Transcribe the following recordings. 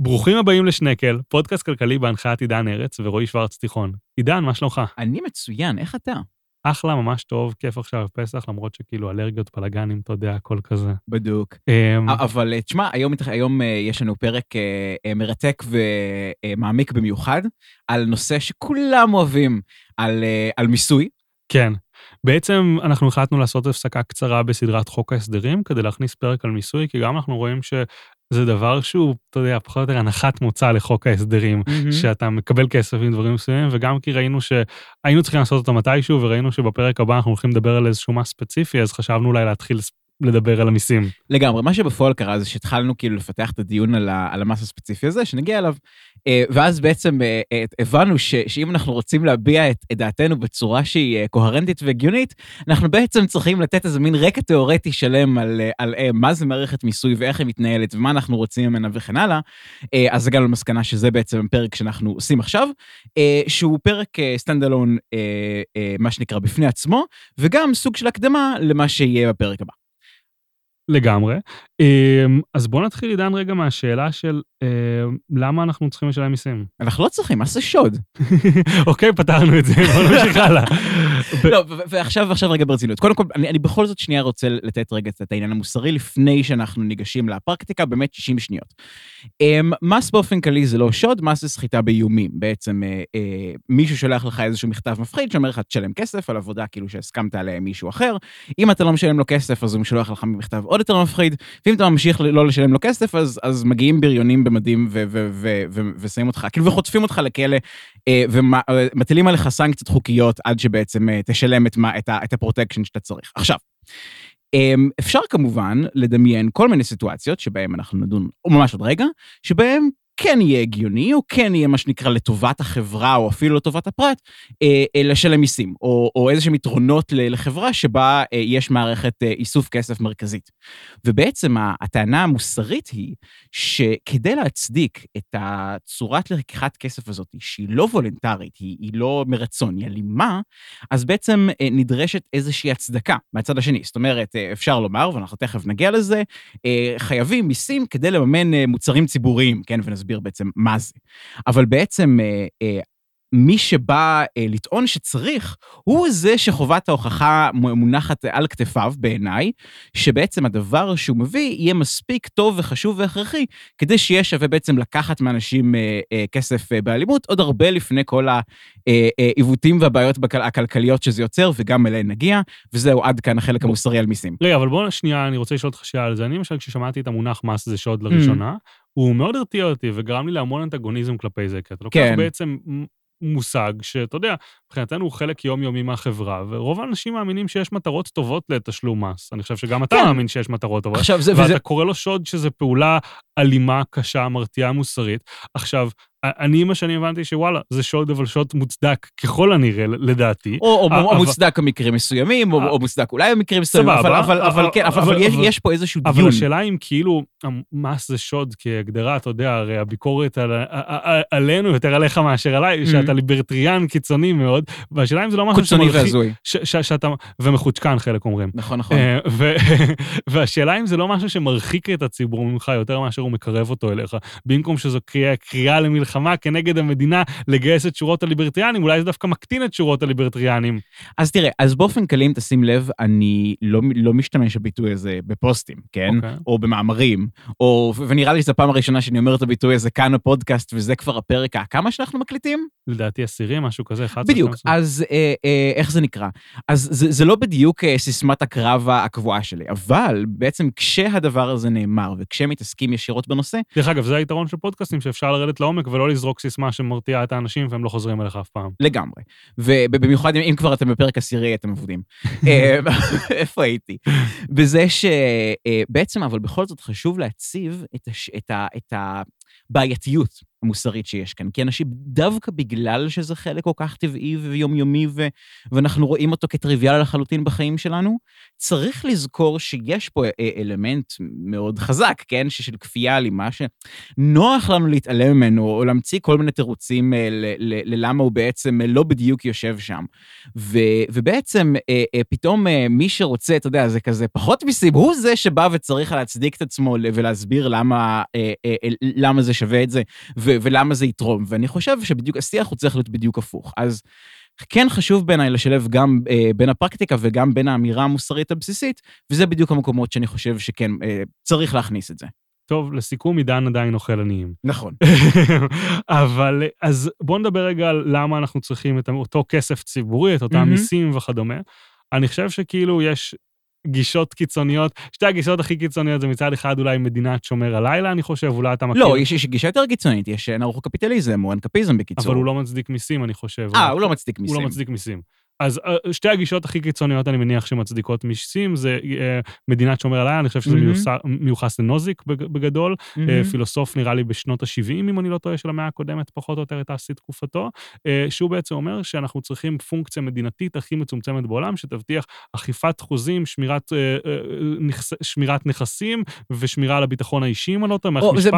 ברוכים הבאים לשנקל, פודקאסט כלכלי בהנחיית עידן ארץ ורועי שוורץ תיכון. עידן, מה שלומך? אני מצוין, איך אתה? אחלה, ממש טוב, כיף עכשיו פסח, למרות שכאילו אלרגיות, בלאגנים, אתה יודע, הכל כזה. בדוק. אמ, אבל אה, תשמע, היום, היום אה, יש לנו פרק אה, מרתק ומעמיק במיוחד על נושא שכולם אוהבים, על, על מיסוי. כן. בעצם אנחנו החלטנו לעשות הפסקה קצרה בסדרת חוק ההסדרים כדי להכניס פרק על מיסוי, כי גם אנחנו רואים שזה דבר שהוא, אתה יודע, פחות או יותר הנחת מוצא לחוק ההסדרים, מהמם. שאתה מקבל כסף עם דברים מסוימים, וגם כי ראינו שהיינו צריכים לעשות אותו מתישהו, וראינו שבפרק הבא אנחנו הולכים לדבר על איזשהו מס ספציפי, אז חשבנו אולי להתחיל לדבר על המיסים. לגמרי, מה שבפועל קרה זה שהתחלנו כאילו לפתח את הדיון על, ה, על המס הספציפי הזה, שנגיע אליו, אה, ואז בעצם אה, אה, הבנו ש, שאם אנחנו רוצים להביע את, את דעתנו בצורה שהיא קוהרנטית והגיונית, אנחנו בעצם צריכים לתת איזה מין רקע תיאורטי שלם על, על אה, מה זה מערכת מיסוי ואיך היא מתנהלת ומה אנחנו רוצים ממנה וכן הלאה. אה, אז הגענו למסקנה שזה בעצם הפרק שאנחנו עושים עכשיו, שהוא פרק סטנד אלון, מה שנקרא, בפני עצמו, וגם סוג של הקדמה למה שיהיה בפרק הבא. לגמרי. אמ, אז בואו נתחיל, עידן, רגע מהשאלה של אמ, למה אנחנו צריכים לשלם מיסים. אנחנו לא צריכים, מה זה שוד? אוקיי, פתרנו את זה, בואו נמשיך הלאה. לא, ועכשיו, ועכשיו רגע ברצינות. קודם כל, אני, אני בכל זאת שנייה רוצה לתת רגע את העניין המוסרי לפני שאנחנו ניגשים לפרקטיקה, באמת 60 שניות. Um, מס באופן כללי זה לא שוד, מס זה סחיטה באיומים. בעצם uh, uh, מישהו שולח לך איזשהו מכתב מפחיד שאומר לך, תשלם כסף על עבודה כאילו שהסכמת עליה עם מישהו אחר. אם אתה לא משלם לו כסף, אז הוא שולח לך מכתב עוד יותר מפחיד, ואם אתה ממשיך לא לשלם לו כסף, אז, אז מגיעים בריונים במדים ושמים אותך, כאילו, וחוטפים אותך לכלא, אה, ומטילים עליך סנקציות חוקיות עד שבעצם אה, תשלם את, מה, את, ה- את הפרוטקשן שאתה צריך. עכשיו, אמ, אפשר כמובן לדמיין כל מיני סיטואציות שבהן אנחנו נדון ממש עוד רגע, שבהן כן יהיה הגיוני, או כן יהיה מה שנקרא לטובת החברה, או אפילו לטובת הפרט, אה, אה, לשלם מיסים, או, או איזה שהם יתרונות לחברה שבה אה, יש מערכת איסוף כסף מרכזית. ובעצם הטענה המוסרית היא שכדי להצדיק את הצורת לקיחת כסף הזאת, שהיא לא וולונטרית, היא, היא לא מרצון, היא אלימה, אז בעצם נדרשת איזושהי הצדקה מהצד השני. זאת אומרת, אפשר לומר, ואנחנו תכף נגיע לזה, חייבים מיסים כדי לממן מוצרים ציבוריים, כן? ונסביר בעצם מה זה. אבל בעצם אה, אה, מי שבא אה, לטעון שצריך, הוא זה שחובת ההוכחה מונחת על כתפיו, בעיניי, שבעצם הדבר שהוא מביא יהיה מספיק טוב וחשוב והכרחי, כדי שיהיה שווה בעצם לקחת מאנשים אה, אה, כסף אה, באלימות, עוד הרבה לפני כל העיוותים והבעיות בכל- הכלכליות שזה יוצר, וגם אליהן נגיע, וזהו, עד כאן החלק המוסרי על מיסים. רגע, אבל בואו שנייה, אני רוצה לשאול אותך שאלה על זה. אני למשל, כששמעתי את המונח מס זה שוד לראשונה, הוא מאוד הרתיע אותי וגרם לי להמון אנטגוניזם כלפי זה, כי אתה לוקח כן. בעצם מושג שאתה יודע, מבחינתנו הוא חלק יומיומי מהחברה, ורוב האנשים מאמינים שיש מטרות טובות לתשלום מס. אני חושב שגם אתה כן. מאמין שיש מטרות טובות. עכשיו, זה, ואתה וזה, קורא לו שוד שזה פעולה אלימה, קשה, מרתיעה מוסרית. עכשיו, אני עם השנים הבנתי שוואלה, זה שוד, אבל שוד מוצדק ככל הנראה, לדעתי. או, או, אה, או אבל- מוצדק במקרים מסוימים, או, אה. או מוצדק אולי במקרים מסוימים, אבל, אבל, אבל, אבל- כן, אבל, אבל- אבל, יש, אבל- יש פה איזשהו אבל דיון. השאלה אם כאילו, המס זה שוד כהגדרה, אתה יודע, הרי הביקורת על, ע- ע- עלינו יותר עליך מאשר עליי, Mhm. שאתה ליברטריאן קיצוני מאוד, והשאלה אם זה לא משהו קיצוני שמרחיק... והזוי. ש- ש- שאתה... ומחוצ'קן, חלק אומרים. נכון, נכון. אה, והשאלה אם זה לא משהו שמרחיק את הציבור ממך יותר מאשר הוא מקרב אותו אליך. במקום שזו קריאה, קריאה למלחמה כנגד המדינה לגייס את שורות הליברטריאנים, אולי זה דווקא מקטין את שורות הליברטריאנים. אז תראה, אז באופן כללי, אם תשים לב, אני לא, לא משתמש בביטוי הזה בפוסטים, כן? אוקיי. או במאמרים, או, ונראה לי שזו הפעם הראשונה שאני אומר את הביטוי הזה כאן בפודקאסט, וזה כבר הפרק הכמה שאנחנו מקליטים? לדעתי עשירי, משהו כזה, 11. בדיוק, 12. אז אה, אה, איך זה נקרא? אז זה, זה לא בדיוק אה, סיסמת הקרב הקבועה שלי, אבל בעצם כשהדבר הזה נאמר, וכשמתעסקים ישירות בנושא, דרך אגב, זה היתרון של פודקאסטים, שאפשר לרדת לעומק ולא לזרוק סיסמה שמרתיעה את האנשים והם לא חוזרים אליך אף פעם. לגמרי. ובמיוחד אם, כבר אתם בפרק עשירי, אתם עובדים. אה, איפה הייתי? בזה שבעצם, אבל בכל זאת חשוב להציב את, הש, את, ה, את הבעייתיות, המוסרית שיש כאן. כי אנשים, דווקא בגלל שזה חלק כל כך טבעי ויומיומי, ו- ואנחנו רואים אותו כטריוויאלי לחלוטין בחיים שלנו, צריך לזכור שיש פה אלמנט מאוד חזק, כן? של כפייה אלימה, שנוח לנו להתעלם ממנו, או להמציא כל מיני תירוצים ללמה הוא בעצם לא בדיוק יושב שם. ו- ובעצם פתאום מי שרוצה, אתה יודע, זה כזה פחות מיסים, הוא זה שבא וצריך להצדיק את עצמו ולהסביר למה, למה זה שווה את זה, ו- ולמה זה יתרום. ואני חושב שבדיוק השיח הוא צריך להיות בדיוק הפוך. אז כן חשוב בעיניי לשלב גם אה, בין הפרקטיקה וגם בין האמירה המוסרית הבסיסית, וזה בדיוק המקומות שאני חושב שכן, אה, צריך להכניס את זה. טוב, לסיכום, עידן עדיין אוכל עניים. נכון. אבל אז בואו נדבר רגע על למה אנחנו צריכים את אותו כסף ציבורי, את אותם mm-hmm. מיסים וכדומה. אני חושב שכאילו יש גישות קיצוניות. שתי הגישות הכי קיצוניות זה מצד אחד אולי מדינת שומר הלילה, אני חושב, אולי אתה מכיר. לא, יש, יש גישה יותר קיצונית, יש אנרכו-קפיטליזם או אנקפיזם בקיצור. אבל הוא לא מצדיק מיסים, אני חושב. אה, הוא לא מצדיק מיסים. הוא לא מצדיק מיסים. אז uh, שתי הגישות הכי קיצוניות, אני מניח, שמצדיקות מיסים, זה uh, מדינת שומר הלילה, אני חושב שזה mm-hmm. מיוחס לנוזיק בגדול, mm-hmm. פילוסוף נראה לי בשנות ה-70, אם אני לא טועה, של המאה הקודמת, פחות או יותר הייתה שיא תקופתו, שהוא בעצם אומר שאנחנו צריכים פונקציה מדינתית הכי מצומצמת בעולם, שתבטיח אכיפת חוזים, שמירת, שמירת נכסים ושמירה על הביטחון האישי, אם אני לא טועה, מערכת משפט. זה,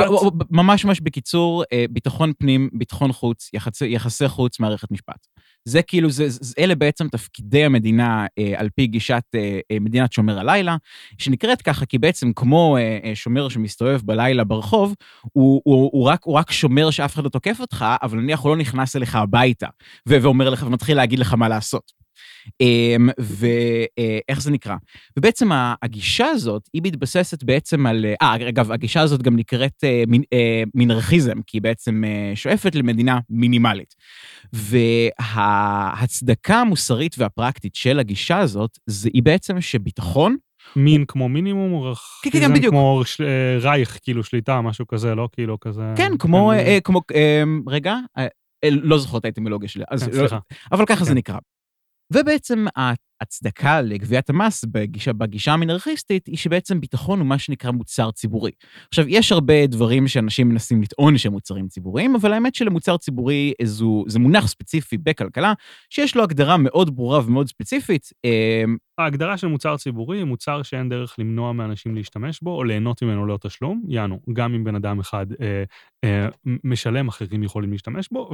ממש ממש בקיצור, ביטחון פנים, ביטחון חוץ, יחסי, יחסי חוץ, מערכת משפט. זה כאילו, זה, זה, אלה בעצם תפקידי המדינה אה, על פי גישת אה, אה, מדינת שומר הלילה, שנקראת ככה כי בעצם כמו אה, אה, שומר שמסתובב בלילה ברחוב, הוא, הוא, הוא, רק, הוא רק שומר שאף אחד לא תוקף אותך, אבל נניח הוא לא נכנס אליך הביתה, ואומר לך ומתחיל להגיד לך מה לעשות. אמ, ואיך זה נקרא? ובעצם הגישה הזאת, היא מתבססת בעצם על... אה, אגב, הגישה הזאת גם נקראת אה, אה, מינרכיזם, כי היא בעצם אה, שואפת למדינה מינימלית. וההצדקה המוסרית והפרקטית של הגישה הזאת, היא בעצם שביטחון, מין כמו מינימום, או כן, כן, בדיוק. כמו רייך, כאילו שליטה, משהו כזה, לא כאילו כזה... כן, כמו, כמו, רגע, לא זוכר את האטימולוגיה שלי. כן, לא- סליחה. אבל ככה זה נקרא. ובעצם ההצדקה לגביית המס בגישה, בגישה המנרכיסטית היא שבעצם ביטחון הוא מה שנקרא מוצר ציבורי. עכשיו, יש הרבה דברים שאנשים מנסים לטעון שהם מוצרים ציבוריים, אבל האמת שלמוצר ציבורי זו, זה מונח ספציפי בכלכלה, שיש לו הגדרה מאוד ברורה ומאוד ספציפית. ההגדרה של מוצר ציבורי היא מוצר שאין דרך למנוע מאנשים להשתמש בו או ליהנות ממנו ללא תשלום, יענו, גם אם בן אדם אחד אה, אה, משלם, אחרים יכולים להשתמש בו,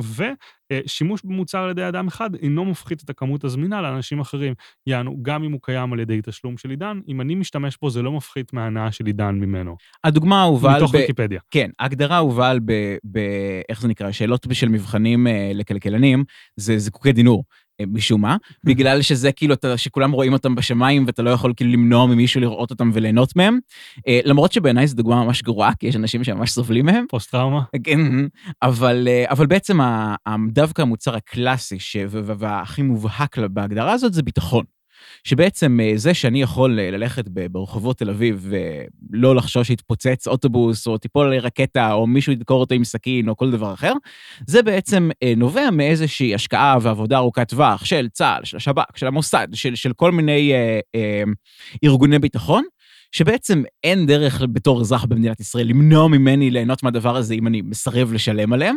ושימוש במוצר על ידי אדם אחד אינו מפחית את הכמות הזמינה לאנשים אחרים. יענו, גם אם הוא קיים על ידי תשלום של עידן, אם אני משתמש בו, זה לא מפחית מההנאה של עידן ממנו. הדוגמה האהובה... מתוך ב... ויקיפדיה. כן, ההגדרה האהובה על ב... ב... איך זה נקרא? שאלות של מבחנים אה, לכלכלנים, זה זיקוקי דינור. אה, משום מה, בגלל שזה כאילו, אתה, שכולם רואים אותם בשמיים ואתה לא יכול כאילו למנוע ממישהו לראות אותם וליהנות מהם. אה, למרות שבעיניי זו דוגמה ממש גרועה, כי יש אנשים שממש סובלים מהם. פוסט-טראומה. כן, אבל, אבל בעצם דווקא המוצר הקלאסי והכי מובהק בהגדרה הזאת זה ביטחון. שבעצם אה, זה שאני יכול אה, ללכת ברחובות תל אביב ולא לחשוש שיתפוצץ אוטובוס, או תיפול עלי רקטה, או מישהו ידקור אותו עם סכין, או כל דבר אחר, זה בעצם אה, נובע מאיזושהי השקעה ועבודה ארוכת טווח של צה"ל, של השב"כ, של המוסד, של, של כל מיני אה, אה, ארגוני ביטחון. שבעצם אין דרך בתור אזרח במדינת ישראל למנוע ממני ליהנות מהדבר הזה אם אני מסרב לשלם עליהם,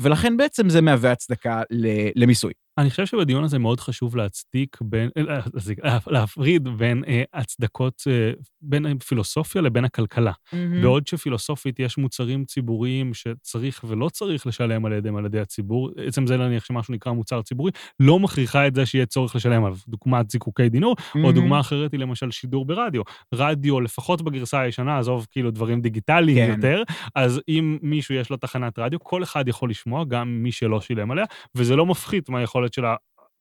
ולכן בעצם זה מהווה הצדקה למיסוי. אני חושב שבדיון הזה מאוד חשוב להצדיק בין, אה, אה, להפריד בין אה, הצדקות, בין פילוסופיה לבין הכלכלה. Mm-hmm. בעוד שפילוסופית יש מוצרים ציבוריים שצריך ולא צריך לשלם על ידיהם על ידי הציבור, עצם זה להניח שמשהו נקרא מוצר ציבורי, לא מכריחה את זה שיהיה צורך לשלם עליו. דוגמת זיקוקי דינור, mm-hmm. או דוגמה אחרת היא למשל שידור ברדיו. רדיו, לפחות בגרסה הישנה, עזוב כאילו דברים דיגיטליים כן. יותר, אז אם מישהו יש לו תחנת רדיו, כל אחד יכול לשמוע, גם מי שלא שילם עליה, וזה לא מפחית מהיכולת של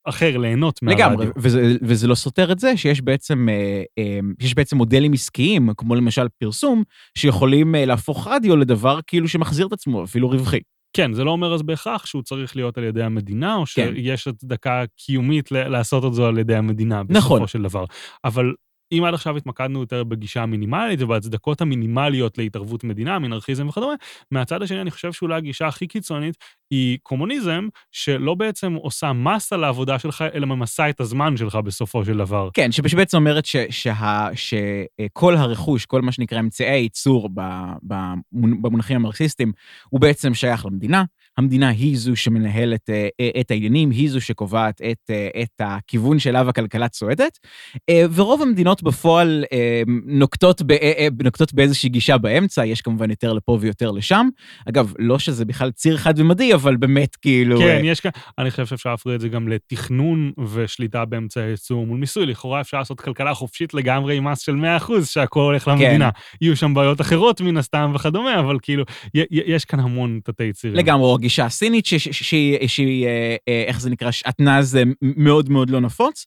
האחר ליהנות מהרדיו. לגמרי, וזה, וזה לא סותר את זה שיש בעצם, אה, אה, בעצם מודלים עסקיים, כמו למשל פרסום, שיכולים אה, להפוך רדיו לדבר כאילו שמחזיר את עצמו, אפילו רווחי. כן, זה לא אומר אז בהכרח שהוא צריך להיות על ידי המדינה, או כן. שיש הצדקה קיומית לעשות את זה על ידי המדינה, בסופו נכון. של דבר. אבל אם עד עכשיו התמקדנו יותר בגישה המינימלית ובהצדקות המינימליות להתערבות מדינה, מנרכיזם וכדומה, מהצד השני אני חושב שאולי הגישה הכי קיצונית היא קומוניזם, שלא בעצם עושה מס על העבודה שלך, אלא ממסה את הזמן שלך בסופו של דבר. כן, שבעצם אומרת ש, שה, שכל הרכוש, כל מה שנקרא אמצעי הייצור במונחים המרקסיסטיים, הוא בעצם שייך למדינה. המדינה היא זו שמנהלת אה, אה, את העניינים, היא זו שקובעת את, אה, את הכיוון שאליו הכלכלה צועדת, ורוב המדינות בפועל נוקטות, ב, נוקטות באיזושהי גישה באמצע, יש כמובן יותר לפה ויותר לשם. אגב, לא שזה בכלל ציר חד ומדי, אבל באמת כאילו... כן, יש כאן, אני חושב שאפשר להפריד את זה גם לתכנון ושליטה באמצעי הייצור מול מיסוי. לכאורה אפשר לעשות כלכלה חופשית לגמרי עם מס של 100%, שהכל הולך כן. למדינה. כן. יהיו שם בעיות אחרות מן הסתם וכדומה, אבל כאילו, יש כאן המון תתי צירים. לגמרי, הגישה הסינית, שהיא, אה, אה, איך זה נקרא, שעטנז מאוד מאוד לא נפוץ.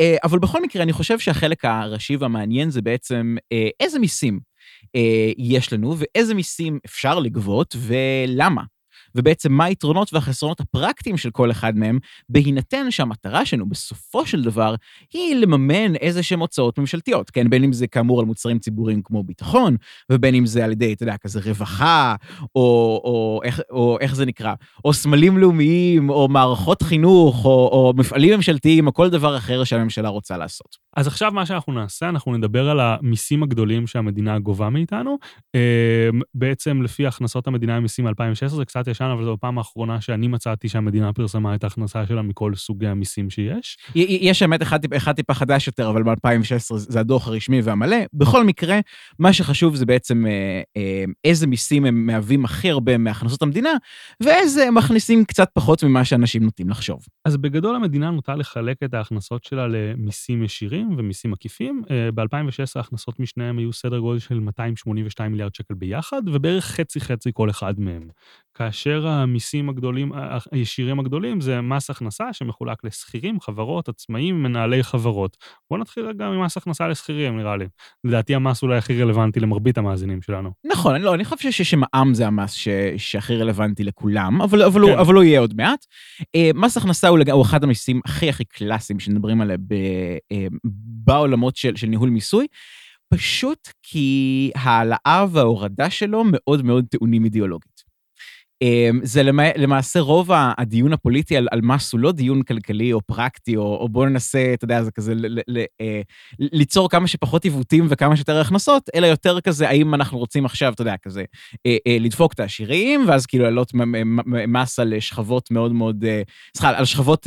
אה, אבל בכל מקרה, אני חושב שהחלק הראשי והמעניין זה בעצם איזה מיסים יש לנו ואיזה מיסים אפשר לגבות ולמה. ובעצם מה היתרונות והחסרונות הפרקטיים של כל אחד מהם, בהינתן שהמטרה שלנו בסופו של דבר היא לממן איזה שהן הוצאות ממשלתיות, כן? בין אם זה כאמור על מוצרים ציבוריים כמו ביטחון, ובין אם זה על ידי, אתה יודע, כזה רווחה, או, או, איך, או איך זה נקרא, או סמלים לאומיים, או מערכות חינוך, או, או מפעלים ממשלתיים, או כל דבר אחר שהממשלה רוצה לעשות. אז עכשיו מה שאנחנו נעשה, אנחנו נדבר על המיסים הגדולים שהמדינה גובה מאיתנו. אמ, בעצם לפי הכנסות המדינה ממיסים מ-2016, זה קצת ישן, אבל זו הפעם האחרונה שאני מצאתי שהמדינה פרסמה את ההכנסה שלה מכל סוגי המיסים שיש. יש האמת אחד, אחד טיפה חדש יותר, אבל ב-2016 זה הדוח הרשמי והמלא. בכל מקרה, מה שחשוב זה בעצם אה, אה, איזה מיסים הם מהווים הכי הרבה מהכנסות המדינה, ואיזה מכניסים קצת פחות ממה שאנשים נוטים לחשוב. אז בגדול המדינה נוטה לחלק את ההכנסות שלה למיסים ישירים ומיסים עקיפים. אה, ב-2016 ההכנסות משניהם היו סדר גודל של 282 מיליארד שקל ביחד, ובערך חצי-חצי כל אחד מהם. כאשר המיסים הגדולים, הישירים הגדולים, זה מס הכנסה שמחולק לשכירים, חברות, עצמאים, מנהלי חברות. בואו נתחיל רגע ממס הכנסה לשכירים, נראה לי. לדעתי המס אולי הכי רלוונטי למרבית המאזינים שלנו. נכון, לא, אני חושב שמע"מ זה המס ש... שהכי רלוונטי לכולם, אבל, אבל, כן. הוא, אבל הוא יהיה עוד מעט. אה, מס הכנסה הוא, לג... הוא אחד המיסים הכי הכי קלאסיים שמדברים עליהם ב... אה, בעולמות של, של ניהול מיסוי. פשוט כי העלאה וההורדה שלו מאוד מאוד טעונים אידיאולוגית. אמ, זה למעשה רוב הדיון הפוליטי על, על מס הוא לא דיון כלכלי או פרקטי, או, או בואו ננסה, אתה יודע, זה כזה ל, ל, ל, אה, ליצור כמה שפחות עיוותים וכמה שיותר הכנסות, אלא יותר כזה, האם אנחנו רוצים עכשיו, אתה יודע, כזה, אה, אה, לדפוק את העשירים, ואז כאילו להעלות מס על שכבות מאוד מאוד, סליחה, על שכבות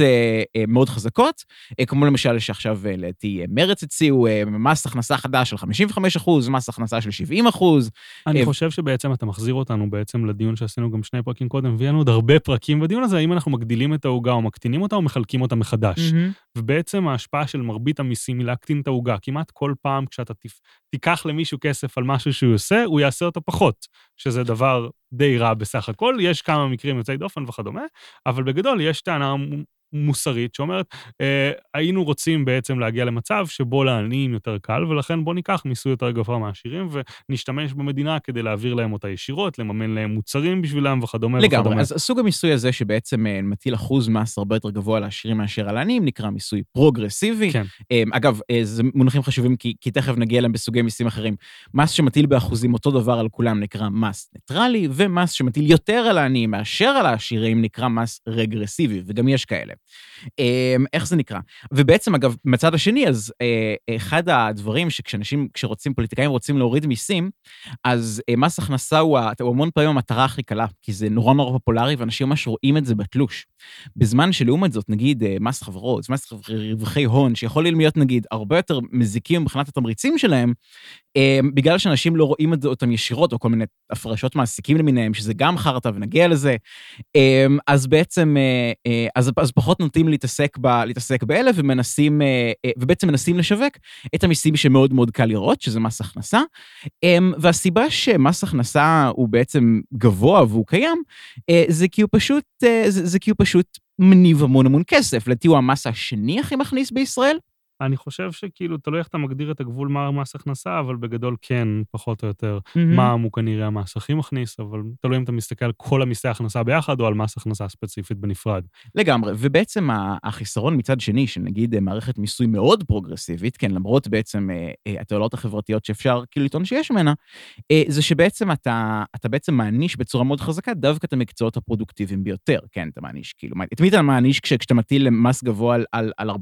מאוד חזקות, כמו למשל שעכשיו לדעתי מרץ הציעו מס הכנסה חדש של 55 אחוז, מס הכנסה של 70 אחוז. אני חושב שבעצם אתה מחזיר אותנו בעצם לדיון שעשינו גם שני פרקים קודם, ויהיה לנו עוד הרבה פרקים בדיון הזה, האם אנחנו מגדילים את העוגה או מקטינים אותה או מחלקים אותה מחדש. Mm-hmm. ובעצם ההשפעה של מרבית המיסים היא להקטין את העוגה. כמעט כל פעם כשאתה תפ... תיקח למישהו כסף על משהו שהוא עושה, הוא יעשה אותו פחות, שזה דבר די רע בסך הכל. יש כמה מקרים יוצאי דופן וכדומה, אבל בגדול יש טענה מוסרית שאומרת, אה, היינו רוצים בעצם להגיע למצב שבו לעניים יותר קל, ולכן בואו ניקח מיסוי יותר גבוה מהעשירים ונשתמש במדינה כדי להעביר להם אותה ישירות, לממן להם מוצרים בשבילם וכדומה לגמרי. וכדומה. אז סוג המיסוי הזה שבעצם אה, מטיל אחוז מס הרבה יותר גבוה לעשירים מאשר על העניים, נקרא מיסוי פרוגרסיבי. כן. אה, אגב, אה, זה מונחים חשובים כי, כי תכף נגיע אליהם בסוגי מיסים אחרים. מס שמטיל באחוזים אותו דבר על כולם נקרא מס ניטרלי, ומס שמטיל יותר על העניים מאשר על העשירים נקרא מס רגרסיבי, וגם יש כאלה. אמ, איך זה נקרא? ובעצם, אגב, מצד השני, אז אה, אחד הדברים שכשאנשים, כשרוצים, פוליטיקאים רוצים להוריד מיסים, אז אה, מס הכנסה הוא, הוא המון פעמים המטרה הכי קלה, כי זה נורא נורא פופולרי, ואנשים ממש רואים את זה בתלוש. בזמן שלעומת זאת, נגיד, אה, מס חברות, מס רווחי הון, שיכול להיות, נגיד, הרבה יותר מזיקים מבחינת התמריצים שלהם, בגלל שאנשים לא רואים אותם ישירות, או כל מיני הפרשות מעסיקים למיניהם, שזה גם חרטא, ונגיע לזה, אז בעצם, אז, אז פחות נוטים להתעסק, ב, להתעסק באלה, ומנסים, ובעצם מנסים לשווק את המיסים שמאוד מאוד קל לראות, שזה מס הכנסה. והסיבה שמס הכנסה הוא בעצם גבוה והוא קיים, זה כי הוא פשוט, זה, זה כי הוא פשוט מניב המון המון כסף. לדעתי הוא המס השני הכי מכניס בישראל. אני חושב שכאילו, תלוי איך אתה מגדיר את הגבול מה מס הכנסה, אבל בגדול כן, פחות או יותר. מהמם. מע"מ הוא כנראה המס הכי מכניס, אבל תלוי אם אתה מסתכל על כל המיסי הכנסה ביחד, או על מס הכנסה ספציפית בנפרד. לגמרי, ובעצם החיסרון מצד שני, של נגיד אה, מערכת מיסוי מאוד פרוגרסיבית, כן, למרות בעצם אה, אה, התועלות החברתיות שאפשר כאילו לטעון שיש ממנה, זה שבעצם אתה, אתה בעצם מעניש בצורה מאוד חזקה דווקא את המקצועות הפרודוקטיביים ביותר, כן, אתה מעניש, כאילו, את מי אתה מעניש כש, כשאתה מטיל מס גבוה על, על, על 40-50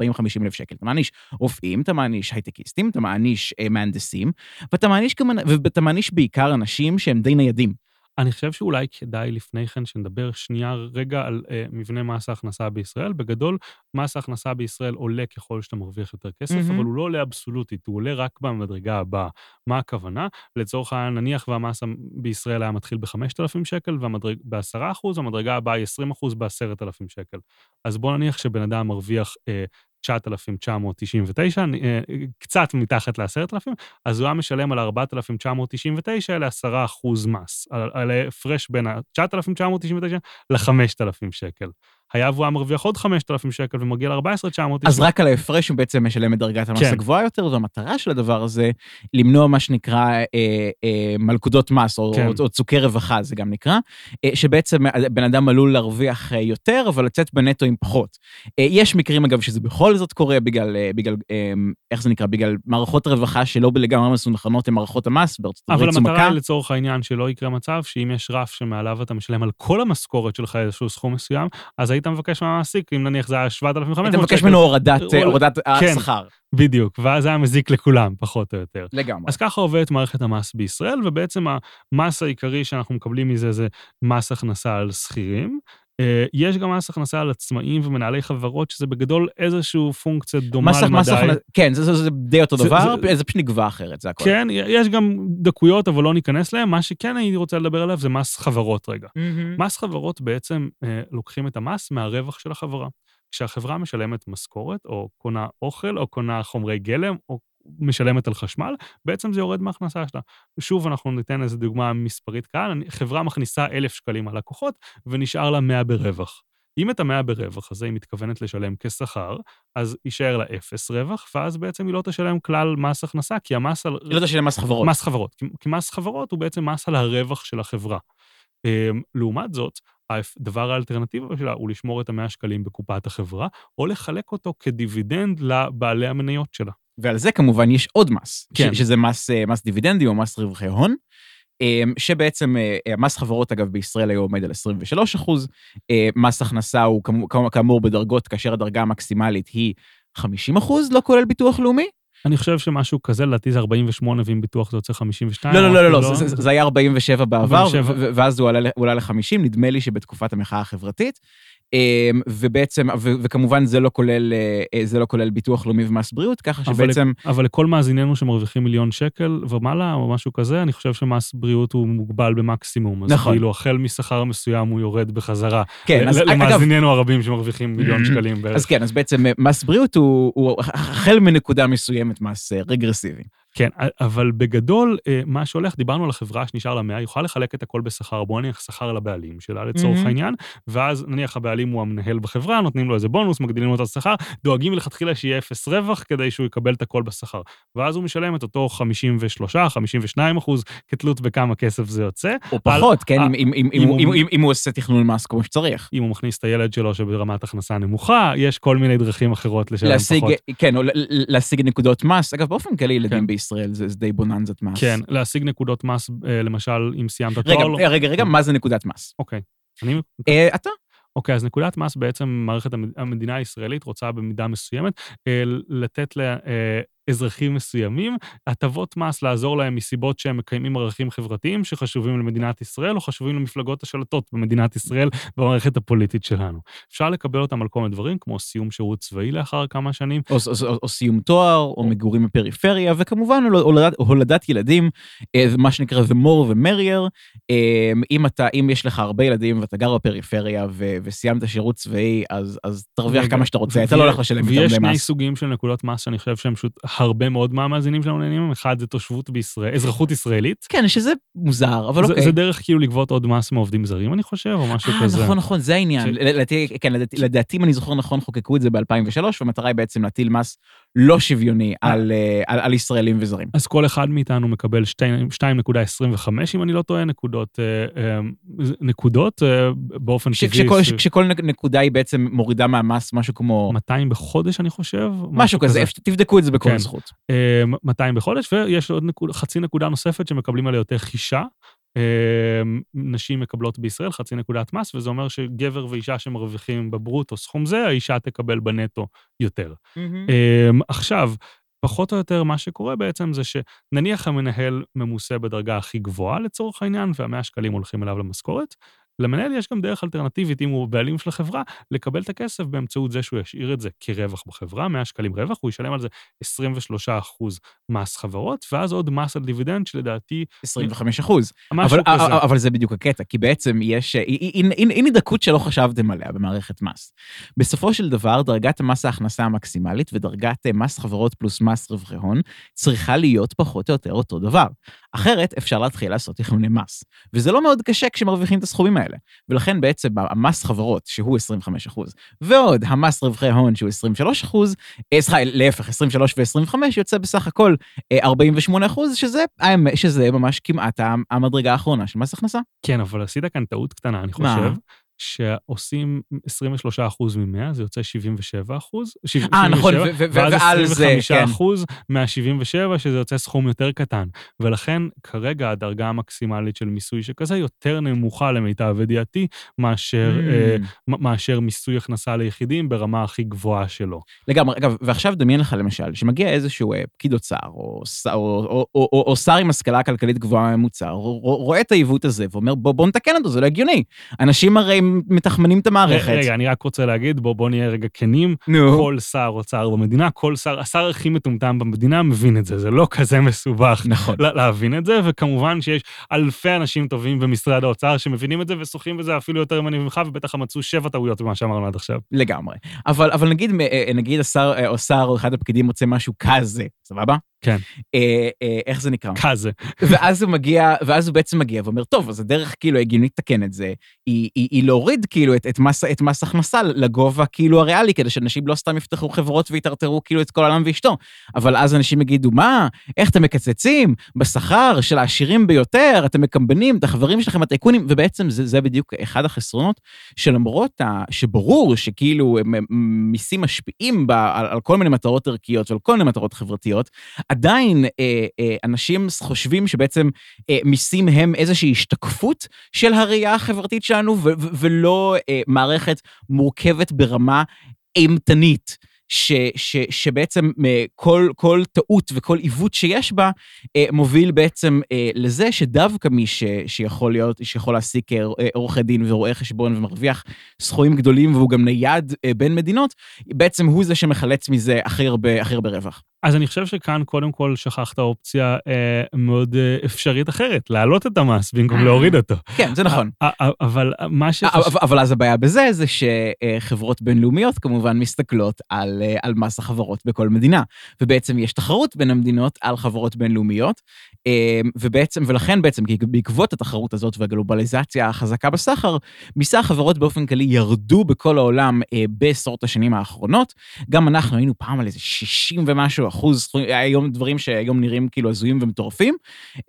אלף שקל? אתה מעניש רופאים, אתה מעניש הייטקיסטים, אתה מעניש אה, מהנדסים, ואתה מעניש, גם, ואתה מעניש בעיקר אנשים שהם די ניידים. אני חושב שאולי כדאי לפני כן שנדבר שנייה רגע על אה, מבנה מס ההכנסה בישראל. בגדול, מס ההכנסה בישראל עולה ככל שאתה מרוויח יותר כסף, מהמם. אבל הוא לא עולה אבסולוטית, הוא עולה רק במדרגה הבאה. מה הכוונה? לצורך העניין, נניח והמס בישראל היה מתחיל ב-5,000 שקל, ב-10%, המדרגה הבאה היא 20% ב-10,000 שקל. אז בוא נניח שבן אדם מרוויח אה, 9,999, אה, קצת מתחת ל-10,000, אז הוא היה משלם על 4,999 אלה 10 אחוז מס, על- על ההפרש בין ה-9,999 ל-5,000 שקל. היה והוא היה מרוויח עוד 5,000 שקל ומגיע ל-14,999. אז רק על ההפרש הוא בעצם משלם את דרגת המס כן. הגבוהה יותר, והמטרה של הדבר הזה, למנוע מה שנקרא אה, אה, מלכודות מס, או, כן. או, או צוקי רווחה זה גם נקרא, אה, שבעצם בן אדם עלול להרוויח אה, יותר, אבל לצאת בנטו עם פחות. אה, יש מקרים, אגב, שזה בכל זאת קורה בגלל, אה, בגלל אה, איך זה נקרא? בגלל מערכות רווחה שלא לגמרי מסונכרנות עם מערכות המס, בארצות אבל הברית זו המטרה מכה. היא לצורך העניין שלא יקרה מצב שאם יש רף שמעליו אתה משלם על כל המשכורת שלך איזשהו סכום מסוים, אז היית מבקש מהמעסיק, אם נניח זה היה 7,500 היית שקל. מבקש ממנו הורדת, או- הורדת כן. השכר. בדיוק, ואז היה מזיק לכולם, פחות או יותר. לגמרי. אז ככה עובדת מערכת המס בישראל, ובעצם המס העיקרי שאנחנו מקבלים מזה זה מס הכנסה על שכירים. אה, יש גם מס הכנסה על עצמאים ומנהלי חברות, שזה בגדול איזושהי פונקציה דומה מס- מס למדי. הכנ- כן, זה, זה, זה די אותו זה- דבר, זה- זה פשוט נגבה אחרת, זה הכל. כן, יש גם דקויות, אבל לא ניכנס להם. מה שכן הייתי רוצה לדבר עליו זה מס חברות רגע. מהמם. מס חברות בעצם אה, לוקחים את המס מהרווח של החברה. כשהחברה משלמת משכורת, או קונה אוכל, או קונה חומרי גלם, או משלמת על חשמל, בעצם זה יורד מההכנסה שלה. שוב, אנחנו ניתן איזו דוגמה מספרית כאן, חברה מכניסה 1,000 שקלים על לקוחות, ונשאר לה 100 ברווח. אם את המאה ברווח הזה היא מתכוונת לשלם כשכר, אז יישאר לה אפס רווח, ואז בעצם היא לא תשלם כלל מס הכנסה, כי המס על... היא לא תשלם מס חברות. מס חברות. כי- כי מס חברות הוא בעצם מס על הרווח של החברה. אמ, לעומת זאת, הדבר האלטרנטיבה שלה הוא לשמור את המאה שקלים בקופת החברה, או לחלק אותו כדיבידנד לבעלי המניות שלה. ועל זה כמובן יש עוד מס, כן. ש- שזה מס, אה, מס דיבידנדים או מס רווחי הון, אה, שבעצם אה, מס חברות, אגב, בישראל היום עומד על 23 אחוז, מס הכנסה הוא כאמור- בדרגות, כאשר הדרגה המקסימלית היא 50 אחוז, לא כולל ביטוח לאומי. אני חושב שמשהו כזה, לדעתי זה 48, ואם ביטוח זה יוצא 52. לא, לא, לא, לא, אפילו זה- זה זה היה 47 בעבר, 47. ו- ואז הוא עלה ל-50, נדמה לי שבתקופת המחאה החברתית. אה, ובעצם, וכמובן זה לא כולל, אה, אה, זה לא כולל ביטוח לאומי ומס בריאות, ככה אבל שבעצם... אבל לכל מאזיננו שמרוויחים מיליון שקל ומעלה, או משהו כזה, אני חושב שמס בריאות הוא מוגבל במקסימום. אז נכון. כאילו, החל משכר מסוים הוא יורד בחזרה. כן, אז אגב, למאזיננו הרבים שמרוויחים מיליון שקלים בערך. אז כן, אז בעצם אה, מס בריאות הוא, הוא החל מנקודה מסוימת מס רגרסיבי. כן, אבל בגדול, אה, מה שהולך, דיברנו על החברה שנשאר לה 100, היא יכולה לחלק את הכל בשכר, בוא נניח שכר לבעלים שלה לצורך מהמם. העניין, ואז נניח הבעלים הוא המנהל בחברה, נותנים לו איזה בונוס, מגדילים לו את השכר, דואגים מלכתחילה שיהיה אפס רווח כדי שהוא יקבל את הכל בשכר. ואז הוא משלם את אותו 53, 52 אחוז, כתלות בכמה כסף זה יוצא. או פחות, כן, אם- אם- אם- אם הוא- אם- הוא עושה תכנון מס כמו שצריך. אם הוא מכניס את הילד שלו שברמת הכנסה נמוכה, יש כל מיני דרכים אחרות לשלם להשיג, פחות. כן, או להשיג נקודות מס. אגב, באופן כללי, ילדים כן. בישראל זה די בוננזת מס. כן, להשיג נקודות מס, אה, למשל, אם סיימת רגע, תואר. לא- רגע, רגע, מה זה נקודת מס? אוקיי. אני אה, אתה? אוקיי, אז נקודת מס בעצם מערכת המד- המדינה הישראלית רוצה במידה מסוימת אה, לתת לאזרחים מסוימים הטבות מס, לעזור להם מסיבות שהם מקיימים ערכים חברתיים שחשובים למדינת ישראל או חשובים למפלגות השלטות במדינת ישראל במערכת הפוליטית שלנו. אפשר לקבל אותם על כל מיני דברים, כמו סיום שירות צבאי לאחר כמה שנים. או, או, או, או סיום תואר, או מגורים בפריפריה, וכמובן הול- הולדת, הולדת ילדים, אה, מה שנקרא the more the merrier. אה, אם אתה, אם יש לך הרבה ילדים ואתה גר בפריפריה ו, וסיימת שירות צבאי, אז, אז תרוויח כמה שאתה רוצה, אתה לא הולך לשלם יותר ויש מדי שני מס. סוגים של נקודות מס שאני חושב שהם פשוט הרבה מאוד מהמאזינים שלנו נהנים מהם. אחד זה תושבות בישראל, אזרחות ישראלית. כן, שזה מוזר, אבל זה, אוקיי. זה דרך כאילו לגבות עוד מס מעובדים זרים, אני חושב, או משהו אה, כזה. נכון, נכון, זה העניין. ש- לדעתי, כן, לדעתי, לדעתי, אם אני זוכר נכון, חוקקו את זה ב-2003, והמטרה היא בעצם להטיל מס לא שוויוני על, אה, על, על ישראלים וזרים. אז כל אחד מאיתנו מקבל 2.25, אם אני לא טועה, נקודות, אה, אה, נקודות באופן טבעי. כשכל, נקודה היא בעצם מורידה מהמס משהו כמו... 200 בחודש, אני חושב. משהו, משהו כזה, כזה. תבדקו את זה בכל כן. זכות. 200 בחודש, ויש עוד נקוד, חצי נקודה נוספת שמקבלים עליה יותר חישה. אמ, נשים מקבלות בישראל חצי נקודת מס, וזה אומר שגבר ואישה שמרוויחים בברוטו סכום זה, האישה תקבל בנטו יותר. Mm-hmm. עכשיו, פחות או יותר מה שקורה בעצם זה שנניח המנהל ממוסה בדרגה הכי גבוהה לצורך העניין, והמאה שקלים הולכים אליו למשכורת, למנהל יש גם דרך אלטרנטיבית, אם הוא בעלים של החברה, לקבל את הכסף באמצעות זה שהוא ישאיר את זה כרווח בחברה, 100 שקלים רווח, הוא ישלם על זה 23 אחוז מס חברות, ואז עוד מס על דיבידנד שלדעתי... 25 אחוז. אבל, אבל, אבל זה בדיוק הקטע, כי בעצם יש... הנה דקות שלא חשבתם עליה במערכת מס. בסופו של דבר, דרגת המס ההכנסה המקסימלית ודרגת אה, מס חברות פלוס מס רווחי הון צריכה להיות פחות או יותר אותו דבר. אחרת אפשר להתחיל לעשות תכנוני מס. וזה לא מאוד קשה כשמרוויחים את הסכומים האלה. ולכן בעצם המס חברות, שהוא 25 אחוז, ועוד המס רווחי הון, שהוא 23 אחוז, אה, סליחה, להפך, 23 ו-25, יוצא בסך הכל 48 אה, אחוז, שזה, שזה ממש כמעט המדרגה האחרונה של מס הכנסה. כן, אבל עשית כאן טעות קטנה, אני חושב. מה? שעושים 23 אחוז מ-100, זה יוצא 77 אחוז. אה, נכון, ועל זה, כן. ואז 25 אחוז מה-77, שזה יוצא סכום יותר קטן. ולכן, כרגע הדרגה המקסימלית של מיסוי שכזה יותר נמוכה למיטב ידיעתי, מאשר, mm. אה, מאשר מיסוי הכנסה ליחידים ברמה הכי גבוהה שלו. לגמרי, אגב, ועכשיו דמיין לך למשל, שמגיע איזשהו אה, פקיד אוצר, או, או, או, או, או, או שר עם השכלה כלכלית גבוהה ממוצע, רואה את העיוות הזה ואומר, בוא, בוא נתקן אותו, זה לא הגיוני. אנשים הרי מתחמנים את המערכת. רגע, אני רק רוצה להגיד, בוא, בוא נהיה רגע כנים. נו. כל שר אוצר במדינה, כל שר, השר הכי מטומטם במדינה מבין את זה, זה לא כזה מסובך. נכון. להבין את זה, וכמובן שיש אלפי אנשים טובים במשרד האוצר שמבינים את זה ושוחים בזה אפילו יותר ממני ממך, ובטח מצאו שבע טעויות במה שאמרנו עד עכשיו. לגמרי. אבל, אבל נגיד, אה, נגיד השר או שר או אחד הפקידים מוצא משהו כזה, סבבה? כן. אה, אה, איך זה נקרא? כזה. ואז הוא מגיע, ואז הוא בעצם מגיע ואומר, טוב, אז הדרך כאילו הגיונית לתקן את זה, היא, היא, היא להוריד כאילו את, את, מס, את מס הכנסה לגובה כאילו הריאלי, כדי שאנשים לא סתם יפתחו חברות ויטרטרו כאילו את כל העולם ואשתו. אבל אז אנשים יגידו, מה, איך אתם מקצצים בשכר של העשירים ביותר, אתם מקמבנים את החברים שלכם, הטייקונים, ובעצם זה, זה בדיוק אחד החסרונות, שלמרות ה, שברור שכאילו מיסים משפיעים בה, על, על כל מיני מטרות ערכיות ועל כל מיני מטרות חברתיות, עדיין אה, אה, אנשים חושבים שבעצם אה, מיסים הם איזושהי השתקפות של הראייה החברתית שלנו, ו- ו- ולא אה, מערכת מורכבת ברמה אימתנית. ש, ש, שבעצם אה, כל, כל טעות וכל עיוות שיש בה אה, מוביל בעצם אה, לזה שדווקא מי ש, שיכול להיות, שיכול להעסיק עורכי דין ורואה חשבון ומרוויח סכומים גדולים והוא גם נייד בין מדינות, בעצם הוא זה שמחלץ מזה הכי הרבה, רווח. אז אני חושב שכאן קודם כל שכחת אופציה אה, מאוד אה, אפשרית אחרת, להעלות את המס במקום אה, להוריד אותו. כן, זה נכון. 아, 아, אבל מה ש... אבל, אבל אז הבעיה בזה זה שחברות בינלאומיות כמובן מסתכלות על, על מס החברות בכל מדינה, ובעצם יש תחרות בין המדינות על חברות בינלאומיות, ובעצם, ולכן בעצם בעקבות התחרות הזאת והגלובליזציה החזקה בסחר, מיסי החברות באופן כללי ירדו בכל העולם בעשרות השנים האחרונות. גם אנחנו היינו פעם על איזה 60 ומשהו אחוז, היום דברים שהיום נראים כאילו הזויים ומטורפים,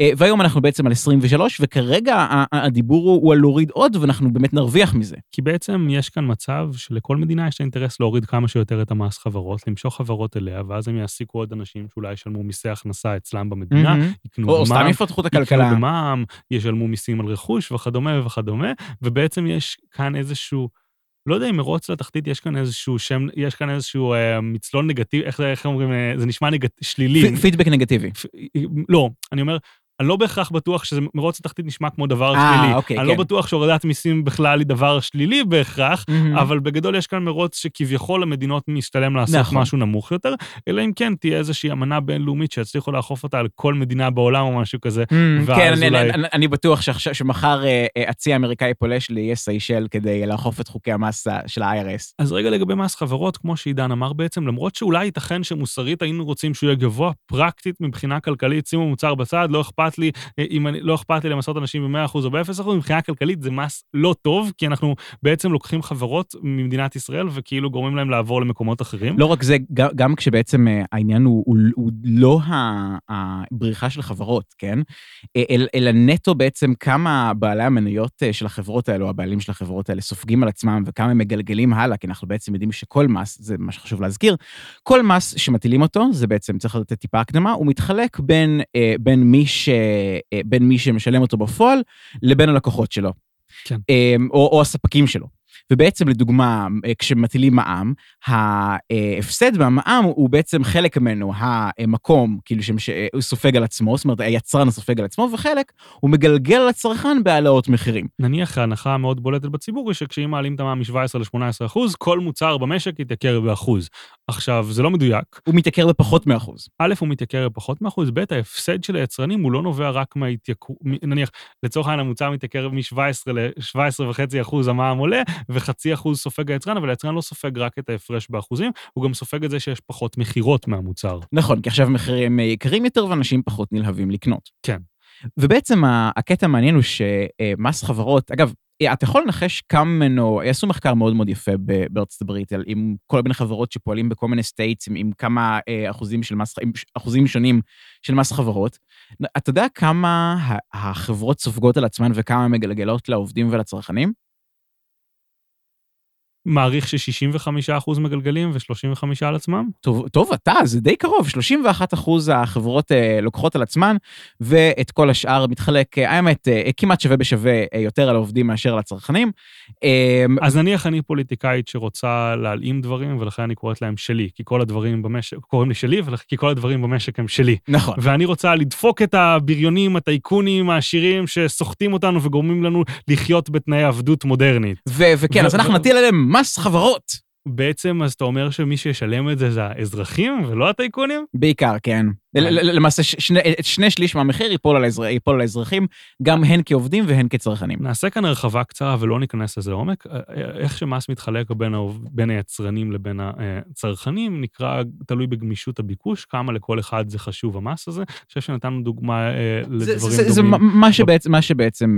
אה, והיום אנחנו בעצם על 23, וכרגע הדיבור הוא על להוריד עוד, ואנחנו באמת נרוויח מזה. כי בעצם יש כאן מצב שלכל מדינה יש אינטרס להוריד כמה שיותר את המס חברות, למשוך חברות אליה, ואז הם יעסיקו עוד אנשים שאולי ישלמו מיסי הכנסה אצלם במדינה, יקנו במע"מ, או סתם יפתחו את הכלכלה. יקנו במע"מ, ישלמו מיסים על רכוש וכדומה וכדומה, ובעצם יש כאן איזשהו... לא יודע אם מרוץ לתחתית יש כאן איזשהו שם, יש כאן איזשהו אה, מצלול נגטיבי, איך, איך אומרים, אה, זה נשמע נגט, שלילי. פידבק נגטיבי. לא, אני אומר, אני לא בהכרח בטוח שזה מרוץ לתחתית נשמע כמו דבר 아, אה, שלילי. אוקיי, אני לא כן. לא בטוח שהורדת מיסים בכלל היא דבר שלילי בהכרח, mm-hmm. אבל בגדול יש כאן מרוץ שכביכול למדינות משתלם לעשות נכון. משהו נמוך יותר, אלא אם כן תהיה איזושהי אמנה בינלאומית שיצליחו לאכוף אותה על כל מדינה בעולם או משהו כזה. Mm, כן, אני, אולי... אני, אני בטוח שעכשיו, שמחר אה, אה, הצי האמריקאי פולש לאיי סיישל כדי לאכוף את חוקי המס של ה-IRS. אז רגע לגבי מס חברות, כמו שעידן אמר בעצם, למרות שאולי ייתכן שמוסרית היינו רוצים שהוא יהיה גבוה, פרקטית מבחינה כלכלית, שימו מוצר בצד, לא אכפת אכפת לי, אה, אם אני, לא אכפת לי למסות אנשים ב-100% או ב-0%, מבחינה כלכלית זה מס לא טוב, כי אנחנו בעצם לוקחים חברות ממדינת ישראל וכאילו גורמים להם לעבור למקומות אחרים. לא רק זה, גם, כשבעצם אה, העניין הוא, הוא, הוא לא הבריחה של חברות, כן? אה, אל, אלא נטו בעצם כמה בעלי המניות של החברות האלו, הבעלים של החברות האלה, סופגים על עצמם וכמה הם מגלגלים הלאה, כי אנחנו בעצם יודעים שכל מס, זה מה שחשוב להזכיר, כל מס שמטילים אותו, זה בעצם, צריך לתת טיפה הקדמה, הוא מתחלק בין, בין, מי ש, בין מי שמשלם אותו בפועל לבין הלקוחות שלו. כן. אה, או, או הספקים שלו. ובעצם, לדוגמה, כשמטילים מע"מ, ההפסד במע"מ הוא בעצם חלק ממנו המקום, כאילו שהוא סופג על עצמו, זאת אומרת, היצרן סופג על עצמו, וחלק הוא מגלגל על הצרכן בהעלאות מחירים. נניח ההנחה המאוד בולטת בציבור היא שכשאם מעלים את המע"מ מ-17 ל-18 אחוז, כל מוצר במשק יתייקר באחוז. עכשיו, זה לא מדויק. הוא מתייקר בפחות מאחוז. א', הוא מתייקר בפחות מאחוז, ב', ההפסד של היצרנים הוא לא נובע רק מההתייקרות, נניח, לצורך העניין המוצר מתייקר מ-17 ל-17.5 אחוז המע"מ עולה, וחצי אחוז סופג היצרן, אבל היצרן לא סופג רק את ההפרש באחוזים, הוא גם סופג את זה שיש פחות מכירות מהמוצר. נכון, כי עכשיו המחירים יקרים יותר ואנשים פחות נלהבים לקנות. כן. ובעצם הקטע המעניין הוא שמס חברות, אגב, אתה יכול לנחש כמה ממנו, עשו מחקר מאוד מאוד יפה בארצות הברית, על, עם כל מיני חברות שפועלים בכל מיני states, עם, עם כמה אה, אחוזים של מס, עם אחוזים שונים של מס חברות. אתה יודע כמה החברות סופגות על עצמן וכמה מגלגלות לעובדים ולצרכנים? מעריך ש-65% מגלגלים ו-35% על עצמם? טוב, טוב, אתה, זה די קרוב, 31% החברות אה, לוקחות על עצמן, ואת כל השאר מתחלק, אה, האמת, אה, כמעט שווה בשווה אה, יותר על העובדים מאשר על הצרכנים. אה, אז נניח אני פוליטיקאית שרוצה להלאים דברים, ולכן אני קוראת להם שלי, כי כל הדברים במשק, קוראים לי שלי, כי כל הדברים במשק הם שלי. נכון. ואני רוצה לדפוק את הבריונים, הטייקונים, העשירים, שסוחטים אותנו וגורמים לנו לחיות בתנאי עבדות מודרנית. וכן, אז אנחנו נטיל עליהם מס חברות. בעצם, אז אתה אומר שמי שישלם את זה זה האזרחים ולא הטייקונים? בעיקר, כן. למעשה, שני, שני שליש מהמחיר ייפול על, האזר, ייפול על האזרחים, גם הן כעובדים והן כצרכנים. נעשה כאן הרחבה קצרה ולא ניכנס לזה עומק. איך שמס מתחלק בין, בין היצרנים לבין הצרכנים, נקרא, תלוי בגמישות הביקוש, כמה לכל אחד זה חשוב המס הזה. אני חושב שנתנו דוגמה לדברים זה, זה, דומים. זה מה שבעצם, מה שבעצם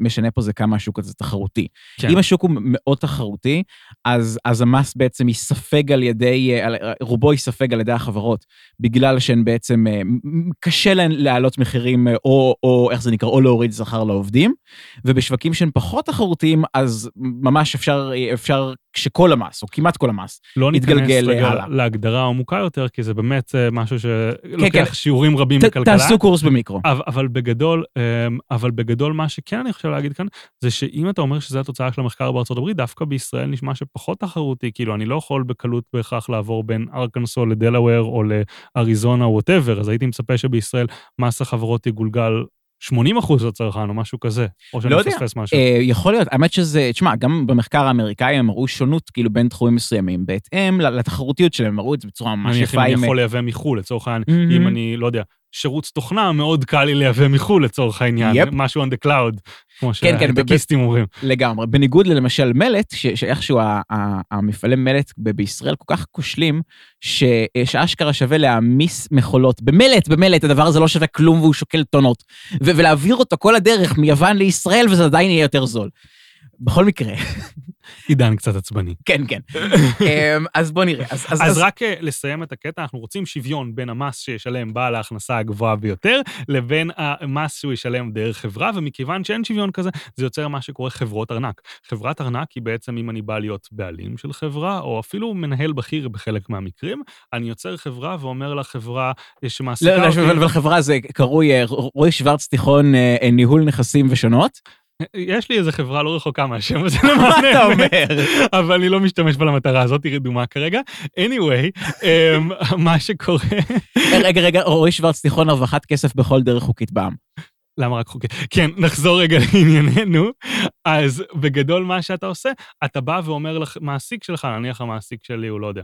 משנה פה זה כמה השוק הזה תחרותי. כן. אם השוק הוא מאוד תחרותי, אז, אז המס בעצם ייספג על ידי, רובו ייספג על ידי החברות, בגלל שהן בעצם... בעצם אה, קשה להן להעלות מחירים, אה, או, או איך זה נקרא, או להוריד שכר לעובדים, ובשווקים שהם פחות תחרותיים, אז ממש אפשר, אפשר שכל המס, או כמעט כל המס, לא יתגלגל הלאה. לא ניכנס להגדרה עמוקה יותר, כי זה באמת אה, משהו שלוקח כן, כן. שיעורים רבים ת, בכלכלה. תעשו קורס במיקרו. אבל, אבל בגדול, אבל בגדול מה שכן אני חושב להגיד כאן, זה שאם אתה אומר שזו התוצאה של המחקר בארצות הברית, דווקא בישראל נשמע שפחות תחרותי, כאילו אני לא יכול בקלות בהכרח לעבור בין ארקנסו לדלאוור או לאריזונה או whatever, אז הייתי מצפה שבישראל מס החברות יגולגל 80 אחוז לצרכן או משהו כזה, או שאני לא מפספס משהו. אה, יכול להיות, האמת שזה, תשמע, גם במחקר האמריקאי הם הראו שונות כאילו בין תחומים מסוימים, בהתאם לתחרותיות שלהם, הם הראו את זה בצורה ממש יפה. אני יכול לייבא מחו"ל, לצורך העניין, אם אני, לא יודע, שירות תוכנה, מאוד קל לי לייבא מחו"ל לצורך העניין, yep. משהו on the cloud, כמו כן, שהטקיסטים כן, אומרים. לגמרי. בניגוד למשל מלט, שאיכשהו המפעלי מלט בישראל כל כך כושלים, שאשכרה שווה להעמיס מכולות. במלט, במלט, הדבר הזה לא שווה כלום והוא שוקל טונות. ולהעביר אותו כל הדרך מיוון לישראל, וזה עדיין יהיה יותר זול. בכל מקרה. עידן קצת עצבני. כן, כן. אמ, אז בוא נראה. אז, אז, אז רק אה, לסיים את הקטע, אנחנו רוצים שוויון בין המס שישלם בעל ההכנסה הגבוהה ביותר, לבין המס שהוא ישלם דרך חברה, ומכיוון שאין שוויון כזה, זה יוצר מה שקורה חברות ארנק. חברת ארנק היא בעצם, אם אני בא להיות בעלים של חברה, או אפילו מנהל בכיר בחלק מהמקרים, אני יוצר חברה ואומר לחברה שמעסיקה... לא, לא, ולחברה זה קרוי אה, רועי שוורץ תיכון אה, ניהול נכסים ושונות. יש לי איזה חברה לא רחוקה מהשם הזה מה אתה אומר? אבל אני לא משתמש בה למטרה הזאת, היא רדומה כרגע. anyway, אמ, מה שקורה... רגע, רגע, רועי שוורץ תיכון הרווחת כסף בכל דרך חוקית בעם. למה רק חוקית? כן, נחזור רגע לענייננו. אז בגדול מה שאתה עושה, אתה בא ואומר למעסיק שלך, נניח המעסיק שלי הוא לא יודע,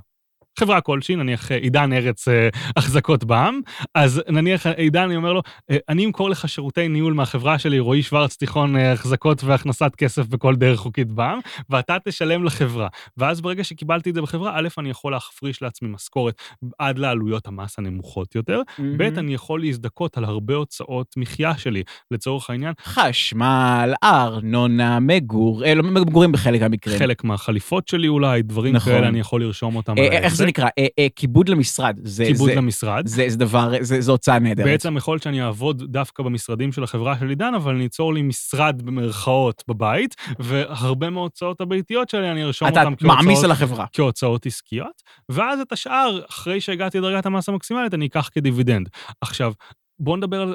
חברה כלשהי, נניח אה, עידן ארץ אה, החזקות בע"מ, אז נניח עידן, אני אומר לו, אה, אני אמכור לך שירותי ניהול מהחברה שלי, רועי שוורץ, תיכון אה, החזקות והכנסת כסף בכל דרך חוקית בע"מ, ואתה תשלם לחברה. ואז ברגע שקיבלתי את זה בחברה, א', אני יכול להפריש לעצמי משכורת עד לעלויות המס הנמוכות יותר, ב', אני יכול להזדכות על הרבה הוצאות מחיה שלי, לצורך העניין. חשמל, ארנונה, מגור, אה, לא מגורים בחלק מהמקרים. חלק מהחליפות שלי אולי, דברים נכון. כאלה, אני יכול לרשום אותם אה, איך זה. נקרא? אה, אה, כיבוד למשרד. זה- כיבוד למשרד. זה דבר, זה- זו הוצאה נהדרת. בעצם יכול להיות שאני אעבוד דווקא במשרדים של החברה של עידן, אבל אני אצור לי משרד במרכאות בבית, והרבה מההוצאות הביתיות שלי, אני ארשום אתה אותם מעמיס כהוצאות, על החברה. כהוצאות עסקיות, ואז את השאר, אחרי שהגעתי לדרגת המס המקסימלית, אני אקח כדיבידנד. עכשיו, בואו נדבר על...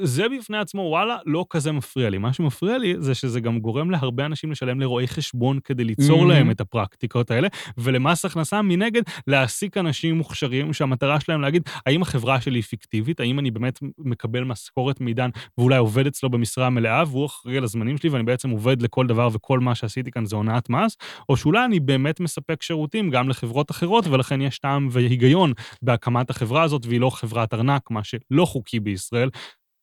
זה בפני עצמו, וואלה, לא כזה מפריע לי. מה שמפריע לי זה שזה גם גורם להרבה אנשים לשלם לרואי חשבון כדי ליצור Mhm. להם את הפרקטיקות האלה, ולמס הכנסה מנגד להעסיק אנשים מוכשרים שהמטרה שלהם להגיד, האם החברה שלי היא פיקטיבית, האם אני באמת מקבל משכורת מעידן ואולי עובד אצלו במשרה מלאה, והוא אחראי על הזמנים שלי ואני בעצם עובד לכל דבר וכל מה שעשיתי כאן זה הונאת מס, או שאולי אני באמת מספק שירותים גם לחברות אחרות, ולכן יש טעם והיגיון בהקמת החברה הזאת, והיא לא חברת ארנק, מה שלא חוקי בישראל,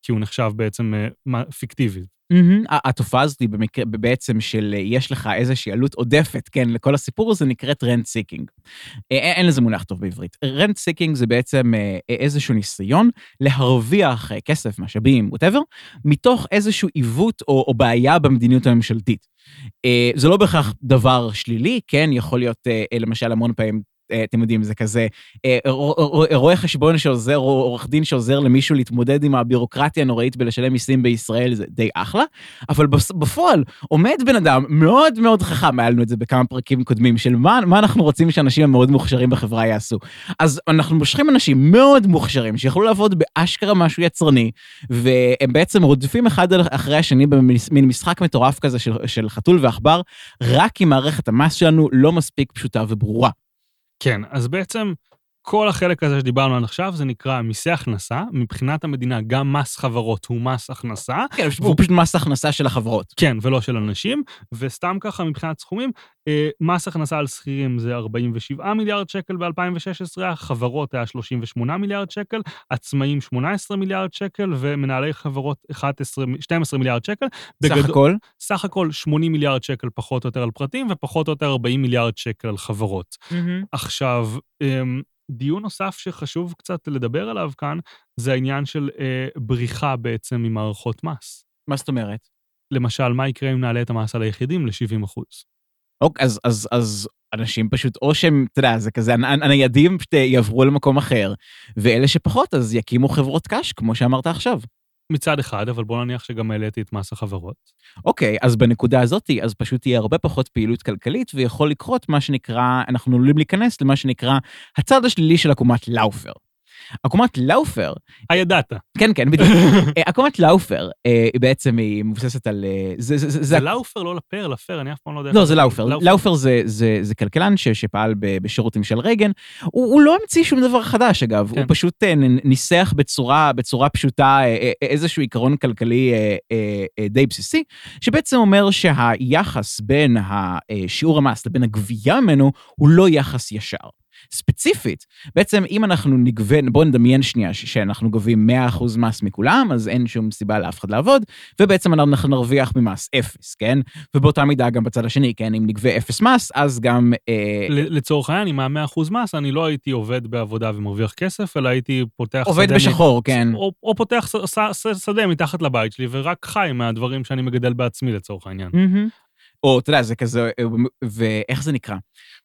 כי הוא נחשב בעצם אה, פיקטיבי. ה- התופעה הזאת היא במקרה, בעצם של אה, יש לך איזושהי עלות עודפת, כן, לכל הסיפור הזה נקראת rent seeking. אין לזה מונח טוב בעברית. rent seeking זה בעצם אה, איזשהו ניסיון להרוויח אה, כסף, משאבים, whatever, מתוך איזשהו עיוות או, או בעיה במדיניות הממשלתית. אה, זה לא בהכרח דבר שלילי, כן, יכול להיות אה, אה, למשל המון פעמים, אה, אתם יודעים, זה כזה אה, רו- רואה חשבון שעוזר, או עורך דין שעוזר למישהו להתמודד עם הבירוקרטיה הנוראית בלשלם מיסים בישראל, זה די אחלה, אבל בפועל עומד בן אדם מאוד מאוד חכם, היה לנו את זה בכמה פרקים קודמים, של מה, מה אנחנו רוצים שאנשים המאוד מוכשרים בחברה יעשו. אז אנחנו מושכים אנשים מאוד מוכשרים, שיכולו לעבוד באשכרה משהו יצרני, והם בעצם רודפים אחד אחרי השני במין משחק מטורף כזה של, של חתול ועכבר, רק כי מערכת המס שלנו לא מספיק פשוטה וברורה. כן, אז בעצם כל החלק הזה שדיברנו עד עכשיו, זה נקרא מיסי הכנסה. מבחינת המדינה, גם מס חברות הוא מס הכנסה. כן, הוא פשוט מס הכנסה של החברות. כן, ולא של אנשים, וסתם ככה מבחינת סכומים, אה, מס הכנסה על שכירים זה 47 מיליארד שקל ב-2016, החברות היה 38 מיליארד שקל, עצמאים 18 מיליארד שקל, ומנהלי חברות 11, 12 מיליארד שקל. סך בגדול- הכל, סך הכל 80 מיליארד שקל פחות או יותר על פרטים, ופחות או יותר 40 מיליארד שקל על חברות. עכשיו, אמ, דיון נוסף שחשוב קצת לדבר עליו כאן, זה העניין של אה, בריחה בעצם ממערכות מס. מה זאת אומרת? למשל, מה יקרה אם נעלה את המס על היחידים ל-70 אחוז? אוקיי, אז, אז, אז אנשים פשוט, או שהם, אתה יודע, זה כזה, הנ- הניידים פשוט יעברו למקום אחר, ואלה שפחות, אז יקימו חברות קש, כמו שאמרת עכשיו. מצד אחד, אבל בוא נניח שגם העליתי את מס החברות. אוקיי, אז בנקודה הזאת, אז פשוט תהיה הרבה פחות פעילות כלכלית, ויכול לקרות מה שנקרא, אנחנו עלולים להיכנס למה שנקרא הצד השלילי של עקומת לאופר. עקומת לאופר, הידעת. כן, כן, בדיוק. אה, עקומת לאופר, אה, בעצם היא מבוססת על... אה, זה, לאופר, לא לפר, לפר, אני אף פעם לא יודע. לא, זה לאופר. לאופר זה, זה, זה כלכלן ש, שפעל בשירותים של רייגן. הוא, לא המציא שום דבר חדש, אגב. כן. הוא פשוט אה, נ- ניסח בצורה, בצורה פשוטה אה, אה, איזשהו עיקרון כלכלי אה, אה, אה, די בסיסי, שבעצם אומר שהיחס בין השיעור המס לבין הגבייה ממנו הוא לא יחס ישר. ספציפית, בעצם אם אנחנו נגבה, בואו נדמיין שנייה ש- שאנחנו גובים 100% מס מכולם, אז אין שום סיבה לאף אחד לעבוד, ובעצם אנחנו נרוויח ממס אפס, כן? ובאותה מידה גם בצד השני, כן? אם נגבה אפס מס, אז גם... אה, לצורך העניין, עם ה-100% מס, אני לא הייתי עובד בעבודה ומרוויח כסף, אלא הייתי פותח עובד שדה מ- בשחור, כן. או, או פותח ש- ש- שדה מתחת לבית שלי, ורק חי מהדברים שאני מגדל בעצמי לצורך העניין. מהמם. או, אתה יודע, זה כזה, אה, ואיך זה נקרא?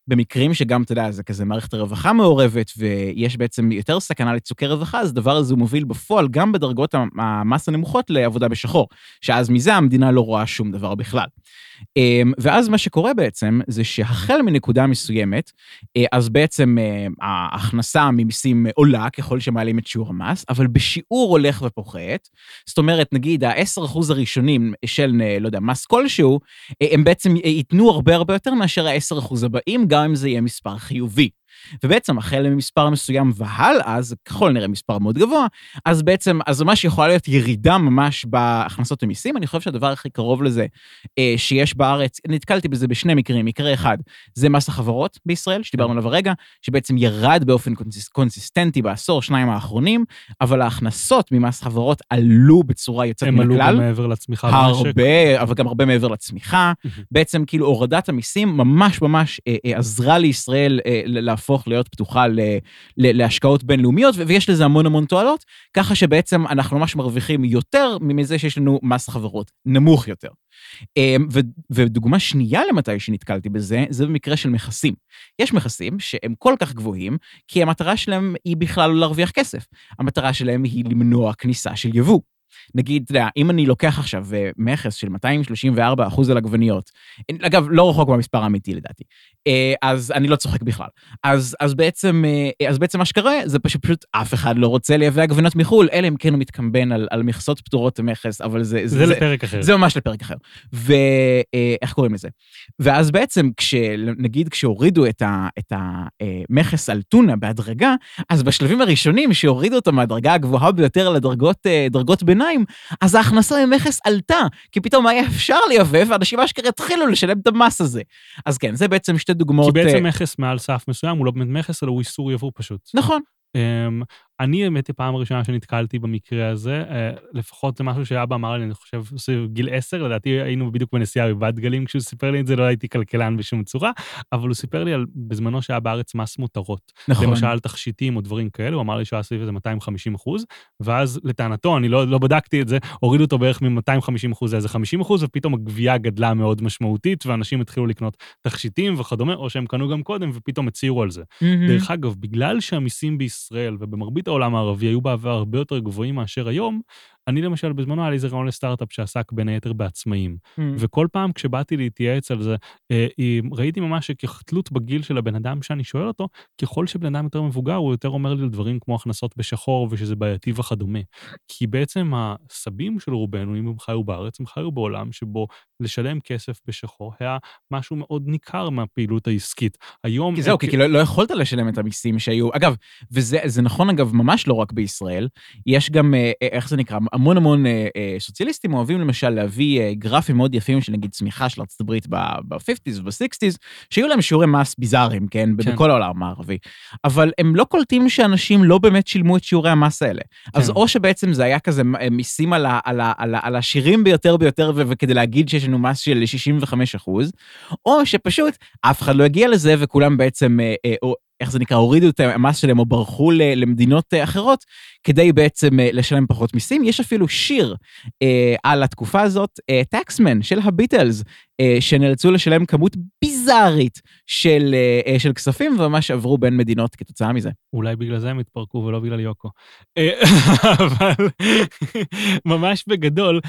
במקרים שגם, אתה יודע, זה כזה מערכת הרווחה מעורבת, ויש בעצם יותר סכנה לצוקי רווחה, אז הדבר הזה מוביל בפועל גם בדרגות המ- המס הנמוכות לעבודה בשחור, שאז מזה המדינה לא רואה שום דבר בכלל. אמ, ואז מה שקורה בעצם, זה שהחל מנקודה מסוימת, אה, אז בעצם אה, ההכנסה ממיסים עולה ככל שמעלים את שיעור המס, אבל בשיעור הולך ופוחת. זאת אומרת, נגיד ה-10% הראשונים של, אה, לא יודע, מס כלשהו, הם בעצם ייתנו הרבה הרבה יותר מאשר ה-10% הבאים, גם אם זה יהיה מספר חיובי. ובעצם החל ממספר מסוים והלאה, זה ככל הנראה מספר מאוד גבוה, אז בעצם, אז ממש יכולה להיות ירידה ממש בהכנסות ממיסים. אני חושב שהדבר הכי קרוב לזה אה, שיש בארץ, נתקלתי בזה בשני מקרים. מקרה אחד, זה מס החברות בישראל, שדיברנו עליו הרגע, שבעצם ירד באופן קונסיס, קונסיסטנטי בעשור, שניים האחרונים, אבל ההכנסות ממס חברות עלו בצורה יוצאת מן הכלל. הם עלו גם מעבר לצמיחה במשק. הרבה, אבל גם הרבה מעבר לצמיחה. בעצם כאילו הורדת המיסים ממש ממש אה, אה, עזרה לישראל אה, להפוך להיות פתוחה ל, ל, להשקעות בינלאומיות, ויש לזה המון המון תועלות, ככה שבעצם אנחנו ממש מרוויחים יותר מזה שיש לנו מס חברות נמוך יותר. אה, ו, ודוגמה שנייה למתי שנתקלתי בזה, זה במקרה של מכסים. יש מכסים שהם כל כך גבוהים, כי המטרה שלהם היא בכלל לא להרוויח כסף. המטרה שלהם היא למנוע כניסה של יבוא. נגיד, אתה יודע, אם אני לוקח עכשיו אה, מכס של 234 אחוז על עגבניות, אגב, לא רחוק במספר האמיתי לדעתי, אה, אז אני לא צוחק בכלל. אז, אז, בעצם, אה, אז בעצם מה שקורה זה פשוט אף אחד לא רוצה לייבא עגבניות מחו"ל, אלא אם כן הוא מתקמבן על, על מכסות פטורות מכס, אבל זה... זה, זה לפרק אחר. זה ממש לפרק אחר. ואיך קוראים לזה? ואז בעצם, נגיד כשהורידו את המכס על טונה בהדרגה, אז בשלבים הראשונים שהורידו אותו מהדרגה הגבוהה ביותר לדרגות ביניים, ביניים, אז ההכנסה ממכס עלתה, כי פתאום היה אפשר לייבא, ואנשים אשכרה התחילו לשלם את המס הזה. אז כן, זה בעצם שתי דוגמאות. כי בעצם אה, מכס מעל סף מסוים הוא לא באמת מכס, אלא הוא איסור יבוא פשוט. נכון. אני האמת היא פעם ראשונה שנתקלתי במקרה הזה, uh, לפחות זה משהו שאבא אמר לי, אני חושב, סביב גיל עשר, לדעתי היינו בדיוק בנסיעה בבת גלים כשהוא סיפר לי את זה, לא הייתי כלכלן בשום צורה, אבל הוא סיפר לי על בזמנו שהיה בארץ מס מותרות. נכון. למשל תכשיטים או דברים כאלו, הוא אמר לי שהיה סביב איזה 250 אחוז, ואז לטענתו, אני לא, לא בדקתי את זה, הורידו אותו בערך מ-250 אחוז לאיזה 50 אחוז, ופתאום הגבייה גדלה מאוד משמעותית, ואנשים התחילו לקנות תכשיטים וכדומה, או שהם קנו גם קודם ופתאום הצהירו על זה. Mm-hmm. דרך אגב, בגלל שהמיסים בישראל ובמרבית העולם הערבי היו בעבר הרבה יותר גבוהים מאשר היום, אני למשל, בזמנו היה לי איזה רעיון לסטארט-אפ שעסק בין היתר בעצמאים. Mm. וכל פעם כשבאתי להתייעץ על זה, אה, ראיתי ממש שכתלות בגיל של הבן אדם שאני שואל אותו, ככל שבן אדם יותר מבוגר, הוא יותר אומר לי על דברים כמו הכנסות בשחור ושזה בעייתי וכדומה. כי בעצם הסבים של רובנו, אם הם חיו בארץ, הם חיו בעולם שבו לשלם כסף בשחור היה משהו מאוד ניכר מהפעילות העסקית. היום... כי זהו, כי, כי לא, לא יכולת לשלם את המיסים שהיו. אגב, וזה נכון, אגב, ממש לא רק בישראל, יש גם, אה, איך זה נקרא, המון המון אה, אה, סוציאליסטים אוהבים למשל להביא אה, גרפים מאוד יפים של נגיד צמיחה של ארצות הברית ב-50's וב-60's, שיהיו להם שיעורי מס ביזאריים, כן? כן? בכל העולם הערבי. אבל הם לא קולטים שאנשים לא באמת שילמו את שיעורי המס האלה. כן. אז או שבעצם זה היה כזה מיסים על, ה, על, ה, על, ה, על השירים ביותר ביותר, וכדי להגיד שיש לנו מס של 65 אחוז, או שפשוט אף אחד לא הגיע לזה וכולם בעצם... איך זה נקרא, הורידו את המס שלהם או ברחו למדינות אה, אחרות, כדי בעצם אה, לשלם פחות מיסים. יש אפילו שיר אה, על התקופה הזאת, טקסמן אה, של הביטלס, אה, שנאלצו לשלם כמות ביזארית של, אה, של כספים, וממש עברו בין מדינות כתוצאה מזה. אולי בגלל זה הם התפרקו ולא בגלל יוקו. אבל ממש בגדול,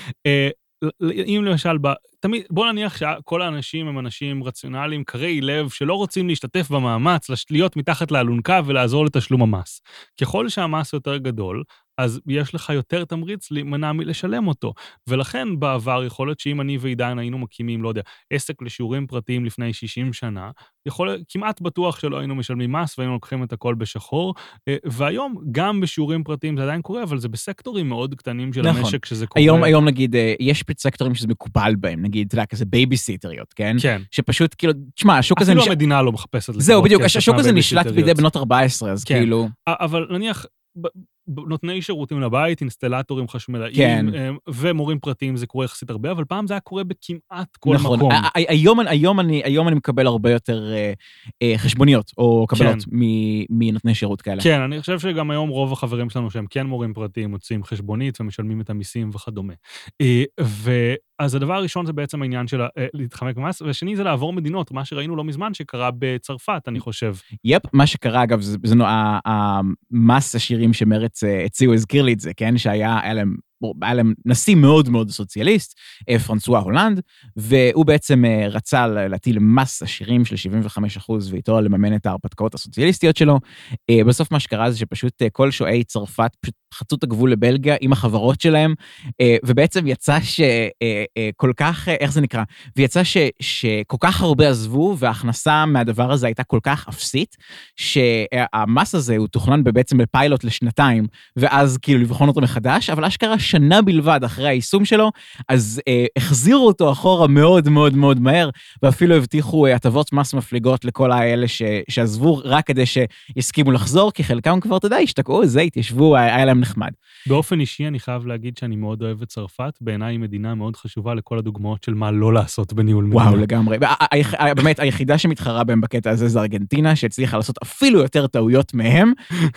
אם למשל, תמיד, בוא נניח שכל האנשים הם אנשים רציונליים, קרי לב, שלא רוצים להשתתף במאמץ, להיות מתחת לאלונקה ולעזור לתשלום המס. ככל שהמס יותר גדול, אז יש לך יותר תמריץ להימנע מלשלם אותו. ולכן בעבר יכול להיות שאם אני ועידן היינו מקימים, לא יודע, עסק לשיעורים פרטיים לפני 60 שנה, יכול, כמעט בטוח שלא היינו משלמים מס והיינו לוקחים את הכל בשחור. אה, והיום, גם בשיעורים פרטיים זה עדיין קורה, אבל זה בסקטורים מאוד קטנים של נכון. המשק שזה קורה. היום, היום נגיד, אה, יש סקטורים שזה מקובל בהם, נגיד, אתה יודע, כזה בייביסיטריות, כן? כן. שפשוט, כאילו, תשמע, השוק הזה... אפילו המדינה לא מחפשת זהו, בדיוק, השוק הזה נשלט בידי בנות 14, אז כן. כאילו... אבל נניח, נותני שירותים לבית, אינסטלטורים חשמלאים, כן. ומורים פרטיים זה קורה יחסית הרבה, אבל פעם זה היה קורה בכמעט כל נכון. מקום. היום, היום, אני, היום אני מקבל הרבה יותר אה, אה, חשבוניות או קבלות כן. מנותני שירות כאלה. כן, אני חושב שגם היום רוב החברים שלנו שהם כן מורים פרטיים מוצאים חשבונית ומשלמים את המיסים וכדומה. אה, ו... אז הדבר הראשון זה בעצם העניין של אה, להתחמק במס, והשני זה לעבור מדינות, מה שראינו לא מזמן שקרה בצרפת, אני חושב. יפ, מה שקרה, אגב, זה המס השירים שמרץ אה, הציעו, הזכיר לי את זה, כן? שהיה, היה להם היה להם נשיא מאוד מאוד סוציאליסט, פרנסואה הולנד, והוא בעצם רצה להטיל מס עשירים של 75 אחוז ואיתו לממן את ההרפתקאות הסוציאליסטיות שלו. בסוף מה שקרה זה שפשוט כל שועי צרפת פשוט חצו את הגבול לבלגיה עם החברות שלהם, ובעצם יצא שכל כך, איך זה נקרא? ויצא ש, שכל כך הרבה עזבו, וההכנסה מהדבר הזה הייתה כל כך אפסית, שהמס הזה הוא תוכנן בעצם בפיילוט לשנתיים, ואז כאילו לבחון אותו מחדש, אבל אשכרה שנה בלבד אחרי היישום שלו, אז אה, החזירו אותו אחורה מאוד מאוד מאוד מהר, ואפילו הבטיחו אה, הטבות מס מפליגות לכל האלה ש, שעזבו רק כדי שיסכימו לחזור, כי חלקם כבר, אתה יודע, השתקעו, זה, התיישבו, היה, היה להם נחמד. באופן אישי, אני חייב להגיד שאני מאוד אוהב את צרפת, בעיניי היא מדינה מאוד חשובה לכל הדוגמאות של מה לא לעשות בניהול מדינה. וואו, לגמרי. באמת, היחידה שמתחרה בהם בקטע הזה זה ארגנטינה, שהצליחה לעשות אפילו יותר טעויות מהם.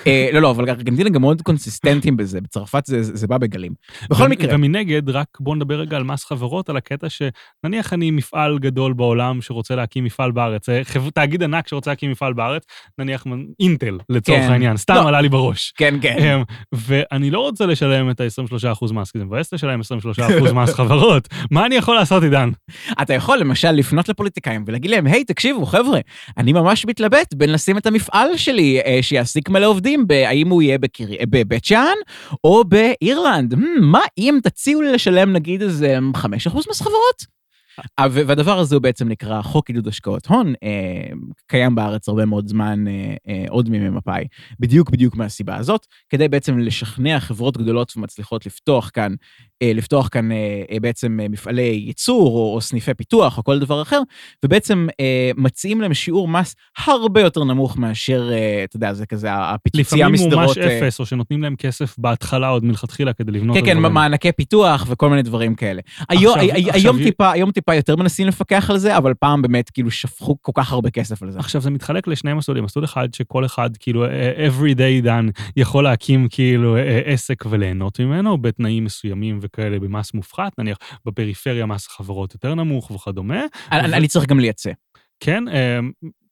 אה, לא, לא, אבל ארגנטינה גם מאוד קונסיסטנטים בזה, בצרפת זה, זה בא בגלים. בכל מקרה... ומנגד, רק בוא נדבר רגע על מס חברות, על הקטע שנניח אני מפעל גדול בעולם שרוצה להקים מפעל בארץ, אה, תאגיד ענק שרוצה להקים מפעל בארץ, נניח אינטל, לצורך כן. העניין, סתם לא. עלה לי בראש. כן, כן. אמ, ואני לא רוצה לשלם את ה-23% מס, כי זה מבאס לשלם 23% מס חברות. מה אני יכול לעשות, עידן? אתה יכול למשל לפנות לפוליטיקאים ולהגיד להם, היי, תקשיבו, חבר'ה, אני ממש מתלבט בין לשים את המפעל שלי אה, שיעסיק מלא עובדים, האם הוא יהיה בקר... בבית שאן או באירלנד. Hmm, מה אם תציעו לי לשלם נגיד איזה 5% מס חברות? אה, והדבר הזה הוא בעצם נקרא חוק עידוד השקעות הון, אה, קיים בארץ הרבה מאוד זמן, אה, עוד מימי מפא"י, בדיוק בדיוק מהסיבה הזאת, כדי בעצם לשכנע חברות גדולות ומצליחות לפתוח כאן, לפתוח כאן בעצם מפעלי ייצור או, או סניפי פיתוח או כל דבר אחר, ובעצם מציעים להם שיעור מס הרבה יותר נמוך מאשר, אתה יודע, זה כזה הפיצוצייה מסדרות. לפעמים הוא ממש אפס, או שנותנים להם כסף בהתחלה עוד מלכתחילה כדי לבנות... כן, כן, מענקי פיתוח וכל מיני דברים כאלה. היום, עכשיו... היום טיפה, טיפה יותר מנסים לפקח על זה, אבל פעם באמת כאילו שפכו כל כך הרבה כסף על זה. עכשיו זה מתחלק לשני מסלולים, מסלול אחד שכל אחד כאילו every day done יכול להקים כאילו עסק וליהנות ממנו בתנאים מסוימים וכאלה במס מופחת, נניח בפריפריה מס החברות יותר נמוך וכדומה. אני, ו... אני צריך גם לייצא. כן,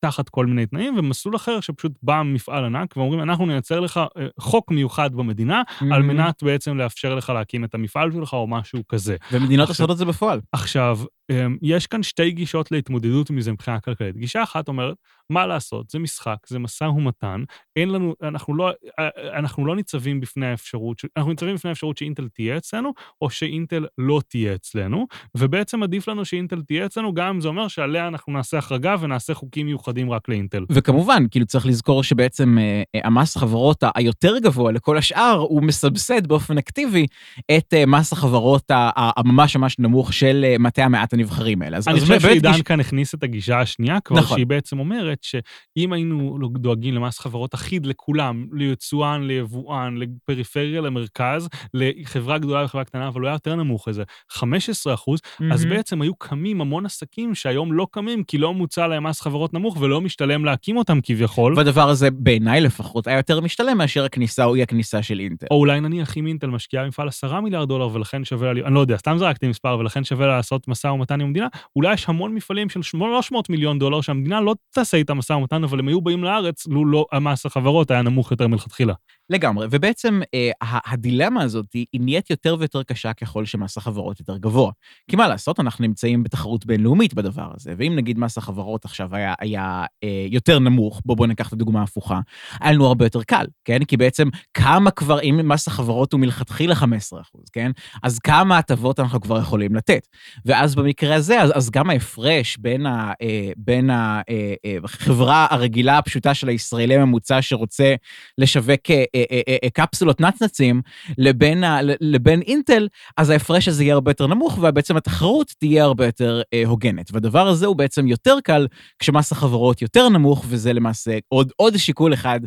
תחת כל מיני תנאים, ומסלול אחר שפשוט בא מפעל ענק ואומרים, אנחנו נייצר לך אה, חוק מיוחד במדינה, mm-hmm. על מנת בעצם לאפשר לך להקים את המפעל שלך או משהו כזה. ומדינות עושות את זה בפועל. עכשיו, אמ, יש כאן שתי גישות להתמודדות מזה מבחינה כלכלית. גישה אחת אומרת, מה לעשות, זה משחק, זה משא ומתן, אין לנו, אנחנו לא, אה, אה, אנחנו לא ניצבים בפני האפשרות, אנחנו ניצבים בפני האפשרות שאינטל תהיה אצלנו, או שאינטל לא תהיה אצלנו, ובעצם עדיף לנו שאינטל תהיה אצלנו, גם אם זה אומר שעליה אנחנו נעשה החרגה ונעשה חוקים מיוחדים רק לאינטל. וכמובן, כאילו צריך לזכור שבעצם אה, המס החברות היותר גבוה לכל השאר, הוא מסבסד באופן אקטיבי את מס החברות הממש ממש נמוך של מטה המעט הנבחרים האלה. אני חושב שעידן כאן הכניס את הגישה השנייה כבר, נכון. שהיא בעצם אומרת שאם היינו דואגים למס חברות אחיד לכולם, ליצואן, ליבואן, לפריפריה, למרכז, לחברה גדולה וחברה קטנה, אבל הוא היה יותר נמוך איזה 15 אחוז, mm-hmm. אז בעצם היו קמים המון עסקים שהיום לא קמים, כי לא מוצע להם מס חברות נמוך ולא משתלם להקים אותם כביכול. והדבר הזה בעיניי לפחות היה יותר משתלם מאשר הכניסה או אי הכניסה של אינטל. או אולי נניח אם אינטל משקיעה מפעל 10 מיליארד דולר ולכן שווה לה, אני לא יודע, סתם זרקתי מספר, ולכן שווה לעשות משא ומתן עם המדינה, אולי יש המון מפעלים של 300 מיליון דולר שהמדינה לא תעשה איתם משא ומתן, אבל הם היו באים לארץ, לו לא המס החברות היה נמוך יותר מלכתחילה. לגמרי, ובעצם אה, הדילמה הזאת היא נהיית יותר ויותר קשה ככל שמס החברות יותר גבוה. כי מה לעשות, אנחנו נמצאים בתחרות בינלאומית בדבר הזה, ואם נגיד מס החברות עכשיו היה, היה אה, יותר נמוך, בואו בוא ניקח את הדוגמה ההפוכה, היה לנו הרבה יותר קל, כן? כי בעצם כמה כבר, אם מס החברות הוא מלכתחילה 15%, כן? אז כמה הטבות אנחנו כבר יכולים לתת. ואז במקרה הזה, אז, אז גם ההפרש בין, ה, אה, בין החברה אה, אה, הרגילה הפשוטה של הישראלי הממוצע שרוצה לשווק אה, קפסולות נצנצים לבין, לבין אינטל, אז ההפרש הזה יהיה הרבה יותר נמוך, ובעצם התחרות תהיה הרבה יותר הוגנת. והדבר הזה הוא בעצם יותר קל כשמס החברות יותר נמוך, וזה למעשה עוד, עוד שיקול אחד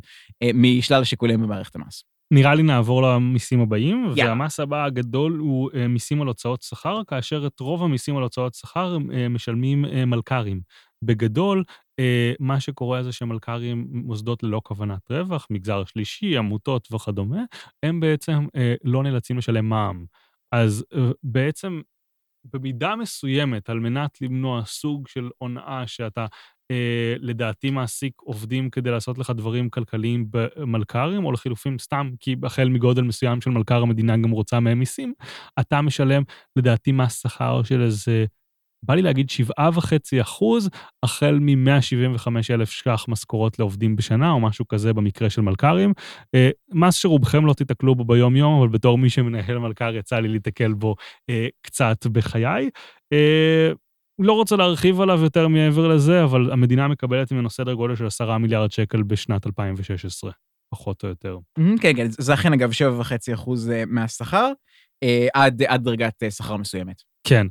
משלל השיקולים במערכת המס. נראה לי נעבור למיסים הבאים, yeah. והמס הבא הגדול הוא מיסים על הוצאות שכר, כאשר את רוב המיסים על הוצאות שכר משלמים מלכ"רים. בגדול, אה, מה שקורה זה שמלכ"רים, מוסדות ללא כוונת רווח, מגזר שלישי, עמותות וכדומה, הם בעצם אה, לא נאלצים לשלם מע"מ. אז אה, בעצם במידה מסוימת, על מנת למנוע סוג של הונאה שאתה אה, לדעתי מעסיק עובדים כדי לעשות לך דברים כלכליים במלכ"רים, או לחילופין סתם, כי החל מגודל מסוים של מלכ"ר המדינה גם רוצה מהם מיסים, אתה משלם לדעתי מס שכר של איזה, בא לי להגיד 7.5 אחוז, החל מ-175 אלף ש"ח משכורות לעובדים בשנה, או משהו כזה במקרה של מלכ"רים. אה, מס שרובכם לא תיתקלו בו ביום-יום, אבל בתור מי שמנהל מלכ"ר יצא לי להתקל בו אה, קצת בחיי. אה, לא רוצה להרחיב עליו יותר מעבר לזה, אבל המדינה מקבלת ממנו סדר גודל של 10 מיליארד שקל בשנת 2016, פחות או יותר. כן, כן, זה אכן אגב 7.5 אחוז מהשכר, עד, דרגת שכר מסוימת. כן,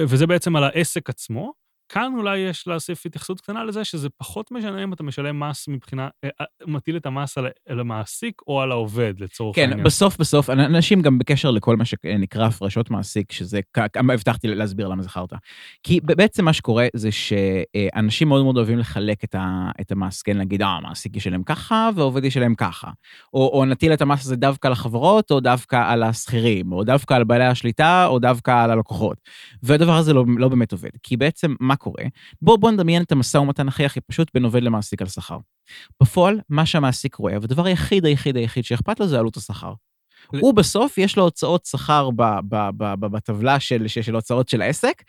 וזה בעצם על העסק עצמו. כאן אולי יש להוסיף התייחסות קטנה לזה שזה פחות משנה אם אתה משלם מס מבחינה, אה, אה, מטיל את המס על, על המעסיק או על העובד, לצורך כן, העניין. כן, בסוף בסוף, אנשים גם בקשר לכל מה שנקרא הפרשות מעסיק, שזה, כמה הבטחתי להסביר למה חרטא. כי בעצם מה שקורה זה שאנשים מאוד מאוד אוהבים לחלק את, ה, את המס, כן, להגיד, אה, המעסיק ישלם ככה והעובד ישלם ככה. או, או נטיל את המס הזה דווקא על החברות, או דווקא על השכירים, או דווקא על בעלי השליטה, או דווקא על הלקוחות. והדבר הזה לא, לא באמת עובד, כי בעצם מה קורה? בואו בוא נדמיין את המשא ומתן הכי הכי פשוט בין עובד למעסיק על שכר. בפועל, מה שהמעסיק רואה, והדבר היחיד היחיד היחיד שאכפת לו זה עלות השכר. הוא בסוף, יש לו הוצאות שכר בטבלה של, של הוצאות של העסק,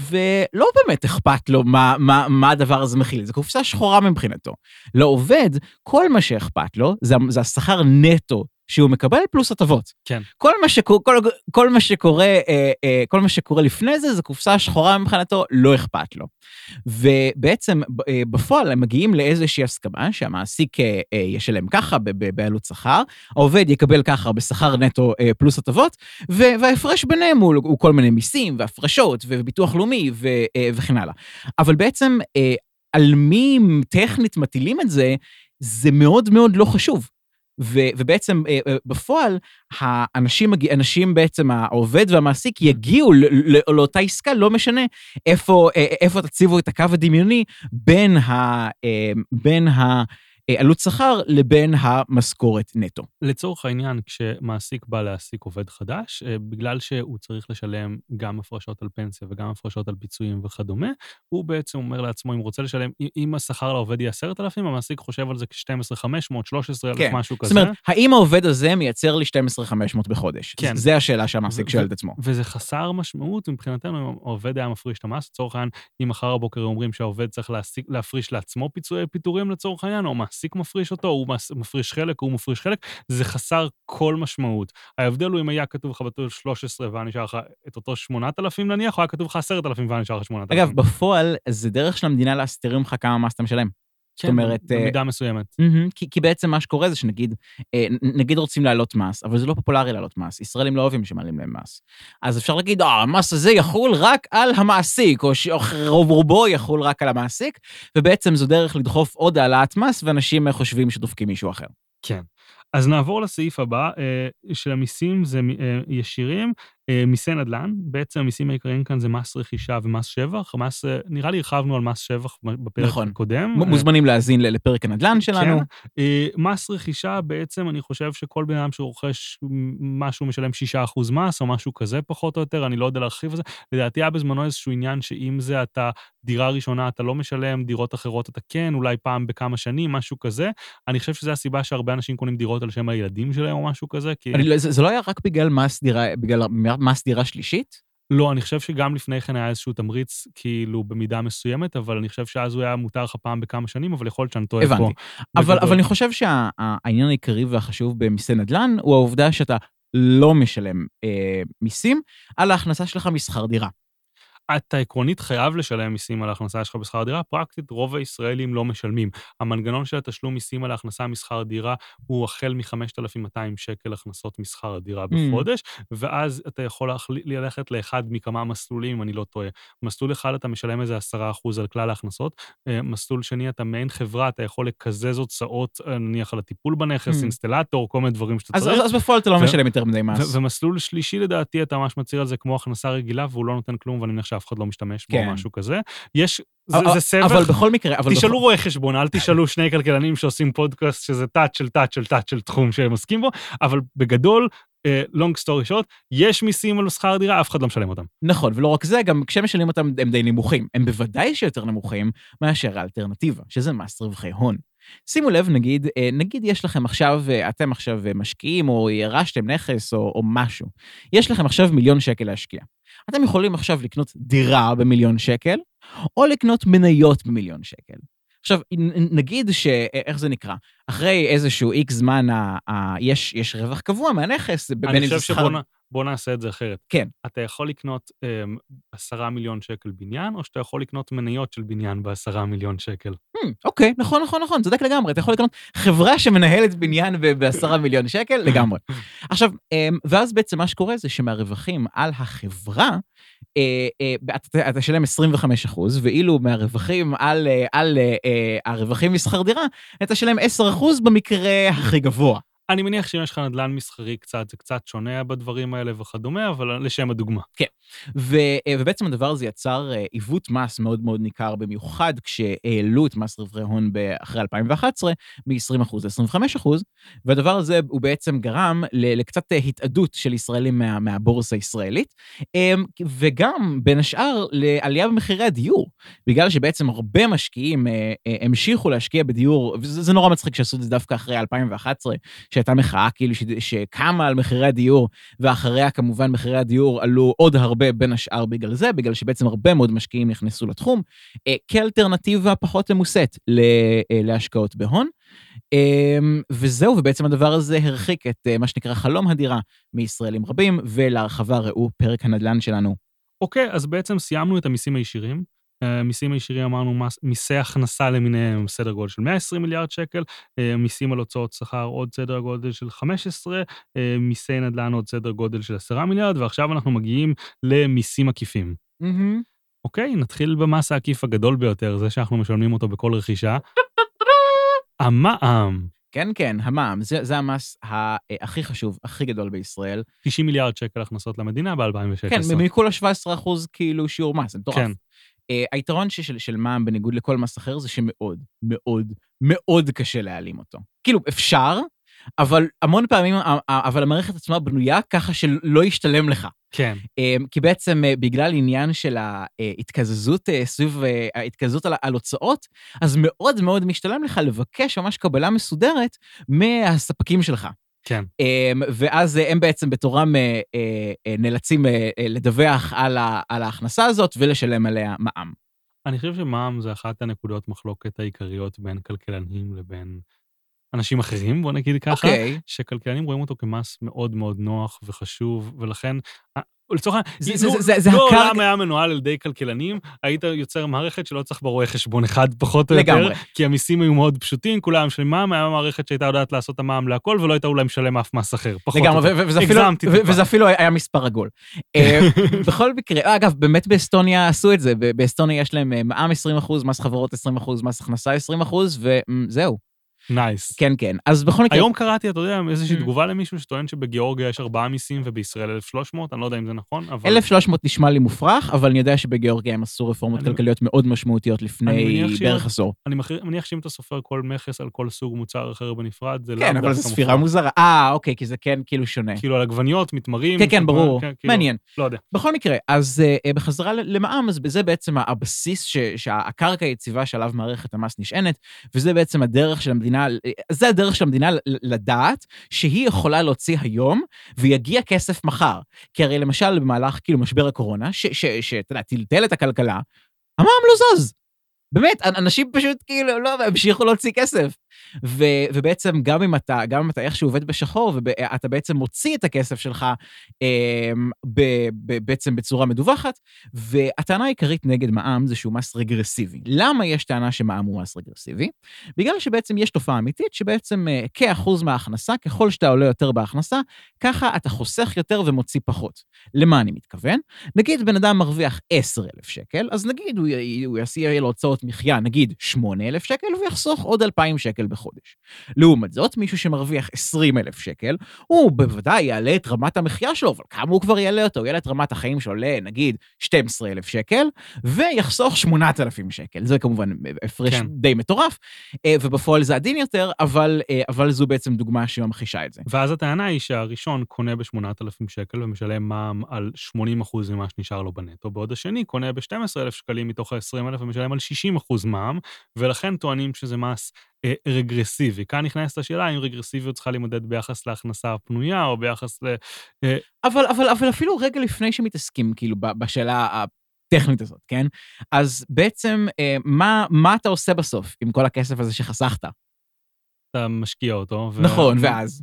ולא באמת אכפת לו מה, מה, מה הדבר הזה מכיל, זו קופסה שחורה מבחינתו. לעובד, כל מה שאכפת לו זה, זה השכר נטו שהוא מקבל פלוס הטבות. כן. כל מה, שקור, כל, כל, מה שקורה, אה, אה, כל מה שקורה לפני זה, זה קופסה שחורה מבחינתו, לא אכפת לו. ובעצם אה, בפועל הם מגיעים לאיזושהי הסכמה שהמעסיק אה, אה, ישלם ככה בעלות שכר, העובד יקבל ככה בשכר נטו אה, פלוס הטבות, וההפרש ביניהם הוא, הוא כל מיני מיסים והפרשות וביטוח לאומי ו, אה, וכן הלאה. אבל בעצם אה, על מי טכנית מטילים את זה, זה מאוד מאוד לא חשוב. ו, ובעצם אה, אה, בפועל, האנשים, אנשים בעצם, העובד והמעסיק יגיעו לאותה עסקה, לא משנה איפה, אה, איפה תציבו את הקו הדמיוני בין ה... בין ה עלות שכר לבין המשכורת נטו. לצורך העניין, כשמעסיק בא להעסיק עובד חדש, אה, בגלל שהוא צריך לשלם גם הפרשות על פנסיה וגם הפרשות על פיצויים וכדומה, הוא בעצם אומר לעצמו, אם הוא רוצה לשלם, אם השכר לעובד יהיה 10,000, המעסיק חושב על זה כ-12,500, 13,000, כן. משהו כזה. זאת אומרת, האם העובד הזה מייצר לי 12,500 בחודש? כן. זה השאלה שהמעסיק שואל את עצמו. וזה חסר משמעות מבחינתנו, אם העובד היה מפריש את המס, לצורך העניין, אם מחר הבוקר אומרים שהעובד צריך להפריש לעצמו פיצויי פיטורים לצורך העניין, או המעסיק מפריש אותו, הוא מפריש חלק, הוא מפריש חלק, זה חסר כל משמעות. ההבדל הוא אם היה כתוב לך בטוח 13 והיה נשאר לך את אותו 8,000 נניח, או היה כתוב לך 10,000 והיה נשאר לך 8,000. אגב, בפועל זה דרך של המדינה להסתיר ממך כמה מס אתה משלם. כן, זאת אומרת... במידה uh, מסוימת. Mm-hmm, כי, כי בעצם מה שקורה זה שנגיד, uh, נגיד רוצים להעלות מס, אבל זה לא פופולרי להעלות מס. ישראלים לא אוהבים שמעלים להם מס. אז אפשר להגיד, אה, המס הזה יחול רק על המעסיק, או שרוב רובו יחול רק על המעסיק, ובעצם זו דרך לדחוף עוד העלאת מס, ואנשים חושבים שדופקים מישהו אחר. כן. אז נעבור לסעיף הבא, uh, של המיסים זה ישירים. אה, מיסי נדל"ן, בעצם המיסים העיקריים כאן זה מס רכישה ומס שבח. מס, אה, נראה לי הרחבנו על מס שבח בפרק נכון. הקודם. מוזמנים להאזין לפרק הנדל"ן שלנו. כן. מס רכישה, בעצם אני חושב שכל בן אדם שרוכש משהו משלם 6% מס, או משהו כזה פחות או יותר, אני לא יודע להרחיב על זה. לדעתי היה בזמנו איזשהו עניין שאם זה אתה דירה ראשונה אתה לא משלם, דירות אחרות אתה כן, אולי פעם בכמה שנים, משהו כזה. אני חושב שזו הסיבה שהרבה אנשים קונים דירות על שם הילדים שלהם או משהו כזה, כי... אני, לא, זה, זה לא היה רק בגלל מס דירה, בגלל מס דירה שלישית? לא, אני חושב שגם לפני כן היה איזשהו תמריץ, כאילו, במידה מסוימת, אבל אני חושב שאז הוא היה מותר לך פעם בכמה שנים, אבל יכול להיות שאני טועה פה. הבנתי. אבל, אבל אני חושב שהעניין העיקרי והחשוב במיסי נדל"ן, הוא העובדה שאתה לא משלם אה, מיסים על ההכנסה שלך משכר דירה. אתה עקרונית חייב לשלם מיסים על ההכנסה שלך בשכר דירה, פרקטית רוב הישראלים לא משלמים. המנגנון של התשלום מיסים על ההכנסה משכר דירה הוא החל מ-5,200 שקל הכנסות משכר הדירה mm. בחודש, mm. ואז אתה יכול ללכת לאחד מכמה מסלולים, אם אני לא טועה. מסלול אחד אתה משלם איזה 10% על כלל ההכנסות, אה, מסלול שני אתה מעין חברה, אתה יכול לקזז הוצאות, אה, נניח על הטיפול בנכס, mm. אינסטלטור, כל מיני דברים שאתה אז, צריך. אז, אז בפועל אתה לא משלם יותר מדי מס. ומסלול שלישי לדעתי, אתה ממש מצהיר על זה כמו הכנסה רגילה, והוא לא נותן כלום, ואני מניח שאף אחד לא משתמש בו, כן. משהו כזה. יש, זה, זה סבך. אבל בכל מקרה, אבל... תשאלו רואי חשבון, אל תשאלו שני כלכלנים שעושים פודקאסט שזה תת של תת של תת של תחום שהם עוסקים בו, אבל בגדול, long story short, יש מיסים על שכר דירה, אף אחד לא משלם אותם. נכון, ולא רק זה, גם כשמשלמים אותם הם די נמוכים. הם בוודאי שיותר נמוכים מאשר האלטרנטיבה, שזה מס רווחי הון. שימו לב, נגיד, אה, נגיד יש לכם עכשיו, אה, אתם עכשיו אה, משקיעים, או ירשתם נכס, או, או משהו. יש לכם עכשיו מיליון שקל להשקיע. אתם יכולים עכשיו לקנות דירה במיליון שקל, או לקנות מניות במיליון שקל. עכשיו, נגיד ש... איך זה נקרא? אחרי איזשהו איקס זמן, ה, ה, יש, יש רווח קבוע מהנכס, אני חושב שבוא בוא נעשה את זה אחרת. כן. אתה יכול לקנות אמ, עשרה מיליון שקל בניין, או שאתה יכול לקנות מניות של בניין בעשרה מיליון שקל. Hmm, אוקיי, נכון, נכון, נכון, צודק לגמרי. אתה יכול לקנות חברה שמנהלת בניין בעשרה מיליון שקל, לגמרי. עכשיו, אמ, ואז בעצם מה שקורה זה שמהרווחים על החברה, אה, אה, אתה תשלם 25 אחוז, ואילו מהרווחים על, אה, על הרווחים משכר דירה, אתה תשלם 10 אחוז במקרה הכי גבוה. אני מניח שאם יש לך נדל"ן מסחרי קצת, זה קצת שונה בדברים האלה וכדומה, אבל לשם הדוגמה. כן. ו, אה, ובעצם הדבר הזה יצר אה, עיוות מס מאוד מאוד ניכר, במיוחד כשהעלו את מס רווחי הון אחרי 2011, מ-20% ל-25%, והדבר הזה הוא בעצם גרם לקצת אה, התאדות של ישראלים מה, מהבורסה הישראלית, אמ, וגם, בין השאר, לעלייה במחירי הדיור, בגלל שבעצם הרבה משקיעים המשיכו להשקיע בדיור, וזה נורא מצחיק שעשו את זה דווקא אחרי 2011, שהייתה מחאה כאילו שקמה על מחירי הדיור, ואחריה כמובן מחירי הדיור עלו עוד הרבה בין השאר בגלל זה, בגלל שבעצם הרבה מאוד משקיעים נכנסו לתחום, אה, כאלטרנטיבה פחות ממוסת אה, להשקעות בהון. אמ, וזהו, ובעצם הדבר הזה הרחיק את אה, מה שנקרא חלום הדירה מישראלים רבים, ולהרחבה ראו פרק הנדל"ן שלנו. אוקיי, אז בעצם סיימנו את המיסים הישירים. אה, מיסים הישירים אמרנו, מיסי הכנסה למיניהם, סדר גודל של 120 מיליארד שקל, אה, מיסים על הוצאות שכר עוד סדר גודל של 15, אה, מיסי נדל"ן עוד סדר גודל של 10 מיליארד, ועכשיו אנחנו מגיעים למיסים עקיפים. אוקיי, נתחיל במס העקיף הגדול ביותר, זה שאנחנו משלמים אותו בכל רכישה. המע"מ. כן, כן, המע"מ, זה, זה המס הכי חשוב, הכי גדול בישראל. 90 מיליארד שקל הכנסות למדינה ב-2016. כן, מכולה 17 אחוז כאילו שיעור מס, זה מטורף. כן. Uh, היתרון של, של מע"מ, בניגוד לכל מס אחר, זה שמאוד, מאוד, מאוד קשה להעלים אותו. כאילו, אפשר, אבל המון פעמים, אבל המערכת עצמה בנויה ככה שלא ישתלם לך. כן. Uh, כי בעצם uh, בגלל עניין של ההתקזזות סביב ההתקזזות על, על הוצאות, אז מאוד מאוד משתלם לך לבקש ממש קבלה מסודרת מהספקים שלך. כן. אמ, ואז הם בעצם בתורם אה, אה, אה, נאלצים לדווח על ההכנסה הזאת ולשלם עליה מע"מ. אני חושב שמע"מ זה אחת הנקודות מחלוקת העיקריות בין כלכלנים לבין אנשים אחרים, בוא נגיד ככה, okay. אוקיי. שכלכלנים רואים אותו כמס מאוד מאוד נוח וחשוב, ולכן לצורך העניין, לו עולם היה מנוהל על ידי כלכלנים, היית יוצר מערכת שלא צריך ברואה חשבון אחד פחות או יותר, כי המיסים היו מאוד פשוטים, כולם משלמים מע"מ, היה מערכת שהייתה יודעת לעשות את המע"מ להכל, ולא הייתה אולי משלם אף מס אחר, פחות או יותר. וזה אפילו היה מספר עגול. אה, בכל מקרה, אגב, באמת באסטוניה עשו את זה, באסטוניה יש להם אה, מע"מ 20%, מס חברות 20%, מס הכנסה 20%, וזהו. נייס. כן, כן. אז בכל מקרה... היום קראתי, אתה יודע, איזושהי mm. תגובה למישהו שטוען שבגיאורגיה יש ארבעה מיסים ובישראל 1,300, אני לא יודע אם זה נכון, אבל... 1,300 נשמע לי מופרך, אבל אני יודע שבגיאורגיה הם עשו רפורמות כלכליות מאוד משמעותיות לפני בערך עשור. אני מניח שאם אתה סופר כל מכס על כל סוג מוצר אחר בנפרד, זה לא... כן, אבל זו ספירה מוזרה. אה, אוקיי, כי זה כן כאילו שונה. כאילו על עגבניות, מתמרים. כן, כן, ברור. כן, כאילו, מעניין. לא יודע. בכל מקרה, אז uh, בחזרה למע"מ, אז זה בעצם הבסיס שהקרקע היציבה שעליו מערכת המס נשענת, וזה בעצם הדרך של המדינה, זה הדרך של המדינה לדעת שהיא יכולה להוציא היום ויגיע כסף מחר. כי הרי למשל במהלך כאילו משבר הקורונה, שאתה יודע, טלטל את הכלכלה, המע"מ לא זז. באמת, אנשים פשוט כאילו לא, המשיכו להוציא כסף. ו, ובעצם גם אם אתה, גם אם אתה איכשהו עובד בשחור, ואתה בעצם מוציא את הכסף שלך אה, ב, ב, בעצם בצורה מדווחת, והטענה העיקרית נגד מע"מ זה שהוא מס רגרסיבי. למה יש טענה שמע"מ הוא מס רגרסיבי? בגלל שבעצם יש תופעה אמיתית שבעצם אה, כאחוז מההכנסה, ככל שאתה עולה יותר בהכנסה, ככה אתה חוסך יותר ומוציא פחות. למה אני מתכוון? נגיד בן אדם מרוויח 10,000 שקל, אז נגיד הוא, הוא יעשה לו הוצאות מחיה, נגיד 8,000 שקל, ויחסוך עוד 2,000 שקל בחודש. לחודש. לעומת זאת, מישהו שמרוויח 20 אלף שקל, הוא בוודאי יעלה את רמת המחיה שלו, אבל כמה הוא כבר יעלה אותו? הוא יעלה את רמת החיים שלו לנגיד 12 אלף שקל, ויחסוך 8,000 שקל. זה כמובן הפרש כן. די מטורף, אה, ובפועל זה עדין יותר, אבל, אה, אבל זו בעצם דוגמה שממחישה את זה. ואז הטענה היא שהראשון קונה ב-8,000 שקל ומשלם מע"מ על 80% ממה שנשאר לו בנטו, בעוד השני קונה ב-12,000 שקלים מתוך ה-20,000 ומשלם על 60% מע"מ, ולכן טוענים שזה מס רגרסיבי. כאן נכנסת השאלה האם רגרסיביות צריכה להימדד ביחס להכנסה הפנויה או ביחס ל... אה, אבל, אבל, אבל אפילו רגע לפני שמתעסקים, כאילו, בשאלה הטכנית הזאת, כן? אז בעצם, אה, מה, מה אתה עושה בסוף עם כל הכסף הזה שחסכת? אתה משקיע אותו. ו- נכון, ואז?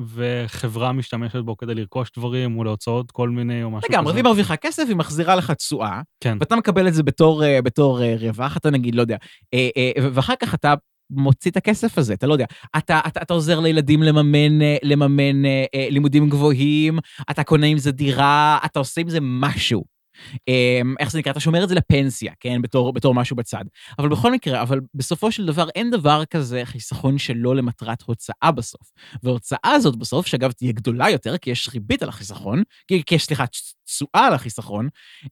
וחברה משתמשת בו כדי לרכוש דברים או להוצאות כל מיני או משהו כזה. לגמרי, והיא מרוויחה כסף, היא מחזירה לך תשואה, כן. ואתה מקבל את זה בתור, אה, בתור אה, רווח, אתה נגיד, לא יודע, אה, אה, ואחר כך אתה מוציא את הכסף הזה, אתה לא יודע. אתה, אתה, אתה עוזר לילדים לממן, אה, לממן אה, אה, לימודים גבוהים, אתה קונה עם זה דירה, אתה עושה עם זה משהו. אה, איך זה נקרא? אתה שומר את זה לפנסיה, כן? בתור, בתור משהו בצד. אבל בכל מקרה, אבל בסופו של דבר אין דבר כזה חיסכון שלא למטרת הוצאה בסוף. וההוצאה הזאת בסוף, שאגב תהיה גדולה יותר, כי יש ריבית על החיסכון, כי כי יש, סליחה, תשואה על החיסכון,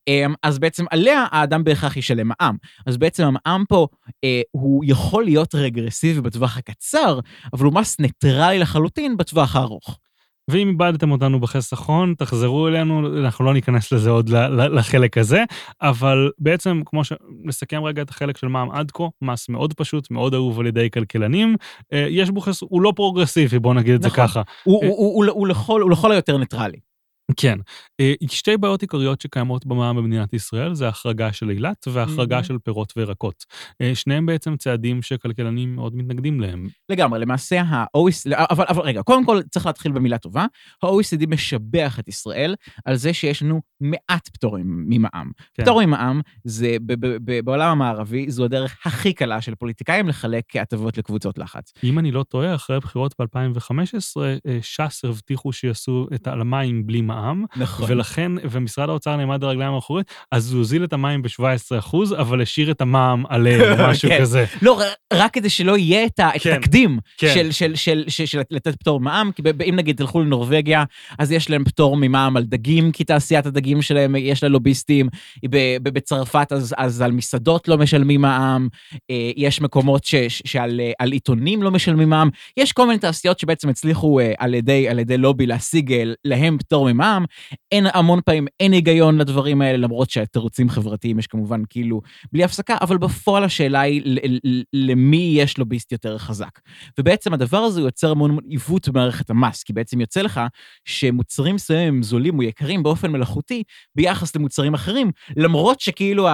אה, אז בעצם עליה האדם בהכרח ישלם מע"מ. אז בעצם המע"מ פה, אה, הוא יכול להיות רגרסיבי בטווח הקצר, אבל הוא מס ניטרלי לחלוטין בטווח הארוך. ואם איבדתם אותנו בחיסכון, תחזרו אלינו, אנחנו לא ניכנס לזה עוד לחלק הזה, אבל בעצם, כמו ש... נסכם רגע את החלק של מע"מ עד כה, מס מאוד פשוט, מאוד אהוב על ידי כלכלנים. אה, יש בו חס... הוא לא פרוגרסיבי, בואו נגיד את זה נכון. ככה. הוא, אה. הוא, הוא, הוא, הוא, לכל, הוא לכל היותר ניטרלי. כן. אה, שתי בעיות עיקריות שקיימות במע"מ במדינת ישראל, זה ההחרגה של אילת וההחרגה Mhm. של פירות וירקות. אה, שניהם בעצם צעדים שכלכלנים מאוד מתנגדים להם. לגמרי, למעשה ה-OECD, אבל, אבל רגע, קודם כל צריך להתחיל במילה טובה. ה-OECD משבח את ישראל על זה שיש לנו מעט פטורים ממע"מ. כן. פטור ממע"מ זה, ב- ב- ב- בעולם המערבי, זו הדרך הכי קלה של פוליטיקאים לחלק הטבות לקבוצות לחץ. אם אני לא טועה, אחרי הבחירות ב-2015, ש"ס הבטיחו שיעשו את על המים בלי מע"מ, נכון. ולכן, ומשרד האוצר נעמד על הרגליים האחוריות, אז הוא הוזיל את המים ב-17%, אבל השאיר את המע"מ עליהם, או משהו כן. כזה. לא, רק כדי שלא יהיה את כן, התקדים כן. של- של- של של- של לתת פטור מע"מ, כי ב- אם נגיד תלכו לנורבגיה, אז יש להם פטור ממע"מ על דגים, כי תעשיית הדגים שלהם, יש לה לוביסטים. בצרפת אז אז על מסעדות לא משלמים מע"מ, אה, יש מקומות ש- שעל אה, על עיתונים לא משלמים מע"מ, יש כל מיני תעשיות שבעצם הצליחו אה, על ידי על ידי לובי להשיג להם פטור ממע"מ. אין המון פעמים, אין היגיון לדברים האלה, למרות שהתירוצים חברתיים יש כמובן כאילו בלי הפסקה, אבל בפועל השאלה היא למי יש לוביסט יותר חזק. ובעצם הדבר הזה יוצר המון עיוות במערכת המס, כי בעצם יוצא לך שמוצרים מסוימים הם זולים או יקרים באופן מלאכותי ביחס למוצרים אחרים, למרות שכאילו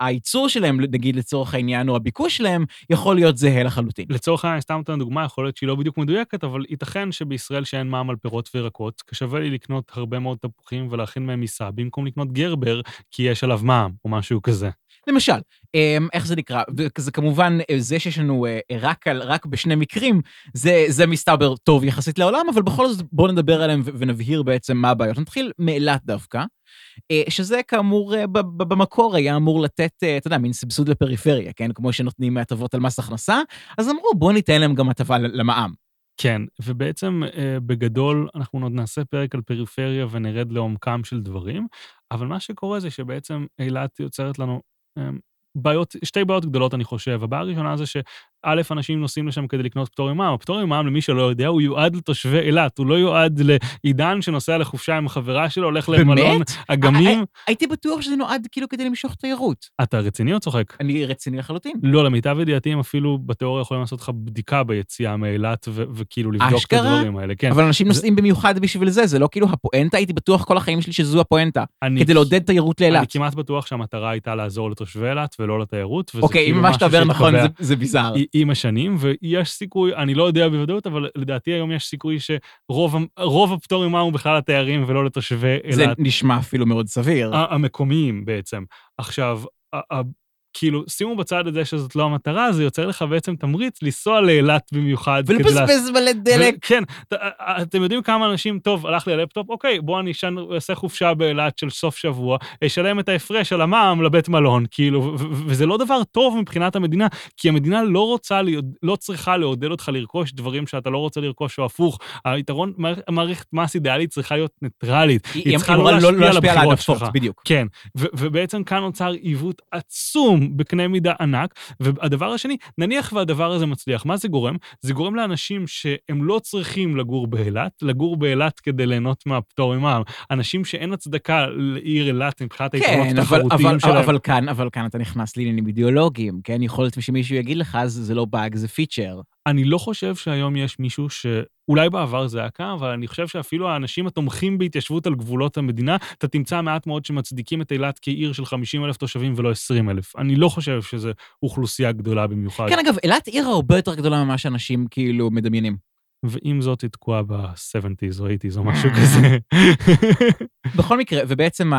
הייצור שלהם, נגיד לצורך העניין, או הביקוש שלהם, יכול להיות זהה לחלוטין. לצורך העניין, סתם נותן דוגמה, יכול להיות שהיא לא בדיוק מדויקת, אבל ייתכן שבישראל שאין מע"מ על פירות וירקות, שווה לי לקנות הרבה מאוד תפוחים ולהכין מהם מיסה, במקום לקנות גרבר, כי יש עליו מע"מ, או משהו כזה. למשל, אמ, איך זה נקרא? וזה כמובן, אה, זה שיש לנו אה, רק, על, רק בשני מקרים, זה, זה מסתבר טוב יחסית לעולם, אבל בכל זאת בואו נדבר עליהם ונבהיר בעצם מה הבעיות. נתחיל מאילת דווקא, אה, שזה כאמור במקור היה אמור לתת, אתה יודע, מין סבסוד לפריפריה, כן? כמו שנותנים הטבות על מס הכנסה, אז אמרו, בואו ניתן להם גם הטבה למע"מ. כן, ובעצם בגדול אנחנו עוד נעשה פרק על פריפריה ונרד לעומקם של דברים, אבל מה שקורה זה שבעצם אילת יוצרת לנו בעיות, שתי בעיות גדולות אני חושב. הבעיה הראשונה זה שא', אנשים נוסעים לשם כדי לקנות פטור ממע"מ. הפטור ממע"מ, למי שלא יודע, הוא יועד לתושבי אילת, הוא לא יועד לעידן שנוסע לחופשה עם החברה שלו, הולך למלון באמת? אגמים. הייתי בטוח שזה נועד כאילו כדי למשוך תיירות. אתה רציני או צוחק? אני רציני לחלוטין. לא, למיטב ידיעתי הם אפילו בתיאוריה יכולים לעשות לך בדיקה ביציאה מאילת וכאילו לבדוק את? הדברים האלה. כן. אבל אנשים נוסעים במיוחד בשביל זה, זה לא כאילו הפואנטה, הייתי בטוח כל החיים שלי שזו הפואנטה. אני- כדי לעודד תיירות אני לאילת. כמעט בטוח שהמטרה הייתה לעזור לתושבי אילת ולא לתיירות, וזה אוקיי, אם כאילו מה משהו שאתה אומר נכון, שהתקבע זה- זה ביזאר. עם השנים, ויש סיכוי, אני לא יודע בוודאות, אבל לדעתי היום יש סיכוי שרוב הפטור ממע"מ הוא בכלל לתיירים ולא לתושבי זה אילת נשמע אפילו מאוד סביר. המקומיים בעצם. עכשיו, כאילו, שימו בצד את זה שזאת לא המטרה, זה יוצר לך בעצם תמריץ לנסוע לאילת במיוחד. ולבזבז מלא דלק. כן, ת- אתם יודעים כמה אנשים, טוב, הלך לי הלפטופ, אוקיי, בוא אני אשן- אעשה חופשה באילת של סוף שבוע, אשלם את ההפרש על המע"מ לבית מלון, כאילו, וזה לא דבר טוב מבחינת המדינה, כי המדינה לא רוצה, לא צריכה לעודד אותך לרכוש דברים שאתה לא רוצה לרכוש, או הפוך. היתרון, מערכ- מערכת מס אידיאלית צריכה להיות ניטרלית. היא צריכה אמורה לא להשפיע על הבחירות שלך. כן, ובעצם כאן נוצר עיוות עצום בקנה מידה ענק. והדבר השני, נניח והדבר הזה מצליח, מה זה גורם? זה גורם לאנשים שהם לא צריכים לגור באילת, לגור באילת כדי ליהנות מהפטור ממע"מ. אנשים שאין הצדקה לעיר אילת מבחינת היתרונות כן, התחרותיים אבל, שלהם. אבל, כאן, אבל כאן אתה נכנס לעניינים אידיאולוגיים, כן? יכול להיות שמישהו יגיד לך, זה לא באג, זה פיצ'ר. אני לא חושב שהיום יש מישהו ש... אולי בעבר זה היה קם, אבל אני חושב שאפילו האנשים התומכים בהתיישבות על גבולות המדינה, אתה תמצא מעט מאוד שמצדיקים את אילת כעיר של 50 אלף תושבים ולא 20 אלף. אני לא חושב שזו אוכלוסייה גדולה במיוחד. כן, אגב, אילת עיר הרבה יותר גדולה ממה שאנשים כאילו מדמיינים. ועם זאת היא תקועה ב-70's או 80's או משהו כזה. בכל מקרה, ובעצם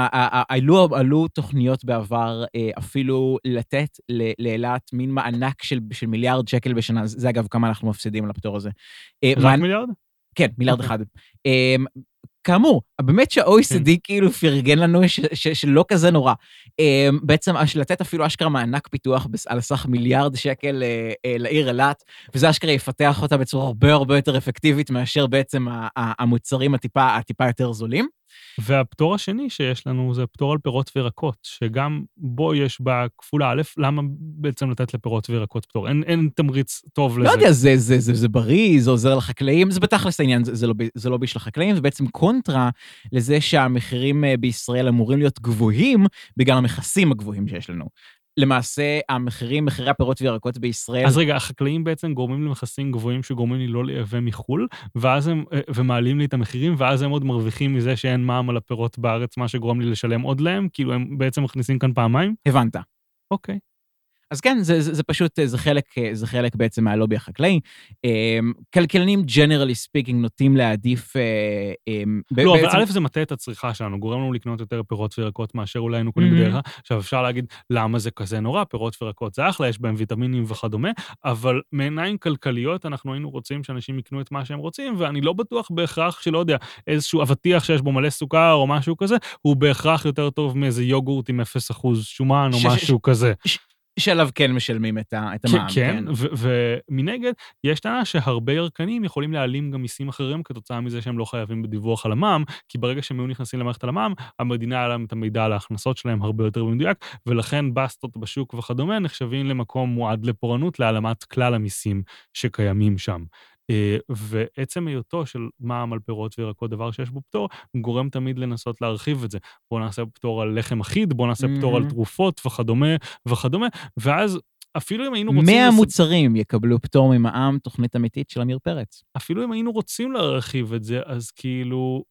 עלו, עלו תוכניות בעבר אה, אפילו לתת לאילת מין מענק של, של מיליארד שקל בשנה, זה אגב כמה אנחנו מפסידים על הפטור הזה. אה, רק מיליארד? כן, מיליארד אוקיי. אחד. אמ, כאמור, באמת שה-OECD כאילו פרגן לנו ש- ש- שלא כזה נורא. אמ, בעצם לתת אפילו אשכרה מענק פיתוח על סך מיליארד שקל אה, אה, לעיר אילת, וזה אשכרה יפתח אותה בצורה הרבה הרבה יותר אפקטיבית מאשר בעצם ה- ה- המוצרים הטיפה הטיפה יותר זולים. והפטור השני שיש לנו זה פטור על פירות וירקות, שגם בו יש בה כפולה א', למה בעצם לתת לפירות וירקות פטור? אין, אין תמריץ טוב לא לזה. יודע, זה, זה, זה, זה בריא, זה עוזר לחקלאים, זה בתכלס העניין, זה, זה, לא, זה לא בשביל החקלאים, זה בעצם קונטרה לזה שהמחירים אה, בישראל אמורים להיות גבוהים בגלל המכסים הגבוהים שיש לנו. למעשה, המחירים, מחירי הפירות וירקות בישראל... אז רגע, החקלאים בעצם גורמים למכסים גבוהים שגורמים לי לא לייבא מחו"ל, ואז הם, אה, ומעלים לי את המחירים, ואז הם עוד מרוויחים מזה שאין מע"מ על הפירות בארץ, מה שגורם לי לשלם עוד להם, כאילו הם בעצם מכניסים כאן פעמיים? הבנת. אוקיי. אז כן, זה, זה, זה פשוט, זה חלק, זה חלק בעצם מהלובי החקלאי. אמ, כלכלנים, generally speaking, נוטים להעדיף... אה, אמ, לא, אבל בעצם- א', זה מטה את הצריכה שלנו, גורם לנו לקנות יותר פירות וירקות מאשר אולי היינו קונים Mhm. בדרך כלל. עכשיו, אפשר להגיד, למה זה כזה נורא? פירות וירקות זה אחלה, יש בהם ויטמינים וכדומה, אבל מעיניים כלכליות אנחנו היינו רוצים שאנשים יקנו את מה שהם רוצים, ואני לא בטוח בהכרח שלא יודע, איזשהו אבטיח שיש בו מלא סוכר או משהו כזה, הוא בהכרח יותר טוב מאיזה יוגורט עם 0% שומן או ש- ש- משהו כזה. שעליו כן משלמים את, כן, המע"מ. כן, ו- ומנגד, יש טענה שהרבה ירקנים יכולים להעלים גם מיסים אחרים כתוצאה מזה שהם לא חייבים בדיווח על המע"מ, כי ברגע שהם היו נכנסים למערכת על המע"מ, המדינה היה להם את המידע על ההכנסות שלהם הרבה יותר במדויק, ולכן בסטות בשוק וכדומה נחשבים למקום מועד לפורענות להעלמת כלל המיסים שקיימים שם. אה, ועצם היותו של מע"מ על פירות וירקות, דבר שיש בו פטור, גורם תמיד לנסות להרחיב את זה. בואו נעשה פטור על לחם אחיד, בואו נעשה פטור על. תרופות וכדומה וכדומה, ואז אפילו אם היינו רוצים... 100 לס- מוצרים יקבלו פטור ממע"מ, תוכנית אמיתית של עמיר פרץ. אפילו אם היינו רוצים להרחיב את זה, אז כאילו,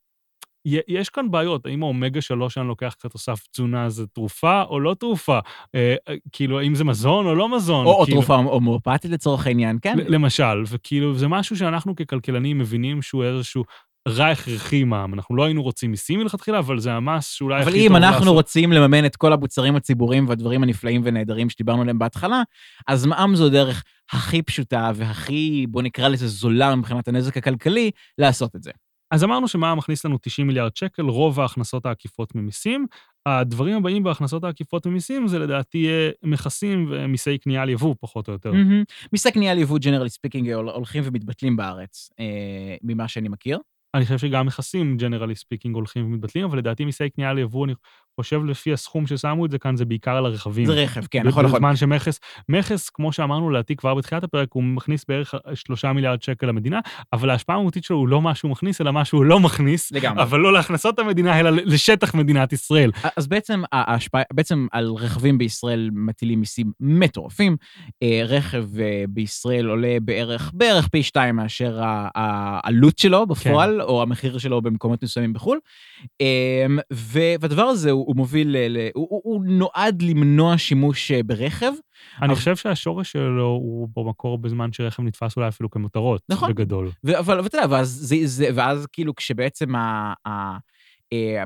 יש כאן בעיות. האם האומגה 3 שאני לוקח כתוסף תזונה זה תרופה או לא תרופה? אה, אה, כאילו, האם זה מזון או לא מזון? או, או כאילו, תרופה הומואפתית לצורך העניין, כן. למשל, וכאילו, זה משהו שאנחנו ככלכלנים מבינים שהוא איזשהו רע הכרחי מע"מ. אנחנו לא היינו רוצים מיסים מלכתחילה, אבל זה המס שאולי אבל הכי אם טוב אנחנו לעשות. רוצים לממן את כל המוצרים הציבוריים והדברים הנפלאים ונהדרים שדיברנו עליהם בהתחלה, אז מע"מ זו הדרך הכי פשוטה והכי, בוא נקרא לזה זולה מבחינת הנזק הכלכלי, לעשות את זה. אז אמרנו שמע"מ מכניס לנו 90 מיליארד שקל, רוב ההכנסות העקיפות ממיסים. הדברים הבאים בהכנסות העקיפות ממיסים זה לדעתי מכסים ומיסי קנייה על יבוא, פחות או יותר. מהמם. מיסי קנייה על יבוא, generally speaking, הולכים ומתבטלים בארץ, אה, ממה שאני מכיר. אני חושב שגם מכסים, generally speaking, הולכים ומתבטלים, אבל לדעתי מיסי קנייה על יבוא, אני חושב לפי הסכום ששמו את זה כאן, זה בעיקר על הרכבים. זה רכב, כן, נכון, נכון. בזמן שמכס, מכס, כמו שאמרנו לדעתי כבר בתחילת הפרק, הוא מכניס בערך שלושה מיליארד שקל למדינה, אבל ההשפעה המהותית שלו הוא לא מה שהוא מכניס, אלא מה שהוא לא מכניס, לגמרי. אבל לא להכנסות המדינה, אלא לשטח מדינת ישראל. אז בעצם ההשפעה, בעצם על רכבים בישראל מטילים מיסים מטורפים. אה, רכב אה, בישראל עולה בערך, בערך פי שתיים מאשר העלות שלו בפועל, כן. או המחיר שלו במקומות מסוימים בחו"ל. ו- והדבר הזה הוא, הוא מוביל, ל- ל- הוא, הוא, הוא נועד למנוע שימוש אה, ברכב. אני אבל- חושב שהשורש שלו הוא במקור בזמן שרכב נתפס אולי אפילו כמותרות, נכון. בגדול. ו- אבל אבל אתה יודע, ואז, זה, זה, ואז כאילו כשבעצם ה... ה אה,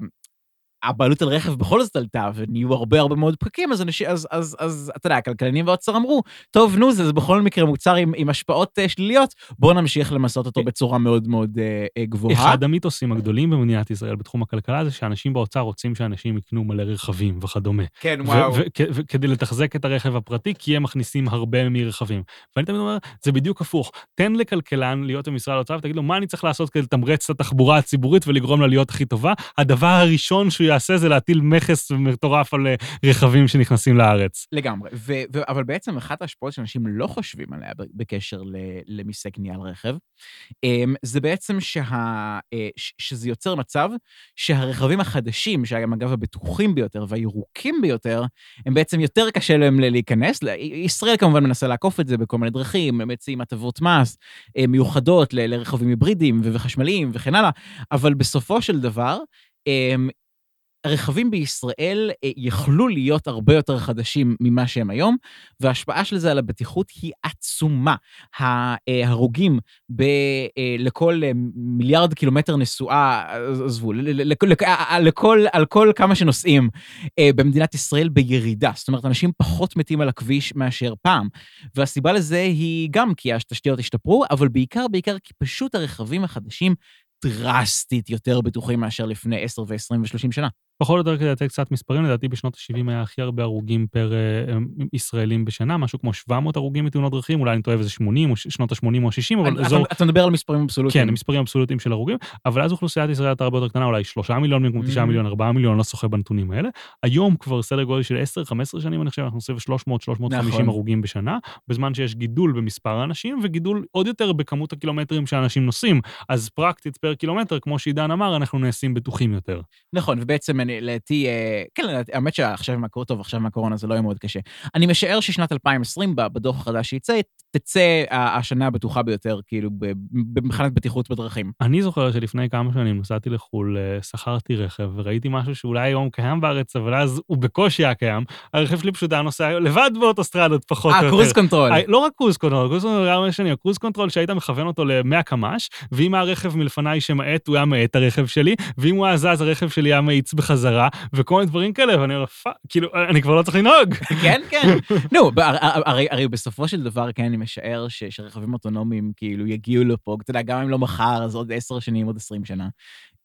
הבעלות על רכב בכל זאת עלתה, ונהיו הרבה הרבה מאוד פקקים, אז אנשים, אז, אז, אז אתה יודע, הכלכלנים והאוצר אמרו, טוב, נו, זה, זה בכל מקרה מוצר עם, עם השפעות uh, שליליות, בואו נמשיך למסות אותו בצורה מאוד מאוד uh, uh, גבוהה. אחד המיתוסים הגדולים במדינת ישראל בתחום הכלכלה זה שאנשים באוצר רוצים שאנשים יקנו מלא רכבים וכדומה. כן, וואו. וכדי לתחזק את הרכב הפרטי, כי הם מכניסים הרבה מרכבים. ואני תמיד אומר, זה בדיוק הפוך. תן לכלכלן להיות במשרד האוצר ותגיד לו, מה אני צריך לעשות כדי לתמרץ את התחבורה הציבורית ולגרום לה להיות הכי טובה? הדבר הראשון שהוא יעשה זה להטיל מכס מטורף על אה, רכבים שנכנסים לארץ. לגמרי. ו- ו- אבל בעצם אחת ההשפעות שאנשים לא חושבים עליה בקשר למיסי קנייה על רכב, אמ, זה בעצם שה, אה, שזה יוצר מצב שהרכבים החדשים, שהם אגב הבטוחים ביותר והירוקים ביותר, הם בעצם יותר קשה להם להיכנס. ישראל כמובן מנסה לעקוף את זה בכל מיני דרכים, הם מציעים הטבות מס אה, מיוחדות לרכבים היברידיים וחשמליים וכן הלאה, אבל בסופו של דבר, אמ, הרכבים בישראל אה, יכלו להיות הרבה יותר חדשים ממה שהם היום, וההשפעה של זה על הבטיחות היא עצומה. ההרוגים ב, אה, לכל אה, מיליארד קילומטר נסועה, עזבו, לכל, על כל כמה שנוסעים במדינת ישראל בירידה. זאת אומרת, אנשים פחות מתים על הכביש מאשר פעם. והסיבה לזה היא גם כי התשתיות השתפרו, אבל בעיקר, בעיקר כי פשוט הרכבים החדשים דרסטית יותר בטוחים מאשר לפני 10 ו-20 ו-30 שנה. פחות או יותר כדי לתת קצת מספרים, לדעתי בשנות ה-70 היה הכי הרבה הרוגים פר uh, ישראלים בשנה, משהו כמו 700 הרוגים מתאונות דרכים, אולי אני טועה איזה 80, או שנות ה-80 או ה-60, אבל אזור... אתה, אתה מדבר על מספרים אבסולוטיים. כן, מספרים אבסולוטיים של הרוגים, אבל אז אוכלוסיית ישראל הייתה הרבה יותר קטנה, אולי 3 מיליון, במקום 9 mm-hmm. מיליון, 4 מיליון, לא שוחה בנתונים האלה. היום כבר סדר גודל של 10-15 שנים, אני חושב, אנחנו סביב 300-350 נכון. הרוגים בשנה, בזמן שיש גידול במספר האנשים, וגידול עוד יותר בכמות הקילומטרים שאנשים נוסעים. אז פרקטית פר קילומטר, כמו שעידן אמר, אנחנו נעשים בטוחים יותר. נכון, ובעצם, לדעתי, כן, האמת שעכשיו עם הקורונה, טוב, עכשיו עם הקורונה זה לא יהיה מאוד קשה. אני משער ששנת 2020, בדוח החדש שייצא, תצא השנה הבטוחה ביותר, כאילו, מבחינת בטיחות בדרכים. אני זוכר שלפני כמה שנים נסעתי לחו"ל, אה, שכרתי רכב, וראיתי משהו שאולי היום קיים בארץ, אבל אז הוא בקושי היה קיים. הרכב שלי פשוט היה נוסע לבד באוטוסטרדות, פחות או יותר. אה, cruise control. לא רק cruise control, cruise control היה משנה, cruise control שהיית מכוון אותו ל-100 קמ"ש, ואם היה רכב מלפניי שמאט, הוא היה מאט הרכב שלי, ואם הוא היה זז, הרכב שלי היה מאיץ בחזרה, וכל מיני דברים כאלה, ואני אומר, fuck, כאילו, אני כבר לא צריך לנהוג. כן, כן. נו, הרי בסופו של דבר, כן, אני משער שרכבים אוטונומיים כאילו יגיעו לפה, אתה יודע, גם אם לא מחר, אז עוד עשר שנים, עוד עשרים שנה.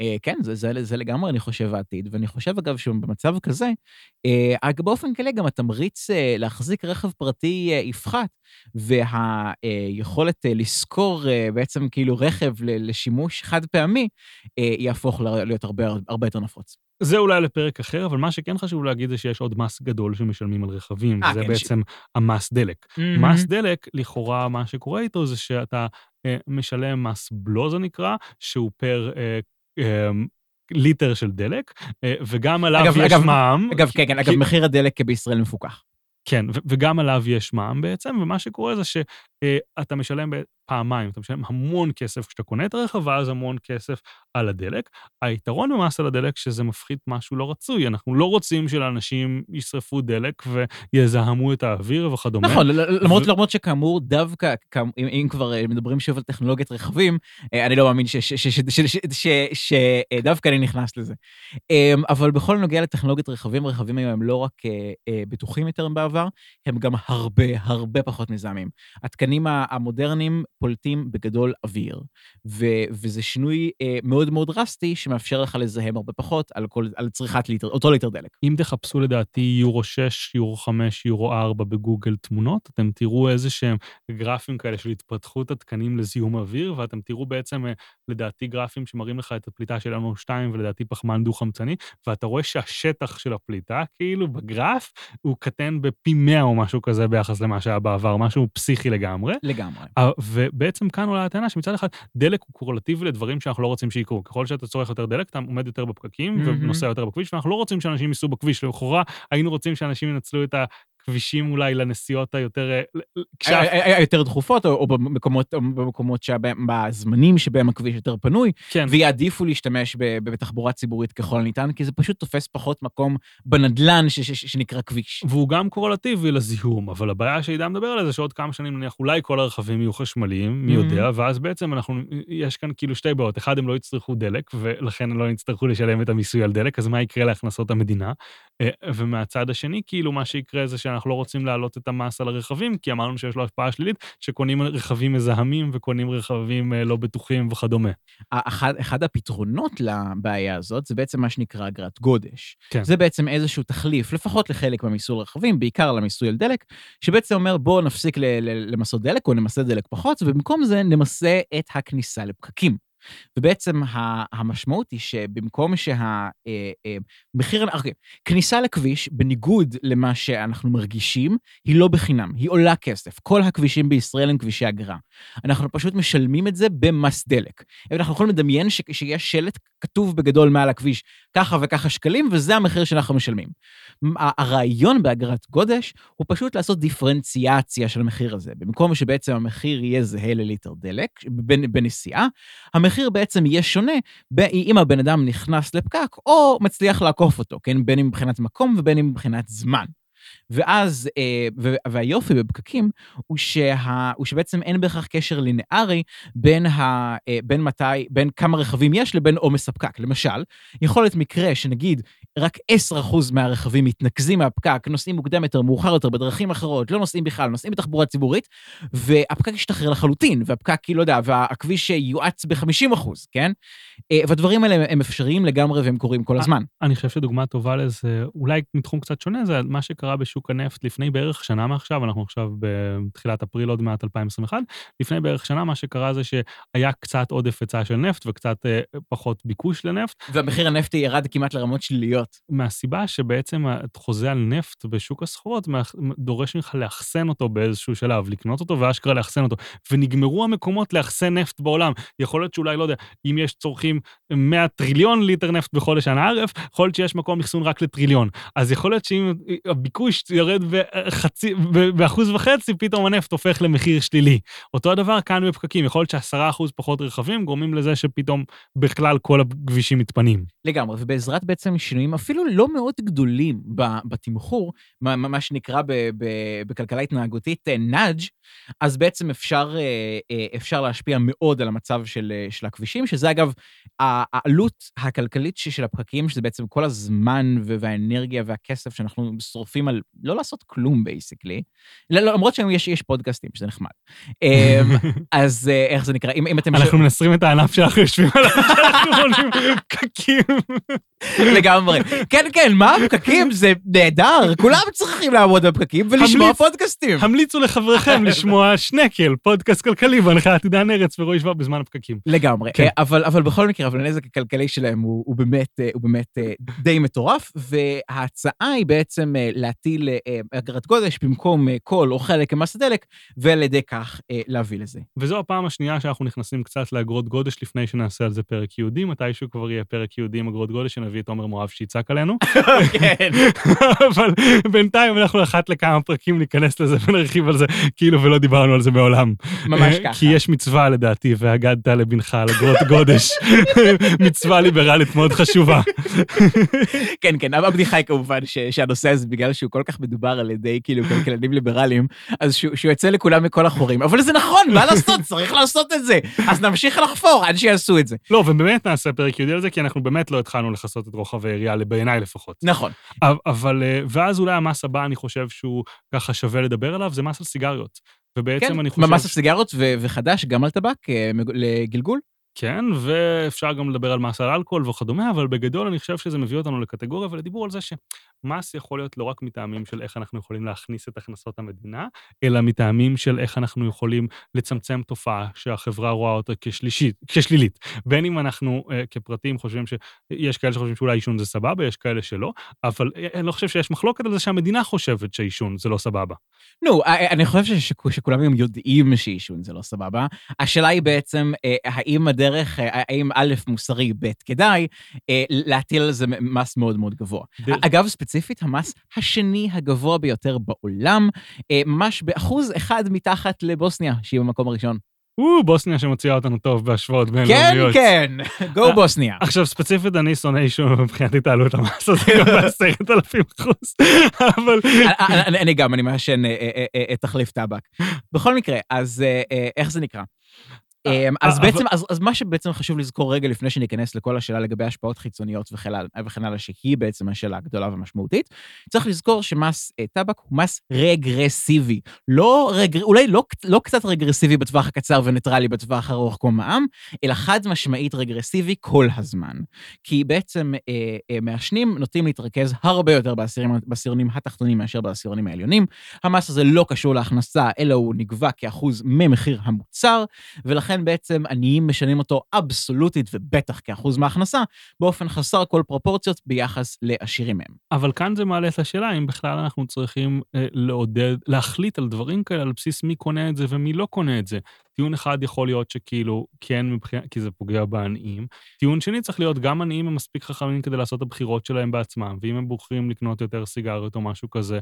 אה, כן, זה, זה, זה לגמרי, אני חושב, העתיד. ואני חושב, אגב, שבמצב כזה, אה, באופן כללי גם התמריץ אה, להחזיק רכב פרטי יפחת, והיכולת לשכור בעצם כאילו רכב לשימוש חד פעמי, יהפוך להיות הרבה, הרבה יותר נפוץ. זה אולי לפרק אחר, אבל מה שכן חשוב להגיד זה שיש עוד מס גדול שמשלמים על רכבים, 아, וזה כן, בעצם ש... המס דלק. Mm-hmm. מס דלק, לכאורה, מה שקורה איתו זה שאתה אה, משלם מס בלו, זה נקרא, שהוא פר אה, אה, ליטר של דלק, אה, וגם עליו אגב, יש אגב, מע"מ. אגב, כן, כן, אגב, מחיר הדלק בישראל מפוקח. כן, וגם עליו יש מע"מ בעצם, ומה שקורה זה שאתה משלם פעמיים, אתה משלם המון כסף כשאתה קונה את הרכב, ואז המון כסף על הדלק. היתרון במס על הדלק שזה מפחית משהו לא רצוי, אנחנו לא רוצים שלאנשים ישרפו דלק ויזהמו את האוויר וכדומה. נכון, למרות, למרות שכאמור, דווקא, אם, אם כבר מדברים שוב על טכנולוגיית רכבים, אני לא מאמין שדווקא אני נכנס לזה. אבל בכל נוגע לטכנולוגיית רכבים, רכבים היום הם לא רק בטוחים יותר מבעבר, הם גם הרבה הרבה פחות מזהמים. התקנים המודרניים פולטים בגדול אוויר, ו- וזה שינוי אה, מאוד מאוד דרסטי שמאפשר לך לזהם הרבה פחות על, כל, על צריכת ליטר, אותו ליטר דלק. אם תחפשו לדעתי יורו 6, יורו 5, יורו 4 בגוגל תמונות, אתם תראו איזה שהם גרפים כאלה של התפתחות התקנים לזיהום אוויר, ואתם תראו בעצם, אה, לדעתי, גרפים שמראים לך את הפליטה של NO2 ולדעתי פחמן דו-חמצני, ואתה רואה שהשטח של הפליטה, כאילו בגרף, הוא קטן בפי 100 או משהו כזה ביחס למה שהיה בעבר, משהו פסיכי לגמרי. לגמרי. ובעצם כאן עולה הטענה שמצד אחד דלק הוא קורלטיבי לדברים שאנחנו לא רוצים שיקרו. ככל שאתה צורך יותר דלק, אתה עומד יותר בפקקים mm-hmm. ונוסע יותר בכביש, ואנחנו לא רוצים שאנשים ייסעו בכביש. לכאורה היינו רוצים שאנשים ינצלו את כבישים אולי לנסיעות היותר... אה, ל- כשה- היה- היה יותר דחופות, או במקומות שבהם, בזמנים שבהם הכביש יותר פנוי, כן, ויעדיפו להשתמש בתחבורה ציבורית ככל הניתן, כי זה פשוט תופס פחות מקום בנדלן שנקרא כביש. והוא גם קורלטיבי לזיהום, אבל הבעיה שעידן מדבר עליה זה שעוד כמה שנים נניח אולי כל הרכבים יהיו חשמליים, מי Mhm. יודע, ואז בעצם אנחנו, יש כאן כאילו שתי בעיות, אחד הם לא יצטרכו דלק, ולכן לא יצטרכו לשלם את המיסוי על דלק, אז מה יקרה להכנסות המדינה? אה, ומהצד השני, כאילו מה שיקרה זה שאנחנו לא רוצים להעלות את המס על הרכבים, כי אמרנו שיש לו השפעה שלילית, שקונים רכבים מזהמים וקונים רכבים אה, לא בטוחים וכדומה. אחד, אחד הפתרונות לבעיה הזאת זה בעצם מה שנקרא אגרת גודש. כן. זה בעצם איזשהו תחליף, לפחות לחלק מהמיסוי לרכבים, בעיקר למיסוי על דלק, שבעצם אומר בואו נפסיק למסות דלק או נמסה דלק פחות, ובמקום זה נמסה את הכניסה לפקקים. ובעצם המשמעות היא שבמקום שהמחיר, אוקיי, כניסה לכביש, בניגוד למה שאנחנו מרגישים, היא לא בחינם, היא עולה כסף. כל הכבישים בישראל הם כבישי אגרה. אנחנו פשוט משלמים את זה במס דלק. אנחנו יכולים לדמיין שיש שלט כתוב בגדול מעל הכביש, ככה וככה שקלים, וזה המחיר שאנחנו משלמים. הרעיון באגרת גודש הוא פשוט לעשות דיפרנציאציה של המחיר הזה. במקום שבעצם המחיר יהיה זהה לליטר דלק בנ- בנסיעה, המחיר בעצם יהיה שונה אם הבן אדם נכנס לפקק או מצליח לעקוף אותו, כן? בין אם מבחינת מקום ובין אם מבחינת זמן. ואז, אה, והיופי בפקקים הוא, שה, הוא שבעצם אין בהכרח קשר לינארי בין, ה, אה, בין מתי, בין כמה רכבים יש לבין עומס הפקק. למשל, יכול להיות מקרה שנגיד רק 10% מהרכבים מתנקזים מהפקק, נוסעים מוקדם יותר, מאוחר יותר, בדרכים אחרות, לא נוסעים בכלל, נוסעים בתחבורה ציבורית, והפקק ישתחרר לחלוטין, והפקק, כאילו, לא יודע, והכביש יואץ ב-50%, כן? אה, והדברים האלה הם אפשריים לגמרי והם קורים כל הזמן. אני חושב שדוגמה טובה לזה, אולי מתחום קצת שונה, זה מה שקרה בשוק הנפט לפני בערך שנה מעכשיו, אנחנו עכשיו בתחילת אפריל עוד מעט 2021, לפני בערך שנה מה שקרה זה שהיה קצת עודף היצע של נפט וקצת אה, פחות ביקוש לנפט, והמחיר הנפטי ירד כמעט לרמות שליליות. מהסיבה שבעצם החוזה על נפט בשוק הסחורות דורש ממך לאחסן אותו באיזשהו שלב, לקנות אותו ואשכרה לאחסן אותו. ונגמרו המקומות לאחסן נפט בעולם. יכול להיות שאולי, לא יודע, אם יש צורכים 100 טריליון ליטר נפט בחודש אנא ערף, יכול להיות שיש מקום אחסון רק לטריליון. אז יכול להיות שאם הביקוש ירד בחצי, ב- באחוז וחצי, פתאום הנפט הופך למחיר שלילי. אותו הדבר כאן בפקקים, יכול להיות שעשרה אחוז פחות רכבים גורמים לזה שפתאום בכלל כל הכבישים מתפנים. לגמרי, ובעזרת בעצם שינויים אפילו לא מאוד גדולים בתמחור, מה, מה שנקרא ב, ב, בכלכלה התנהגותית אה, nudge, אז בעצם אפשר, אה, אה, אפשר להשפיע מאוד על המצב של, אה, של הכבישים, שזה אגב העלות הכלכלית של הפקקים, שזה בעצם כל הזמן והאנרגיה והכסף שאנחנו שורפים על לא לעשות כלום basically, למרות שיש יש פודקאסטים, שזה נחמד. אה, אז אה, איך זה נקרא? אם, אם אתם... אנחנו מנסרים את הענף שאנחנו יושבים עליו, שאנחנו עולים פקקים. לגמרי. כן, כן, מה הפקקים? זה נהדר, כולם צריכים לעמוד בפקקים ולשמוע המליץ- פודקאסטים. המליצו לחבריכם לשמוע שנקל, פודקאסט כלכלי בהנחיית עידן ארץ ורועי שוורב בזמן הפקקים. לגמרי, כן. אה, אבל, אבל בכל מקרה, אבל הנזק הכלכלי שלהם הוא, הוא באמת, אה, הוא באמת די מטורף, וההצעה היא בעצם להטיל אה, אגרת גודש במקום אה, כל או חלק ממס הדלק, ועל ידי כך אה, להביא לזה. וזו הפעם השנייה שאנחנו נכנסים קצת לאגרות גודש לפני שנעשה על זה פרק יהודי, מתישהו כבר יהיה פרק יהודי עם אגרות גודש, שנביא את עומר מואב שיצעק עלינו. כן. אבל בינתיים אנחנו אחת לכמה פרקים ניכנס לזה ונרחיב על זה, כאילו ולא דיברנו על זה מעולם. ממש אה, ככה. כי יש מצווה לדעתי, והגדת לבנך על אגרות גודש. מצווה ליברלית מאוד חשובה. כן, כן, הבדיחה היא כמובן שהנושא הזה, בגלל שהוא כל כך מדובר על ידי כאילו כלכלנים ליברליים, אז שהוא, שהוא יוצא לכולם מכל החורים. אבל זה נכון, מה לעשות? צריך לעשות את זה. אז נמשיך לחפור עד שיעשו את זה. לא, ובאמת נעשה פרק יהודי על זה, כי אנחנו באמת לא התחלנו לכסות את רוחב היריעה, בעיניי לפחות. נכון. אבל- אה, ואז אולי המס הבא, אני חושב שהוא ככה שווה לדבר עליו, זה מס על סיגריות. ובעצם כן, אני חושב... ממש הסיגרות ו- וחדש גם על טבק אה, לגלגול. כן, ואפשר גם לדבר על מס על אלכוהול וכדומה, אבל בגדול אני חושב שזה מביא אותנו לקטגוריה ולדיבור על זה שמס יכול להיות לא רק מטעמים של איך אנחנו יכולים להכניס את הכנסות המדינה, אלא מטעמים של איך אנחנו יכולים לצמצם תופעה שהחברה רואה אותה כשלישית, כשלילית. בין אם אנחנו uh, כפרטים חושבים שיש כאלה שחושבים שאולי עישון זה סבבה, יש כאלה שלא, אבל אה, אני לא חושב שיש מחלוקת על זה שהמדינה חושבת שעישון זה לא סבבה. נו, אה, אני חושב ש- שכולם יודעים שעישון זה לא סבבה. השאלה היא בעצם, אה, האם הדרך דרך אה, האם א', מוסרי, ב', כדאי, אה, להטיל על זה מס מאוד מאוד גבוה. דרך- אגב, ספציפית, המס השני הגבוה ביותר בעולם, אה, ממש באחוז אחד מתחת לבוסניה, שהיא במקום הראשון. או, בוסניה שמוציאה אותנו טוב בהשוואות כן, בינלאומיות. כן, גו אה, בוסניה. עכשיו, ספציפית, אני שונא אישום, מבחינתי תעלו את המס הזה גם בעשרת אלפים אחוז. אבל... אני- גם, אני מעשן תחליף טבק. בכל מקרה, אז איך זה נקרא? אמ, אז בעצם, אז מה שבעצם חשוב לזכור רגע לפני שניכנס לכל השאלה לגבי השפעות חיצוניות וכן הלאה- הלאה, שהיא בעצם השאלה הגדולה והמשמעותית, צריך לזכור שמס אה, טבק הוא מס רגרסיבי. לא רגר... אולי לא, לא קצת רגרסיבי בטווח הקצר וניטרלי בטווח הארוך כמו מע"מ, אלא חד משמעית רגרסיבי כל הזמן. כי בעצם אה, אה, מעשנים נוטים להתרכז הרבה יותר בעשירונים התחתונים מאשר בעשירונים העליונים. המס הזה לא קשור להכנסה, אלא הוא נגבה כאחוז ממחיר המוצר, ולכן בעצם עניים משלמים אותו אבסולוטית ובטח כאחוז מההכנסה, באופן חסר כל פרופורציות ביחס לעשירים מהם. אבל כאן זה מעלה את השאלה אם בכלל אנחנו צריכים אה, לעודד, להחליט על דברים כאלה על בסיס מי קונה את זה ומי לא קונה את זה. טיעון אחד יכול להיות שכאילו, כן, מבחינת, כי זה פוגע בעניים. טיעון שני צריך להיות, גם עניים הם מספיק חכמים כדי לעשות את הבחירות שלהם בעצמם, ואם הם בוחרים לקנות יותר סיגריות או משהו כזה,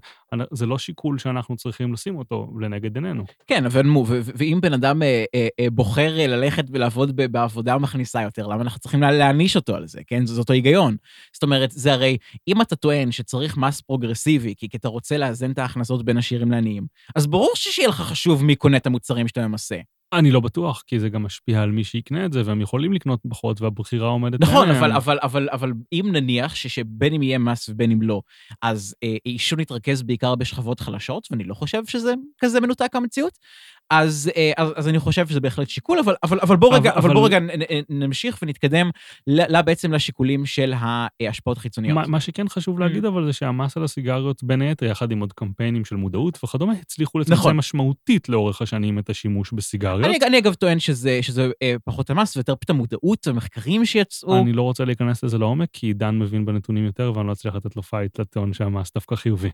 זה לא שיקול שאנחנו צריכים לשים אותו לנגד עינינו. כן, אבל ואם בן אדם אה, אה, אה, בוחר אה, ללכת ולעבוד בעבודה מכניסה יותר, למה אנחנו צריכים לה- להעניש אותו על זה, כן? זה אותו היגיון. זאת אומרת, זה הרי, אם אתה טוען שצריך מס פרוגרסיבי, כי אתה רוצה לאזן את ההכנסות בין עשירים לעניים, אז ברור שיהיה לך חשוב מי קונה את המוצרים שאתה ממסה. אני לא בטוח, כי זה גם משפיע על מי שיקנה את זה, והם יכולים לקנות פחות, והבחירה עומדת נכון. אבל, אבל, אבל, אבל אם נניח ש, שבין אם יהיה מס ובין אם לא, אז אה, עישון יתרכז בעיקר בשכבות חלשות, ואני לא חושב שזה כזה מנותק המציאות, אז, אה, אז, אז אני חושב שזה בהחלט שיקול, אבל, אבל, אבל בוא רגע, אבל- אבל, בוא רגע נ, נ, נמשיך ונתקדם ל, ל, בעצם לשיקולים של ההשפעות החיצוניות. מה, מה שכן חשוב להגיד, אבל זה שהמס על הסיגריות, בין היתר, יחד עם עוד קמפיינים של מודעות וכדומה, הצליחו לצמצם נכון. משמעותית לאורך השנים את השימוש בסיגריות. אני, אני אגב טוען שזה, שזה אה, פחות המס ויותר פתאום המודעות והמחקרים שיצאו. אני לא רוצה להיכנס לזה לעומק, כי דן מבין בנתונים יותר, ואני לא אצליח לתת לו fight לטעון שהמס דווקא חיובי.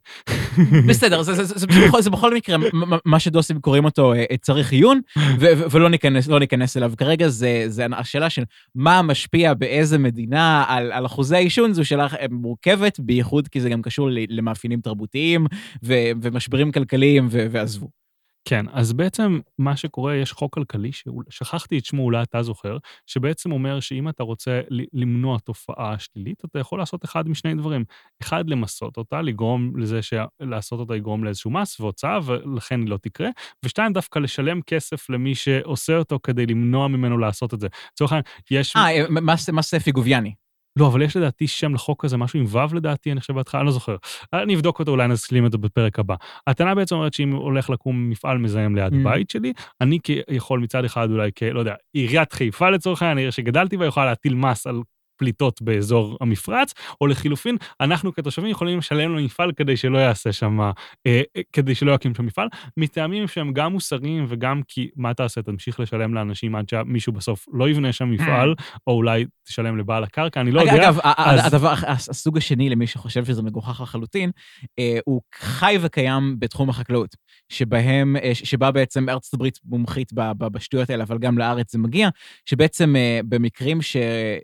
בסדר, זה, זה, זה, זה, בכל, זה בכל מקרה, מה שדוסים קוראים אותו אה, צריך עיון, ולא ניכנס, לא ניכנס אליו כרגע, זה, זה השאלה של מה משפיע באיזה מדינה על, על אחוזי העישון, זו שאלה מורכבת, בייחוד כי זה גם קשור למאפיינים תרבותיים ומשברים כלכליים, ועזבו. כן, אז בעצם מה שקורה, יש חוק כלכלי, ששכחתי את שמו, אולי אתה זוכר, שבעצם אומר שאם אתה רוצה למנוע תופעה שלילית, אתה יכול לעשות אחד משני דברים. אחד, למסות אותה, לגרום לזה שלעשות אותה יגרום לאיזשהו מס והוצאה, ולכן היא לא תקרה, ושתיים, דווקא לשלם כסף למי שעושה אותו כדי למנוע ממנו לעשות את זה. לצורך העניין, יש... אה, אה, מס, מס פיגוביאני. לא, אבל יש לדעתי שם לחוק הזה, משהו עם ו' לדעתי, אני חושב בהתחלה, אני לא זוכר. אני אבדוק אותו, אולי נשלים אותו בפרק הבא. הטענה בעצם אומרת שאם הולך לקום מפעל מזהם ליד Mm. בית שלי, אני יכול מצד אחד אולי כ... לא יודע, עיריית חיפה לצורך העניין, העיר שגדלתי בה, יכולה להטיל מס על פליטות באזור המפרץ, או לחילופין, אנחנו כתושבים יכולים לשלם למפעל כדי שלא יעשה שם, אה, אה, כדי שלא יקים שם מפעל, מטעמים שהם גם מוסריים וגם כי, מה תעשה, תמשיך לשלם לאנשים עד שמישהו בסוף לא יבנה שם מפעל, או אולי תשלם לבעל הקרקע, אני לא אג- יודע. אגב, אז- הדבר, הס- הסוג השני, למי שחושב שזה מגוחך לחלוטין, אה, הוא חי וקיים בתחום החקלאות, שבהם, אה, שבה בעצם ארצות הברית מומחית בשטויות האלה, אבל גם לארץ זה מגיע, שבעצם אה, במקרים ש,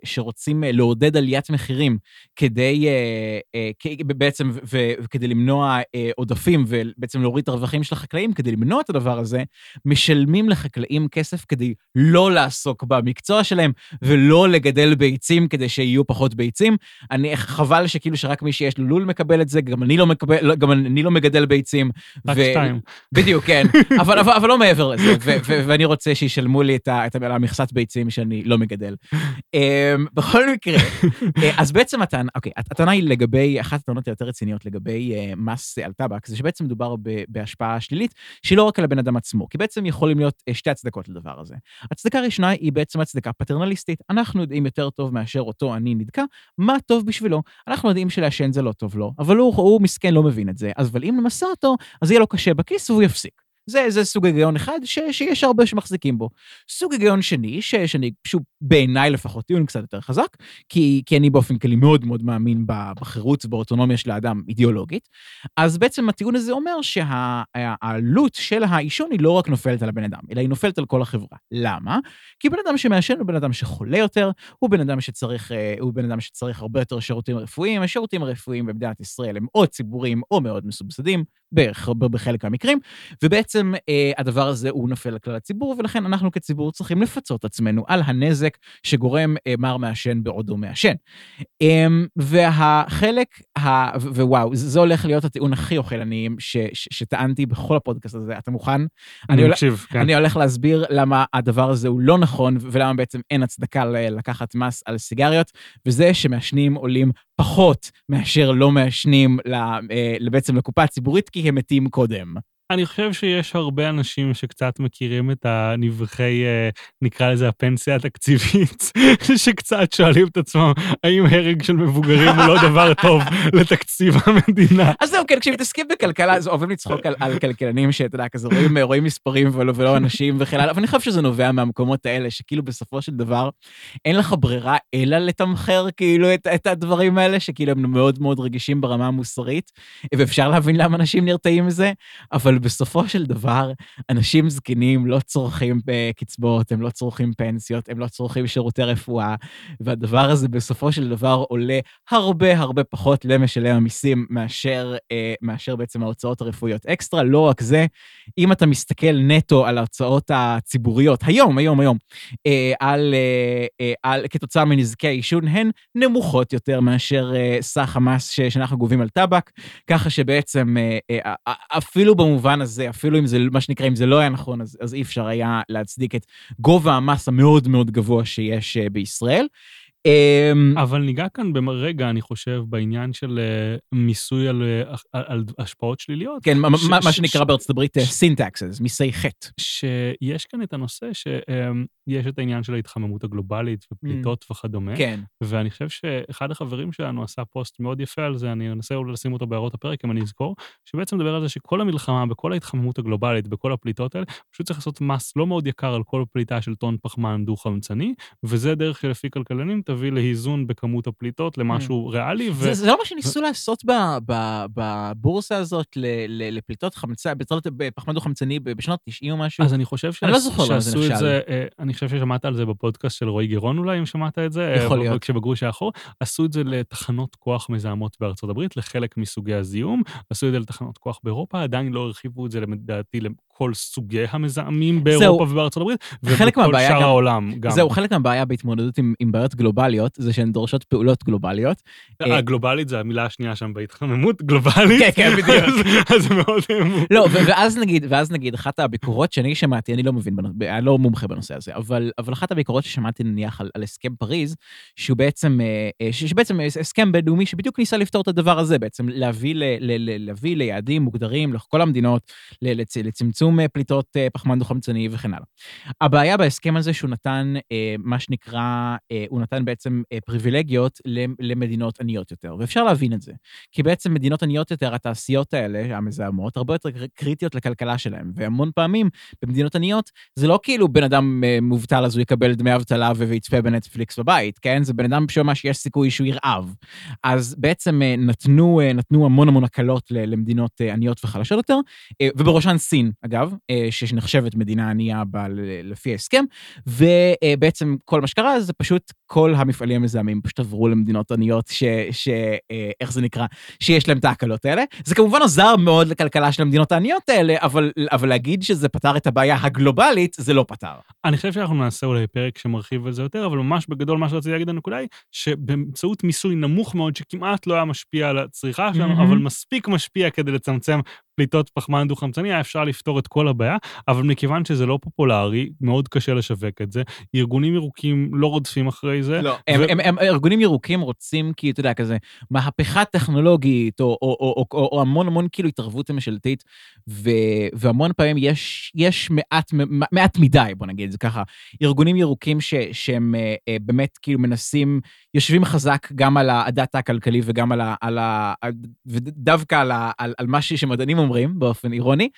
שרוצים אה, לעודד עליית מחירים כדי, אה, אה, בעצם, וכדי למנוע עודפים ובעצם להוריד את הרווחים של החקלאים, כדי למנוע את הדבר הזה, משלמים לחקלאים כסף כדי לא לעסוק במקצוע שלהם ולא לגדל ביצים כדי שיהיו פחות ביצים. אני, חבל שכאילו שרק מי שיש לו לול מקבל את זה, גם אני לא מקבל, לא- גם אני לא מגדל ביצים. רק ו- שתיים. בדיוק, כן. אבל, אבל, אבל לא מעבר לזה, ו- ו- ואני רוצה שישלמו לי את, ה- את המכסת ביצים שאני לא מגדל. אמ, בכל מקרה, אה, אז בעצם הטענה, אוקיי, הט- הטענה היא לגבי, אחת הטענות היותר רציניות לגבי אה, מס על טבק, זה שבעצם מדובר בהשפעה שלילית, שהיא לא רק על הבן אדם עצמו, כי בעצם יכולים להיות אה, שתי הצדקות לדבר הזה. הצדקה הראשונה היא בעצם הצדקה פטרנליסטית. אנחנו יודעים יותר טוב מאשר אותו אני נדכא, מה טוב בשבילו. אנחנו יודעים שלעשן זה לא טוב לו, אבל הוא, הוא מסכן לא מבין את זה, אבל אם נמסה אותו, אז יהיה לו קשה בכיס והוא יפסיק. זה, זה סוג היגיון אחד ש, שיש הרבה שמחזיקים בו. סוג היגיון שני, ש, שאני פשוט, בעיניי לפחות, טיעון קצת יותר חזק, כי, כי אני באופן כללי מאוד מאוד מאמין בחירות ובאוטונומיה של האדם אידיאולוגית, אז בעצם הטיעון הזה אומר שהעלות של העישון היא לא רק נופלת על הבן אדם, אלא היא נופלת על כל החברה. למה? כי בן אדם שמעשן הוא בן אדם שחולה יותר, הוא בן אדם שצריך, אה, הוא בן אדם שצריך הרבה יותר שירותים רפואיים, השירותים הרפואיים במדינת ישראל הם או ציבוריים או מאוד מסובסדים, בחלק מהמקרים, ובעצם אה, הדבר הזה הוא נופל על כלל הציבור, ולכן אנחנו כציבור צריכים לפצות עצמנו על הנזק שגורם אה, מר מעשן בעודו מעשן. אה, והחלק, ה... ווואו, זה הולך להיות הטיעון הכי אוכלניים ש... ש... שטענתי בכל הפודקאסט הזה. אתה מוכן? אני מקשיב, כן. אני הולך להסביר למה הדבר הזה הוא לא נכון, ולמה בעצם אין הצדקה לקחת מס על סיגריות, וזה שמעשנים עולים פחות מאשר לא מעשנים אה, בעצם לקופה הציבורית, כי הם מתים קודם. אני חושב שיש הרבה אנשים שקצת מכירים את הנבחי, אה, נקרא לזה הפנסיה התקציבית, שקצת שואלים את עצמם, האם הרג של מבוגרים הוא לא דבר טוב לתקציב המדינה. אז זהו, כן, כשמתעסקים בכלכלה, אז אוהבים לצחוק על, על כלכלנים שאתה יודע, כזה רואים, רואים מספרים ולא, ולא אנשים וכן הלאה, אבל אני חושב שזה נובע מהמקומות האלה, שכאילו בסופו של דבר, אין לך ברירה אלא לתמחר כאילו את, את הדברים האלה, שכאילו הם מאוד מאוד רגישים ברמה המוסרית, ואפשר להבין למה אנשים נרתעים מזה, אבל בסופו של דבר, אנשים זקנים לא צורכים קצבאות, הם לא צורכים פנסיות, הם לא צורכים שירותי רפואה, והדבר הזה בסופו של דבר עולה הרבה הרבה פחות למשלם המיסים מאשר, אה, מאשר בעצם ההוצאות הרפואיות אקסטרה. לא רק זה, אם אתה מסתכל נטו על ההוצאות הציבוריות, היום, היום, היום, אה, על, אה, אה, על, כתוצאה מנזקי העישון, הן נמוכות יותר מאשר אה, סך המס שאנחנו גובים על טבק, ככה שבעצם אה, אה, אפילו במובן במובן הזה, אפילו אם זה, מה שנקרא, אם זה לא היה נכון, אז, אז אי אפשר היה להצדיק את גובה המס המאוד מאוד גבוה שיש אה, בישראל. אמ, אבל ניגע כאן ברגע, אני חושב, בעניין של אה, מיסוי על, אה, על השפעות שליליות. כן, מה, שנקרא בארצות הברית sin taxes, מיסי חטא. שיש כאן את הנושא שיש את העניין של ההתחממות הגלובלית ופליטות אממ. וכדומה. כן. ואני חושב שאחד החברים שלנו עשה פוסט מאוד יפה על זה, אני אנסה אולי לשים אותו בהערות הפרק, אם אני אזכור, שבעצם מדבר על זה שכל המלחמה בכל ההתחממות הגלובלית, בכל הפליטות האלה, פשוט צריך לעשות מס לא מאוד יקר על כל פליטה של טון פחמן דו-חמצני, וזה דרך שלפי כלכלנים תביא לאיזון בכמות הפליטות, למשהו mm. ריאלי. ו... זה, זה לא מה שניסו ו... לעשות בבורסה הזאת ל, ל, לפליטות חמצן, בפחמן דו-חמצני בשנות 90 או משהו? אז אני חושב ש... אני לא זוכר למה זה נכשל. אה, אני חושב ששמעת על זה בפודקאסט של רועי גירון אולי, אם שמעת את זה. יכול אה, להיות. כשבגרוש האחור. עשו את זה לתחנות כוח מזהמות בארצות הברית, לחלק מסוגי הזיהום. עשו את זה לתחנות כוח באירופה, עדיין לא הרחיבו את זה, לדעתי, לכל סוגי המזהמים באירופה ובארצות הברית, ובכל שאר העולם גם. זהו, חלק מהבעיה בהתמודדות עם, עם בעיות גלובליות, זה שהן דורשות פעולות גלובליות. הגלובלית זה המילה השנייה שם בהתחממות, גלובלית. כן, כן, בדיוק. אז זה מאוד... לא, ואז נגיד, ואז נגיד, אחת הביקורות שאני שמעתי, אני לא מבין, אני לא מומחה בנושא הזה, אבל, אבל אחת הביקורות ששמעתי נניח על, על הסכם פריז, שהוא בעצם, אה, אה, שבעצם הסכם בינלאומי שבדיוק ניסה לפתור את הדבר הזה, בעצם להביא, ל, ל, ל, להביא ליעדים מוגדרים לכל המדינות, לצמצום אה, פליטות פחמן דו-חמצני וכן הלאה. הבעיה בהסכם הזה שהוא נתן מה שנקרא, הוא נתן בעצם פריבילגיות למדינות עניות יותר, ואפשר להבין את זה. כי בעצם מדינות עניות יותר, התעשיות האלה, המזהמות, הרבה יותר קריטיות לכלכלה שלהם, והמון פעמים במדינות עניות, זה לא כאילו בן אדם מובטל אז הוא יקבל דמי אבטלה ויצפה בנטפליקס בבית, כן? זה בן אדם שממש יש סיכוי שהוא ירעב. אז בעצם אה, נתנו, אה, נתנו המון המון הקלות למדינות אה, עניות וחלשות יותר, ובראשן סין, אגב, שנחשבת מדינה ענייה ב, לפי ההסכם, ובעצם כל מה שקרה זה פשוט כל המפעלים המזהמים פשוט עברו למדינות עניות, ש, ש, איך זה נקרא, שיש להם את ההקלות האלה. זה כמובן עזר מאוד לכלכלה של המדינות העניות האלה, אבל, אבל להגיד שזה פתר את הבעיה הגלובלית, זה לא פתר. אני חושב שאנחנו נעשה אולי פרק שמרחיב על זה יותר, אבל ממש בגדול מה שרציתי להגיד הנקודה היא, שבאמצעות מיסוי נמוך מאוד, שכמעט לא היה משפיע על הצריכה שלנו, mm-hmm. אבל מספיק משפיע כדי לצמצם פליטות פחמן דו-חמצני, היה אפשר לפתור את כל הבעיה, אבל מכיוון שזה לא פופולרי, מאוד קשה לשווק את זה. ארגונים ירוקים לא רודפים אחרי זה. לא, ו... הם, הם, הם, ארגונים ירוקים רוצים, כי אתה יודע, כזה, מהפכה טכנולוגית, או, או, או, או, או, או המון המון כאילו התערבות ממשלתית, ו, והמון פעמים יש, יש מעט, מעט מדי, בוא נגיד את זה ככה, ארגונים ירוקים ש, שהם אה, אה, באמת כאילו מנסים, יושבים חזק גם על הדאטה הכלכלי וגם על ה... על ה ודווקא על, ה, על, על מה שמדענים אומרים, באופן אירוני,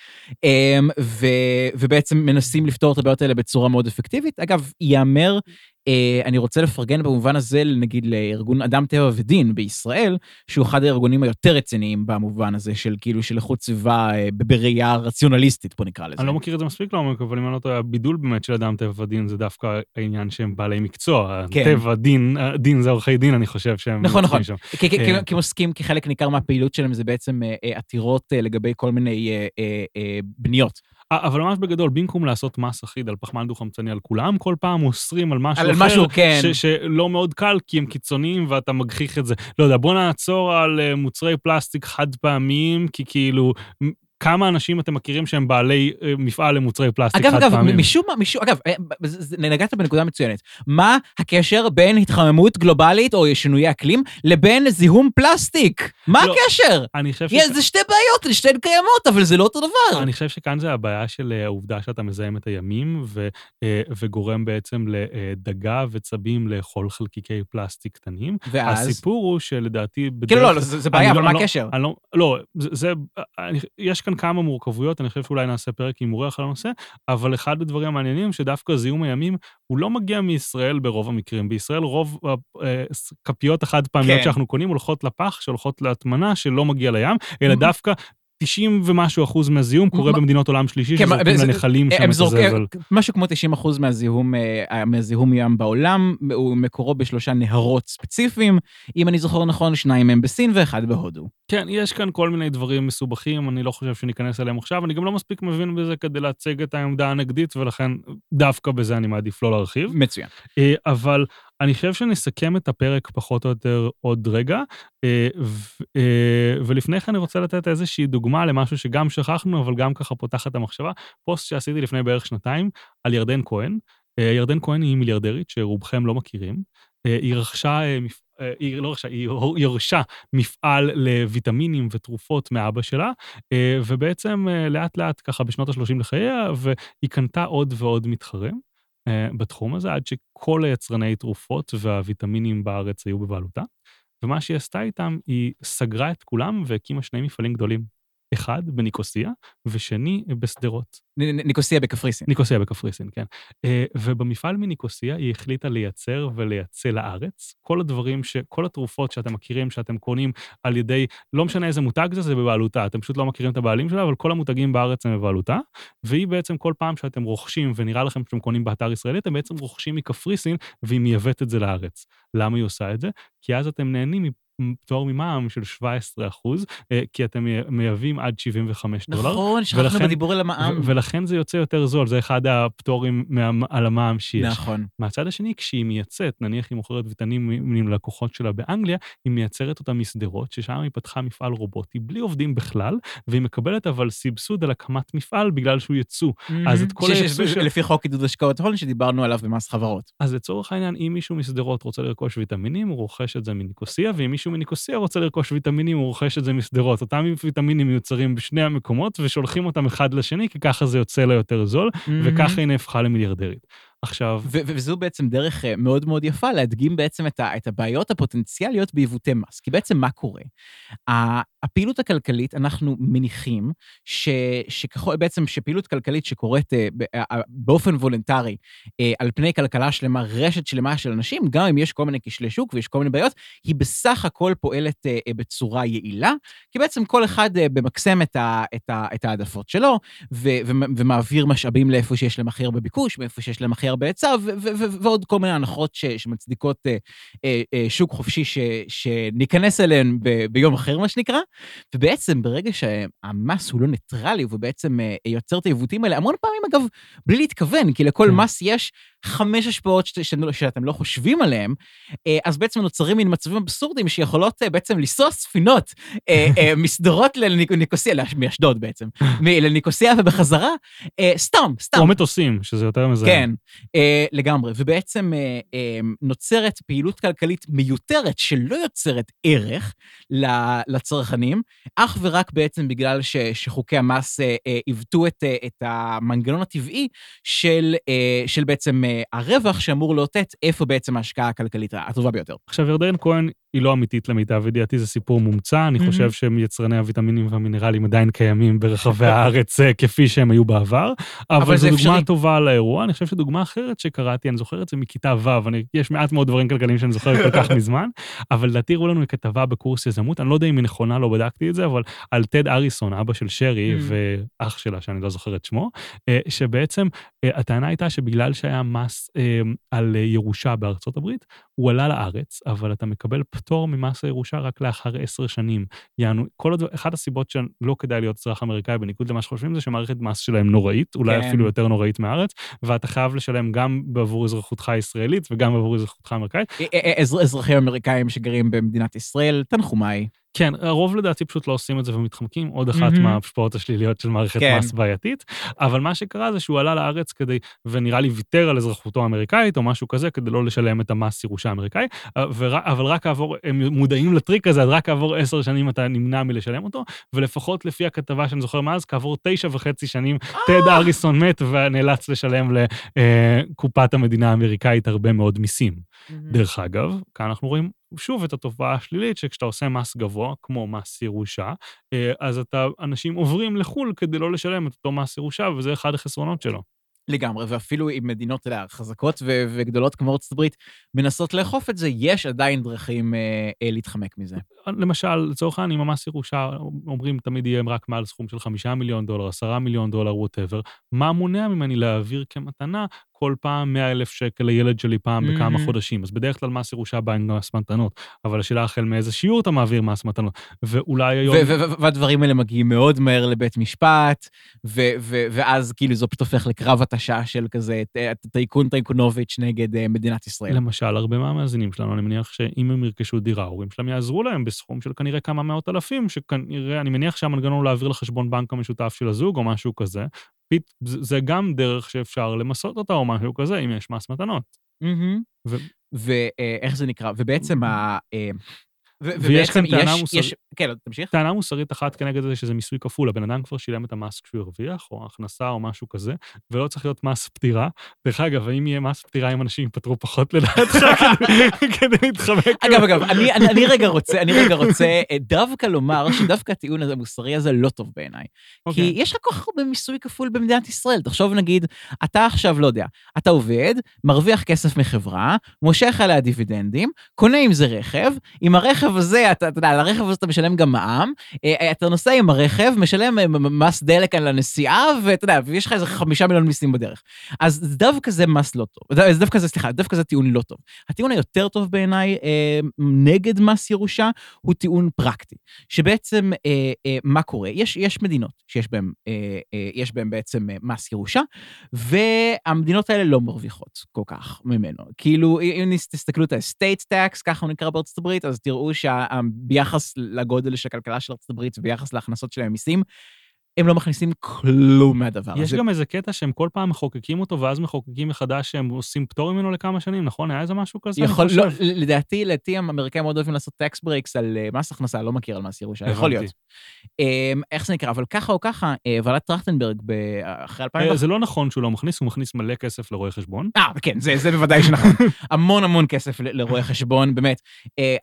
אמ, ובעצם מנסים לפתור את הבעיות האלה בצורה מאוד אפקטיבית. אגב, ייאמר אני רוצה לפרגן במובן הזה, נגיד, לארגון אדם טבע ודין בישראל, שהוא אחד הארגונים היותר רציניים במובן הזה של כאילו של איכות סביבה אה, בראייה רציונליסטית, בוא נקרא לזה. אני לא מכיר את זה מספיק לעומק, אבל אם אני לא טועה, הבידול באמת של אדם טבע ודין זה דווקא העניין שהם בעלי מקצוע. כן. טבע, דין, אה, דין זה עורכי דין, אני חושב שהם... נכון, נכון. כי- אה. עוסקים, כי חלק ניכר מהפעילות שלהם זה בעצם אה, אה, עתירות אה, לגבי כל מיני אה, אה, אה, בניות. אבל ממש בגדול, במקום לעשות מס אחיד על פחמן דו-חמצני על כולם, כל פעם אוסרים על משהו על אחר, משהו, כן. ש- שלא מאוד קל, כי הם קיצוניים ואתה מגחיך את זה. לא יודע, בוא נעצור על אה, מוצרי פלסטיק חד פעמיים, כי כאילו, כמה אנשים אתם מכירים שהם בעלי אה, מפעל למוצרי פלסטיק אגב, חד אגב, פעמיים? משום מה, משום, אגב, אה, זה- זה- נגעת בנקודה מצוינת. מה הקשר בין התחממות גלובלית או שינויי אקלים לבין זיהום פלסטיק? מה לא, הקשר? אני חושב ש... זה שתי בעיות, שתיהן קיימות, אבל זה לא אותו דבר. אני חושב שכאן זה הבעיה של אה, העובדה שאתה מזהם את הימים ו, וגורם בעצם לדגה וצבים לאכול חלקיקי פלסטיק קטנים. ואז? הסיפור הוא שלדעתי בדרך... כאילו, לא, לא, זה זה בעיה, אבל לא- מה לא- הקשר? אני לא, לא, זה, זה אני, יש כאן כמה מורכבויות, אני חושב שאולי נעשה פרק עם אורח על הנושא, אבל אחד הדברים המעניינים שדווקא זיהום הימים, הוא לא מגיע מישראל ברוב המקרים. בישראל רוב הכפיות החד פעמיות כן. שאנחנו קונים הולכות לפח, שהולכות להטמנה, שלא מגיע לים, אלא מ- דווקא 90 ומשהו אחוז מהזיהום קורה מה- במדינות עולם שלישי, כן, שזורקים זה- לנחלים שם הם את הזבל. משהו כמו 90% מהזיהום, אה, מהזיהום ים בעולם, הוא מקורו בשלושה נהרות ספציפיים. אם אני זוכר נכון, שניים מהם בסין ואחד בהודו. כן, יש כאן כל מיני דברים מסובכים, אני לא חושב שניכנס אליהם עכשיו, אני גם לא מספיק מבין בזה כדי להצג את העמדה הנגדית, ולכן דווקא בזה אני מעדיף לא להרחיב. מצוין. אה, אבל אני חושב שנסכם את הפרק פחות או יותר עוד רגע, אה, אה, ולפני כן אני רוצה לתת איזושהי דוגמה למשהו שגם שכחנו, אבל גם ככה פותח את המחשבה. פוסט שעשיתי לפני בערך שנתיים על ירדן כהן. אה, ירדן כהן היא מיליארדרית שרובכם לא מכירים. היא רכשה, היא לא רכשה, היא ירשה מפעל לוויטמינים ותרופות מאבא שלה, ובעצם לאט לאט ככה בשנות ה-30 לחייה, והיא קנתה עוד ועוד מתחרים. אה, בתחום הזה, עד שכל היצרני תרופות והוויטמינים בארץ היו בבעלותה. ומה שהיא עשתה איתם, היא סגרה את כולם והקימה שני מפעלים גדולים. אחד בניקוסיה, ושני בשדרות. ניקוסיה בקפריסין. ניקוסיה בקפריסין, כן. אה, ובמפעל מניקוסיה היא החליטה לייצר ולייצא לארץ כל הדברים, ש... כל התרופות שאתם מכירים, שאתם קונים על ידי, לא משנה איזה מותג זה, זה בבעלותה. אתם פשוט לא מכירים את הבעלים שלה, אבל כל המותגים בארץ הם בבעלותה. והיא בעצם כל פעם שאתם רוכשים, ונראה לכם שאתם קונים באתר ישראלי, אתם בעצם רוכשים מקפריסין, והיא מייבאת את זה לארץ. למה היא עושה את זה? כי אז אתם נהנים מפטור ממע"מ של 17 אחוז, אה, כי אתם מי- מייבאים עד 75 דולר. נכון, שכחנו בדיבור על המע"מ. ולכן זה יוצא יותר זול, זה אחד הפטורים מה- על המע"מ שיש. נכון. מהצד השני, כשהיא מייצאת, נניח היא מוכרת ויטמינים ללקוחות שלה באנגליה, היא מייצרת אותם משדרות, ששם היא פתחה מפעל רובוטי, בלי עובדים בכלל, והיא מקבלת אבל סבסוד על הקמת מפעל בגלל שהוא יצוא. אז את כל היצוא של- לפי חוק עידוד השקעות הון שדיברנו עליו במס חברות. אז לצורך העניין, אם מישהו משדרות רוצה לרכוש ויטמינים, הוא רוכש את זה מניקוסיה, ואם מישהו מניקוסיה רוצה לרכוש ויטמינים, הוא רוכש את זה משדרות. אותם ויטמינים מיוצרים בשני המקומות, ושולחים אותם אחד לשני, כי ככה זה יוצא לה יותר זול, וככה היא נהפכה למיליארדרית. עכשיו, ו- וזו בעצם דרך אה, מאוד מאוד יפה להדגים בעצם את, ה- את הבעיות הפוטנציאליות בעיוותי מס. כי בעצם מה קורה? הפעילות הכלכלית, אנחנו מניחים ש, שככל, בעצם שפעילות כלכלית שקורית אה, באופן וולונטרי אה, על פני כלכלה שלמה, רשת שלמה של אנשים, גם אם יש כל מיני כשלי שוק ויש כל מיני בעיות, היא בסך הכל פועלת בצורה יעילה, כי בעצם כל אחד ממקסם את, ה, את, ה, את העדפות שלו, ו, ו, ומעביר משאבים לאיפה שיש להם הכי הרבה ביקוש, ואיפה שיש להם הכי הרבה היצע, ו- ו- ועוד כל מיני הנחות ש- שמצדיקות אה, אה, אה, שוק חופשי ש- שניכנס אליהן ב- ביום אחר, מה שנקרא. ובעצם ברגע שהמס הוא לא ניטרלי, הוא בעצם אה, יוצר את העיוותים האלה, המון פעמים, אגב, בלי להתכוון, כי לכל כן. מס יש חמש השפעות ש- ש- שאתם לא חושבים עליהן, אה, אז בעצם נוצרים מין מצבים אבסורדיים שיכולות אה, בעצם לנסוע ספינות אה, מסדרות לניקוסיה, מאשדוד בעצם, לניקוסיה ובחזרה, סתם, סתם. או מטוסים, שזה יותר מזהם. כן, לגמרי. ובעצם נוצרת פעילות כלכלית מיותרת שלא יוצרת ערך לצרכנים, אך ורק בעצם בגלל ש, שחוקי המס עיוותו את, את המנגנון הטבעי של, של בעצם הרווח שאמור לאותת איפה בעצם ההשקעה הכלכלית הטובה ביותר. עכשיו, ירדן כהן היא לא אמיתית למיטב ידיעתי, זה סיפור מומצא, אני חושב שיצרני הוויטמינים והמינרלים עדיין קיימים ברחבי הארץ אה, כפי שהם היו בעבר, אבל זו דוגמה טובה לאירוע. אני חושב שדוגמה אחרת שקראתי, אני זוכר את זה מכיתה ו', יש מעט מאוד דברים כלכליים שאני זוכר כל כך מזמן, אבל לדעתי הראו לנו כתבה בקורס יזמות, אני לא יודע אם היא נכונה, לא בדקתי את זה, אבל על טד אריסון, אבא של שרי ואח שלה, שאני לא זוכר את שמו, שבעצם הטענה הייתה שבגלל שהיה מס על ירושה בארצות הברית, הוא עלה לארץ, אבל אתה מקבל פטור ממס הירושה רק לאחר עשר שנים. יענו, כל עוד, אחת הסיבות שלא כדאי להיות אזרח אמריקאי, בניגוד למה שחושבים, זה שמערכת מס שלהם נוראית, אולי כן. אפילו יותר נוראית מהארץ, ואתה חייב לשלם גם בעבור אזרחותך הישראלית וגם בעבור אזרחותך האמריקאית. אזרחים אמריקאים שגרים במדינת ישראל, תנחומיי. כן, הרוב לדעתי פשוט לא עושים את זה ומתחמקים, עוד אחת mm-hmm. מההשפעות השליליות של מערכת כן. מס בעייתית. אבל מה שקרה זה שהוא עלה לארץ כדי, ונראה לי ויתר על אזרחותו האמריקאית או משהו כזה, כדי לא לשלם את המס ירושה האמריקאי, אבל רק כעבור, הם מודעים לטריק הזה, אז רק כעבור עשר שנים אתה נמנע מלשלם אותו, ולפחות לפי הכתבה שאני זוכר מאז, כעבור תשע וחצי שנים, טד אה! אריסון מת ונאלץ לשלם לקופת המדינה האמריקאית הרבה מאוד מיסים. Mm-hmm. דרך אגב, כאן אנחנו רואים שוב את התופעה השלילית, שכשאתה עושה מס גבוה, כמו מס ירושה, אה, אז אתה, אנשים עוברים לחו"ל כדי לא לשלם את אותו מס ירושה, וזה אחד החסרונות שלו. לגמרי, ואפילו אם מדינות, יודע, חזקות ו- וגדולות כמו ארצות הברית מנסות לאכוף את זה, יש עדיין דרכים אה, אה, להתחמק מזה. למשל, לצורך העניין, אם המס ירושה, אומרים תמיד יהיה רק מעל סכום של חמישה מיליון דולר, עשרה מיליון דולר, ווטאבר, מה מונע ממני להעביר כמתנה כל פעם 100 אלף שקל לילד שלי פעם mm-hmm. בכמה חודשים. אז בדרך כלל מס ירושה בא עם מס מתנות, אבל השאלה החל מאיזה שיעור אתה מעביר מס מתנות. ואולי היום... והדברים האלה מגיעים מאוד מהר לבית משפט, ואז כאילו זה פשוט הופך לקרב התשה של כזה טייקון טייקונוביץ' נגד אה, מדינת ישראל. למשל, הרבה מהמאזינים שלנו, אני מניח שאם הם ירכשו דירה, ההורים שלהם יעזרו להם בסכום של כנראה כמה מאות אלפים, שכנראה, אני מניח שהמנגנון הוא להעביר לחשבון בנק המשותף של הזוג או משהו כזה, זה גם דרך שאפשר למסות אותה או משהו כזה, אם יש מס מתנות. ואיך זה נקרא? ובעצם ה... ויש כאן טענה מוסרית, כן, תמשיך. טענה מוסרית אחת כנגד זה שזה מיסוי כפול, הבן אדם כבר שילם את המס כשהוא הרוויח, או הכנסה או משהו כזה, ולא צריך להיות מס פטירה. דרך אגב, האם יהיה מס פטירה אם אנשים יפטרו פחות לדעתך כדי להתחמק? אגב, אגב, אני רגע רוצה, אני רגע רוצה אה, דווקא לומר שדווקא הטיעון המוסרי הזה לא טוב בעיניי. כי אוקיי. יש לך כל כך הרבה מיסוי כפול במדינת ישראל. תחשוב נגיד, אתה עכשיו, לא יודע, אתה עובד, מרוויח כסף מחברה, מושך עליה דיבידנדים, קונה עם זה רכב, עם הרכב הרכב הזה, אתה יודע, על הרכב הזה אתה משלם גם מע"מ, אה, אה, אתה נוסע עם הרכב, משלם אה, מס דלק על הנסיעה, ואתה יודע, ויש לך איזה חמישה מיליון מיסים בדרך. אז דווקא זה מס לא טוב. דווקא זה, סליחה, דווקא זה טיעון לא טוב. הטיעון היותר טוב בעיניי נגד מס ירושה הוא טיעון פרקטי, שבעצם מה קורה? יש, יש מדינות שיש בהן, יש בהן בעצם מס ירושה, והמדינות האלה לא מרוויחות כל כך ממנו. כאילו, אם תסתכלו את ה-estate tax, ככה הוא נקרא בארצות הברית, אז תראו שביחס לגודל של הכלכלה של הברית וביחס להכנסות שלהם מיסים, הם לא מכניסים כלום מהדבר הזה. יש גם איזה קטע שהם כל פעם מחוקקים אותו, ואז מחוקקים מחדש שהם עושים פטור ממנו לכמה שנים, נכון? היה איזה משהו כזה? יכול, לא, לדעתי, לדעתי האמריקאים מאוד אוהבים לעשות tax breaks על אה, מס הכנסה, לא מכיר על מס ירושה, יכול להיות. אמ, איך זה נקרא? אבל ככה או ככה, אה, ועדת טרכטנברג אחרי 2000... אה, זה לא נכון שהוא לא מכניס, הוא מכניס מלא כסף לרואי חשבון. אה, כן, זה, זה בוודאי שנכון. המון המון כסף לרואי חשבון, באמת.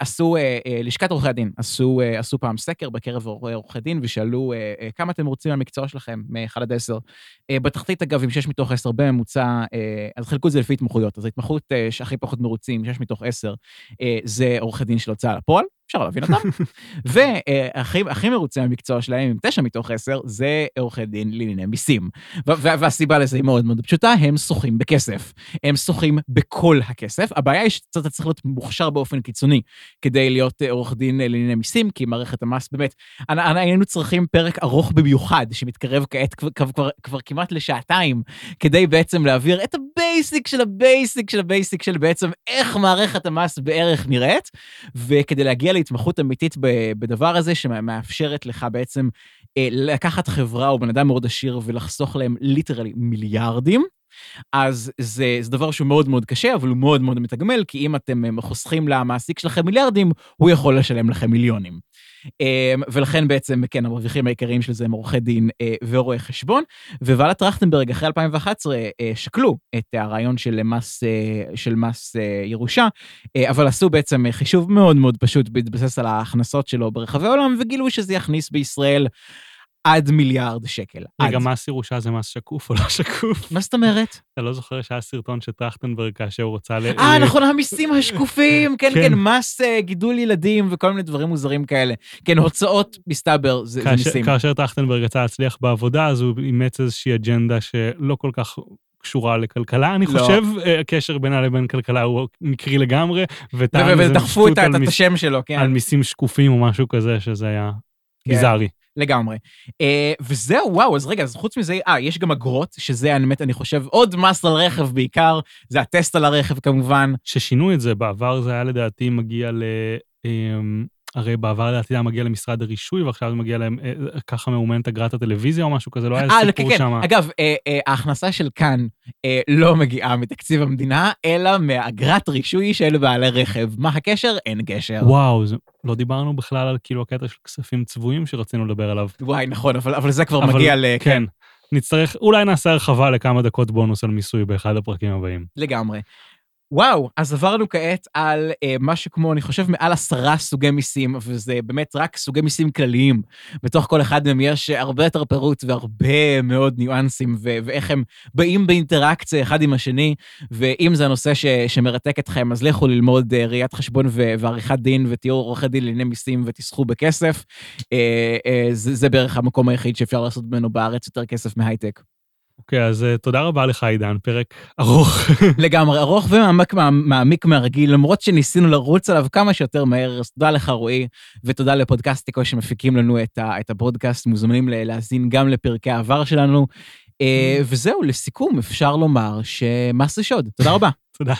עשו, לשכת עורכי הדין, עשו, עשו פעם סקר בקרב עורכי דין, ושאלו כמה אתם רוצים מהמקצוע שלכם, מ-1 עד 10. בתחתית, אגב, עם 6 מתוך 10 בממוצע, אז חילקו את זה לפי התמחויות. אז ההתמחות שהכי פחות מרוצים, 6 מתוך 10, זה עורכי דין של הוצאה לפועל. אפשר להבין אותם. והכי מרוצה מהמקצוע שלהם, עם תשע מתוך עשר, זה עורכי דין לענייני מיסים. והסיבה לזה היא מאוד מאוד פשוטה, הם שוחים בכסף. הם שוחים בכל הכסף. הבעיה היא שאתה צריך להיות מוכשר באופן קיצוני כדי להיות אה, עורך דין לענייני מיסים, כי מערכת המס, באמת, היינו צריכים פרק ארוך במיוחד, שמתקרב כעת כבר, כמעט לשעתיים, כדי בעצם להעביר את ה basic של ה basic של ה basic של בעצם איך מערכת המס בערך נראית, וכדי להגיע התמחות אמיתית בדבר הזה, שמאפשרת לך בעצם אה, לקחת חברה או בן אדם מאוד עשיר ולחסוך להם ליטרלי מיליארדים. אז זה, זה דבר שהוא מאוד מאוד קשה, אבל הוא מאוד מאוד מתגמל, כי אם אתם אה, חוסכים למעסיק שלכם מיליארדים, הוא יכול לשלם לכם מיליונים. אמ, ולכן בעצם, כן, המרוויחים העיקריים של זה הם עורכי דין אה, ורואי חשבון, וואלה טרכטנברג אחרי 2011 אה, שקלו את הרעיון של מס, אה, של מס ירושה, אבל עשו בעצם חישוב מאוד מאוד פשוט בהתבסס על ההכנסות שלו ברחבי העולם, וגילו שזה יכניס בישראל עד מיליארד שקל. רגע, מס ירושה זה מס שקוף או לא שקוף? מה זאת אומרת? אתה לא זוכר שהיה סרטון של טרכטנברג כאשר הוא רצה ל... אה, נכון, המיסים השקופים, כן, כן, כן מס uh, גידול ילדים וכל מיני דברים מוזרים כאלה. כן, הוצאות, מסתבר, זה, מיסים. כאשר טרכטנברג רצה להצליח בעבודה, אז הוא אימץ איזושהי אג'נדה שלא כל כך קשורה לכלכלה, אני לא. חושב, אה, הקשר בינה לבין כלכלה הוא מקרי לגמרי, ודחפו את השם שלו, כן. על מיסים שקופים או משהו כזה, שזה היה כן. ביזארי. לגמרי. Uh, וזהו, וואו, אז רגע, אז חוץ מזה, אה, יש גם אגרות, שזה באמת, אני חושב, עוד מס על רכב בעיקר, זה הטסט על הרכב כמובן. ששינו את זה, בעבר זה היה לדעתי מגיע ל... הרי בעבר לדעתי היה מגיע למשרד הרישוי, ועכשיו זה מגיע להם, אה, ככה ממומנת אגרת הטלוויזיה או משהו כזה, לא היה 아, סיפור כן, שם. אגב, אה, אה, ההכנסה של כאן אה, לא מגיעה מתקציב המדינה, אלא מאגרת רישוי של בעלי רכב. מה הקשר? אין קשר. וואו, זה, לא דיברנו בכלל על כאילו הקטע של כספים צבועים שרצינו לדבר עליו. וואי, נכון, אבל, אבל זה כבר אבל, מגיע ל... כן. כן. נצטרך, אולי נעשה הרחבה לכמה דקות בונוס על מיסוי באחד הפרקים הבאים. לגמרי. וואו, אז עברנו כעת על אה, משהו כמו, אני חושב, מעל עשרה סוגי מיסים, וזה באמת רק סוגי מיסים כלליים. בתוך כל אחד מהם יש הרבה יותר פירוט והרבה מאוד ניואנסים, ו- ואיך הם באים באינטראקציה אחד עם השני, ואם זה הנושא ש- שמרתק אתכם, אז לכו ללמוד אה, ראיית חשבון ו- ועריכת דין, ותהיו עורכי דין לענייני מיסים ותסחו בכסף. אה, אה, זה, זה בערך המקום היחיד שאפשר לעשות ממנו בארץ יותר כסף מהייטק. אוקיי, okay, אז uh, תודה רבה לך, עידן, פרק ארוך. לגמרי, ארוך ומעמיק מעמיק מהרגיל, למרות שניסינו לרוץ עליו כמה שיותר מהר. אז תודה לך, רועי, ותודה לפודקאסטיקו שמפיקים לנו את, ה, את הפודקאסט. מוזמנים להאזין גם לפרקי העבר שלנו. Uh, וזהו, לסיכום, אפשר לומר שמס זה שוד. תודה רבה. תודה.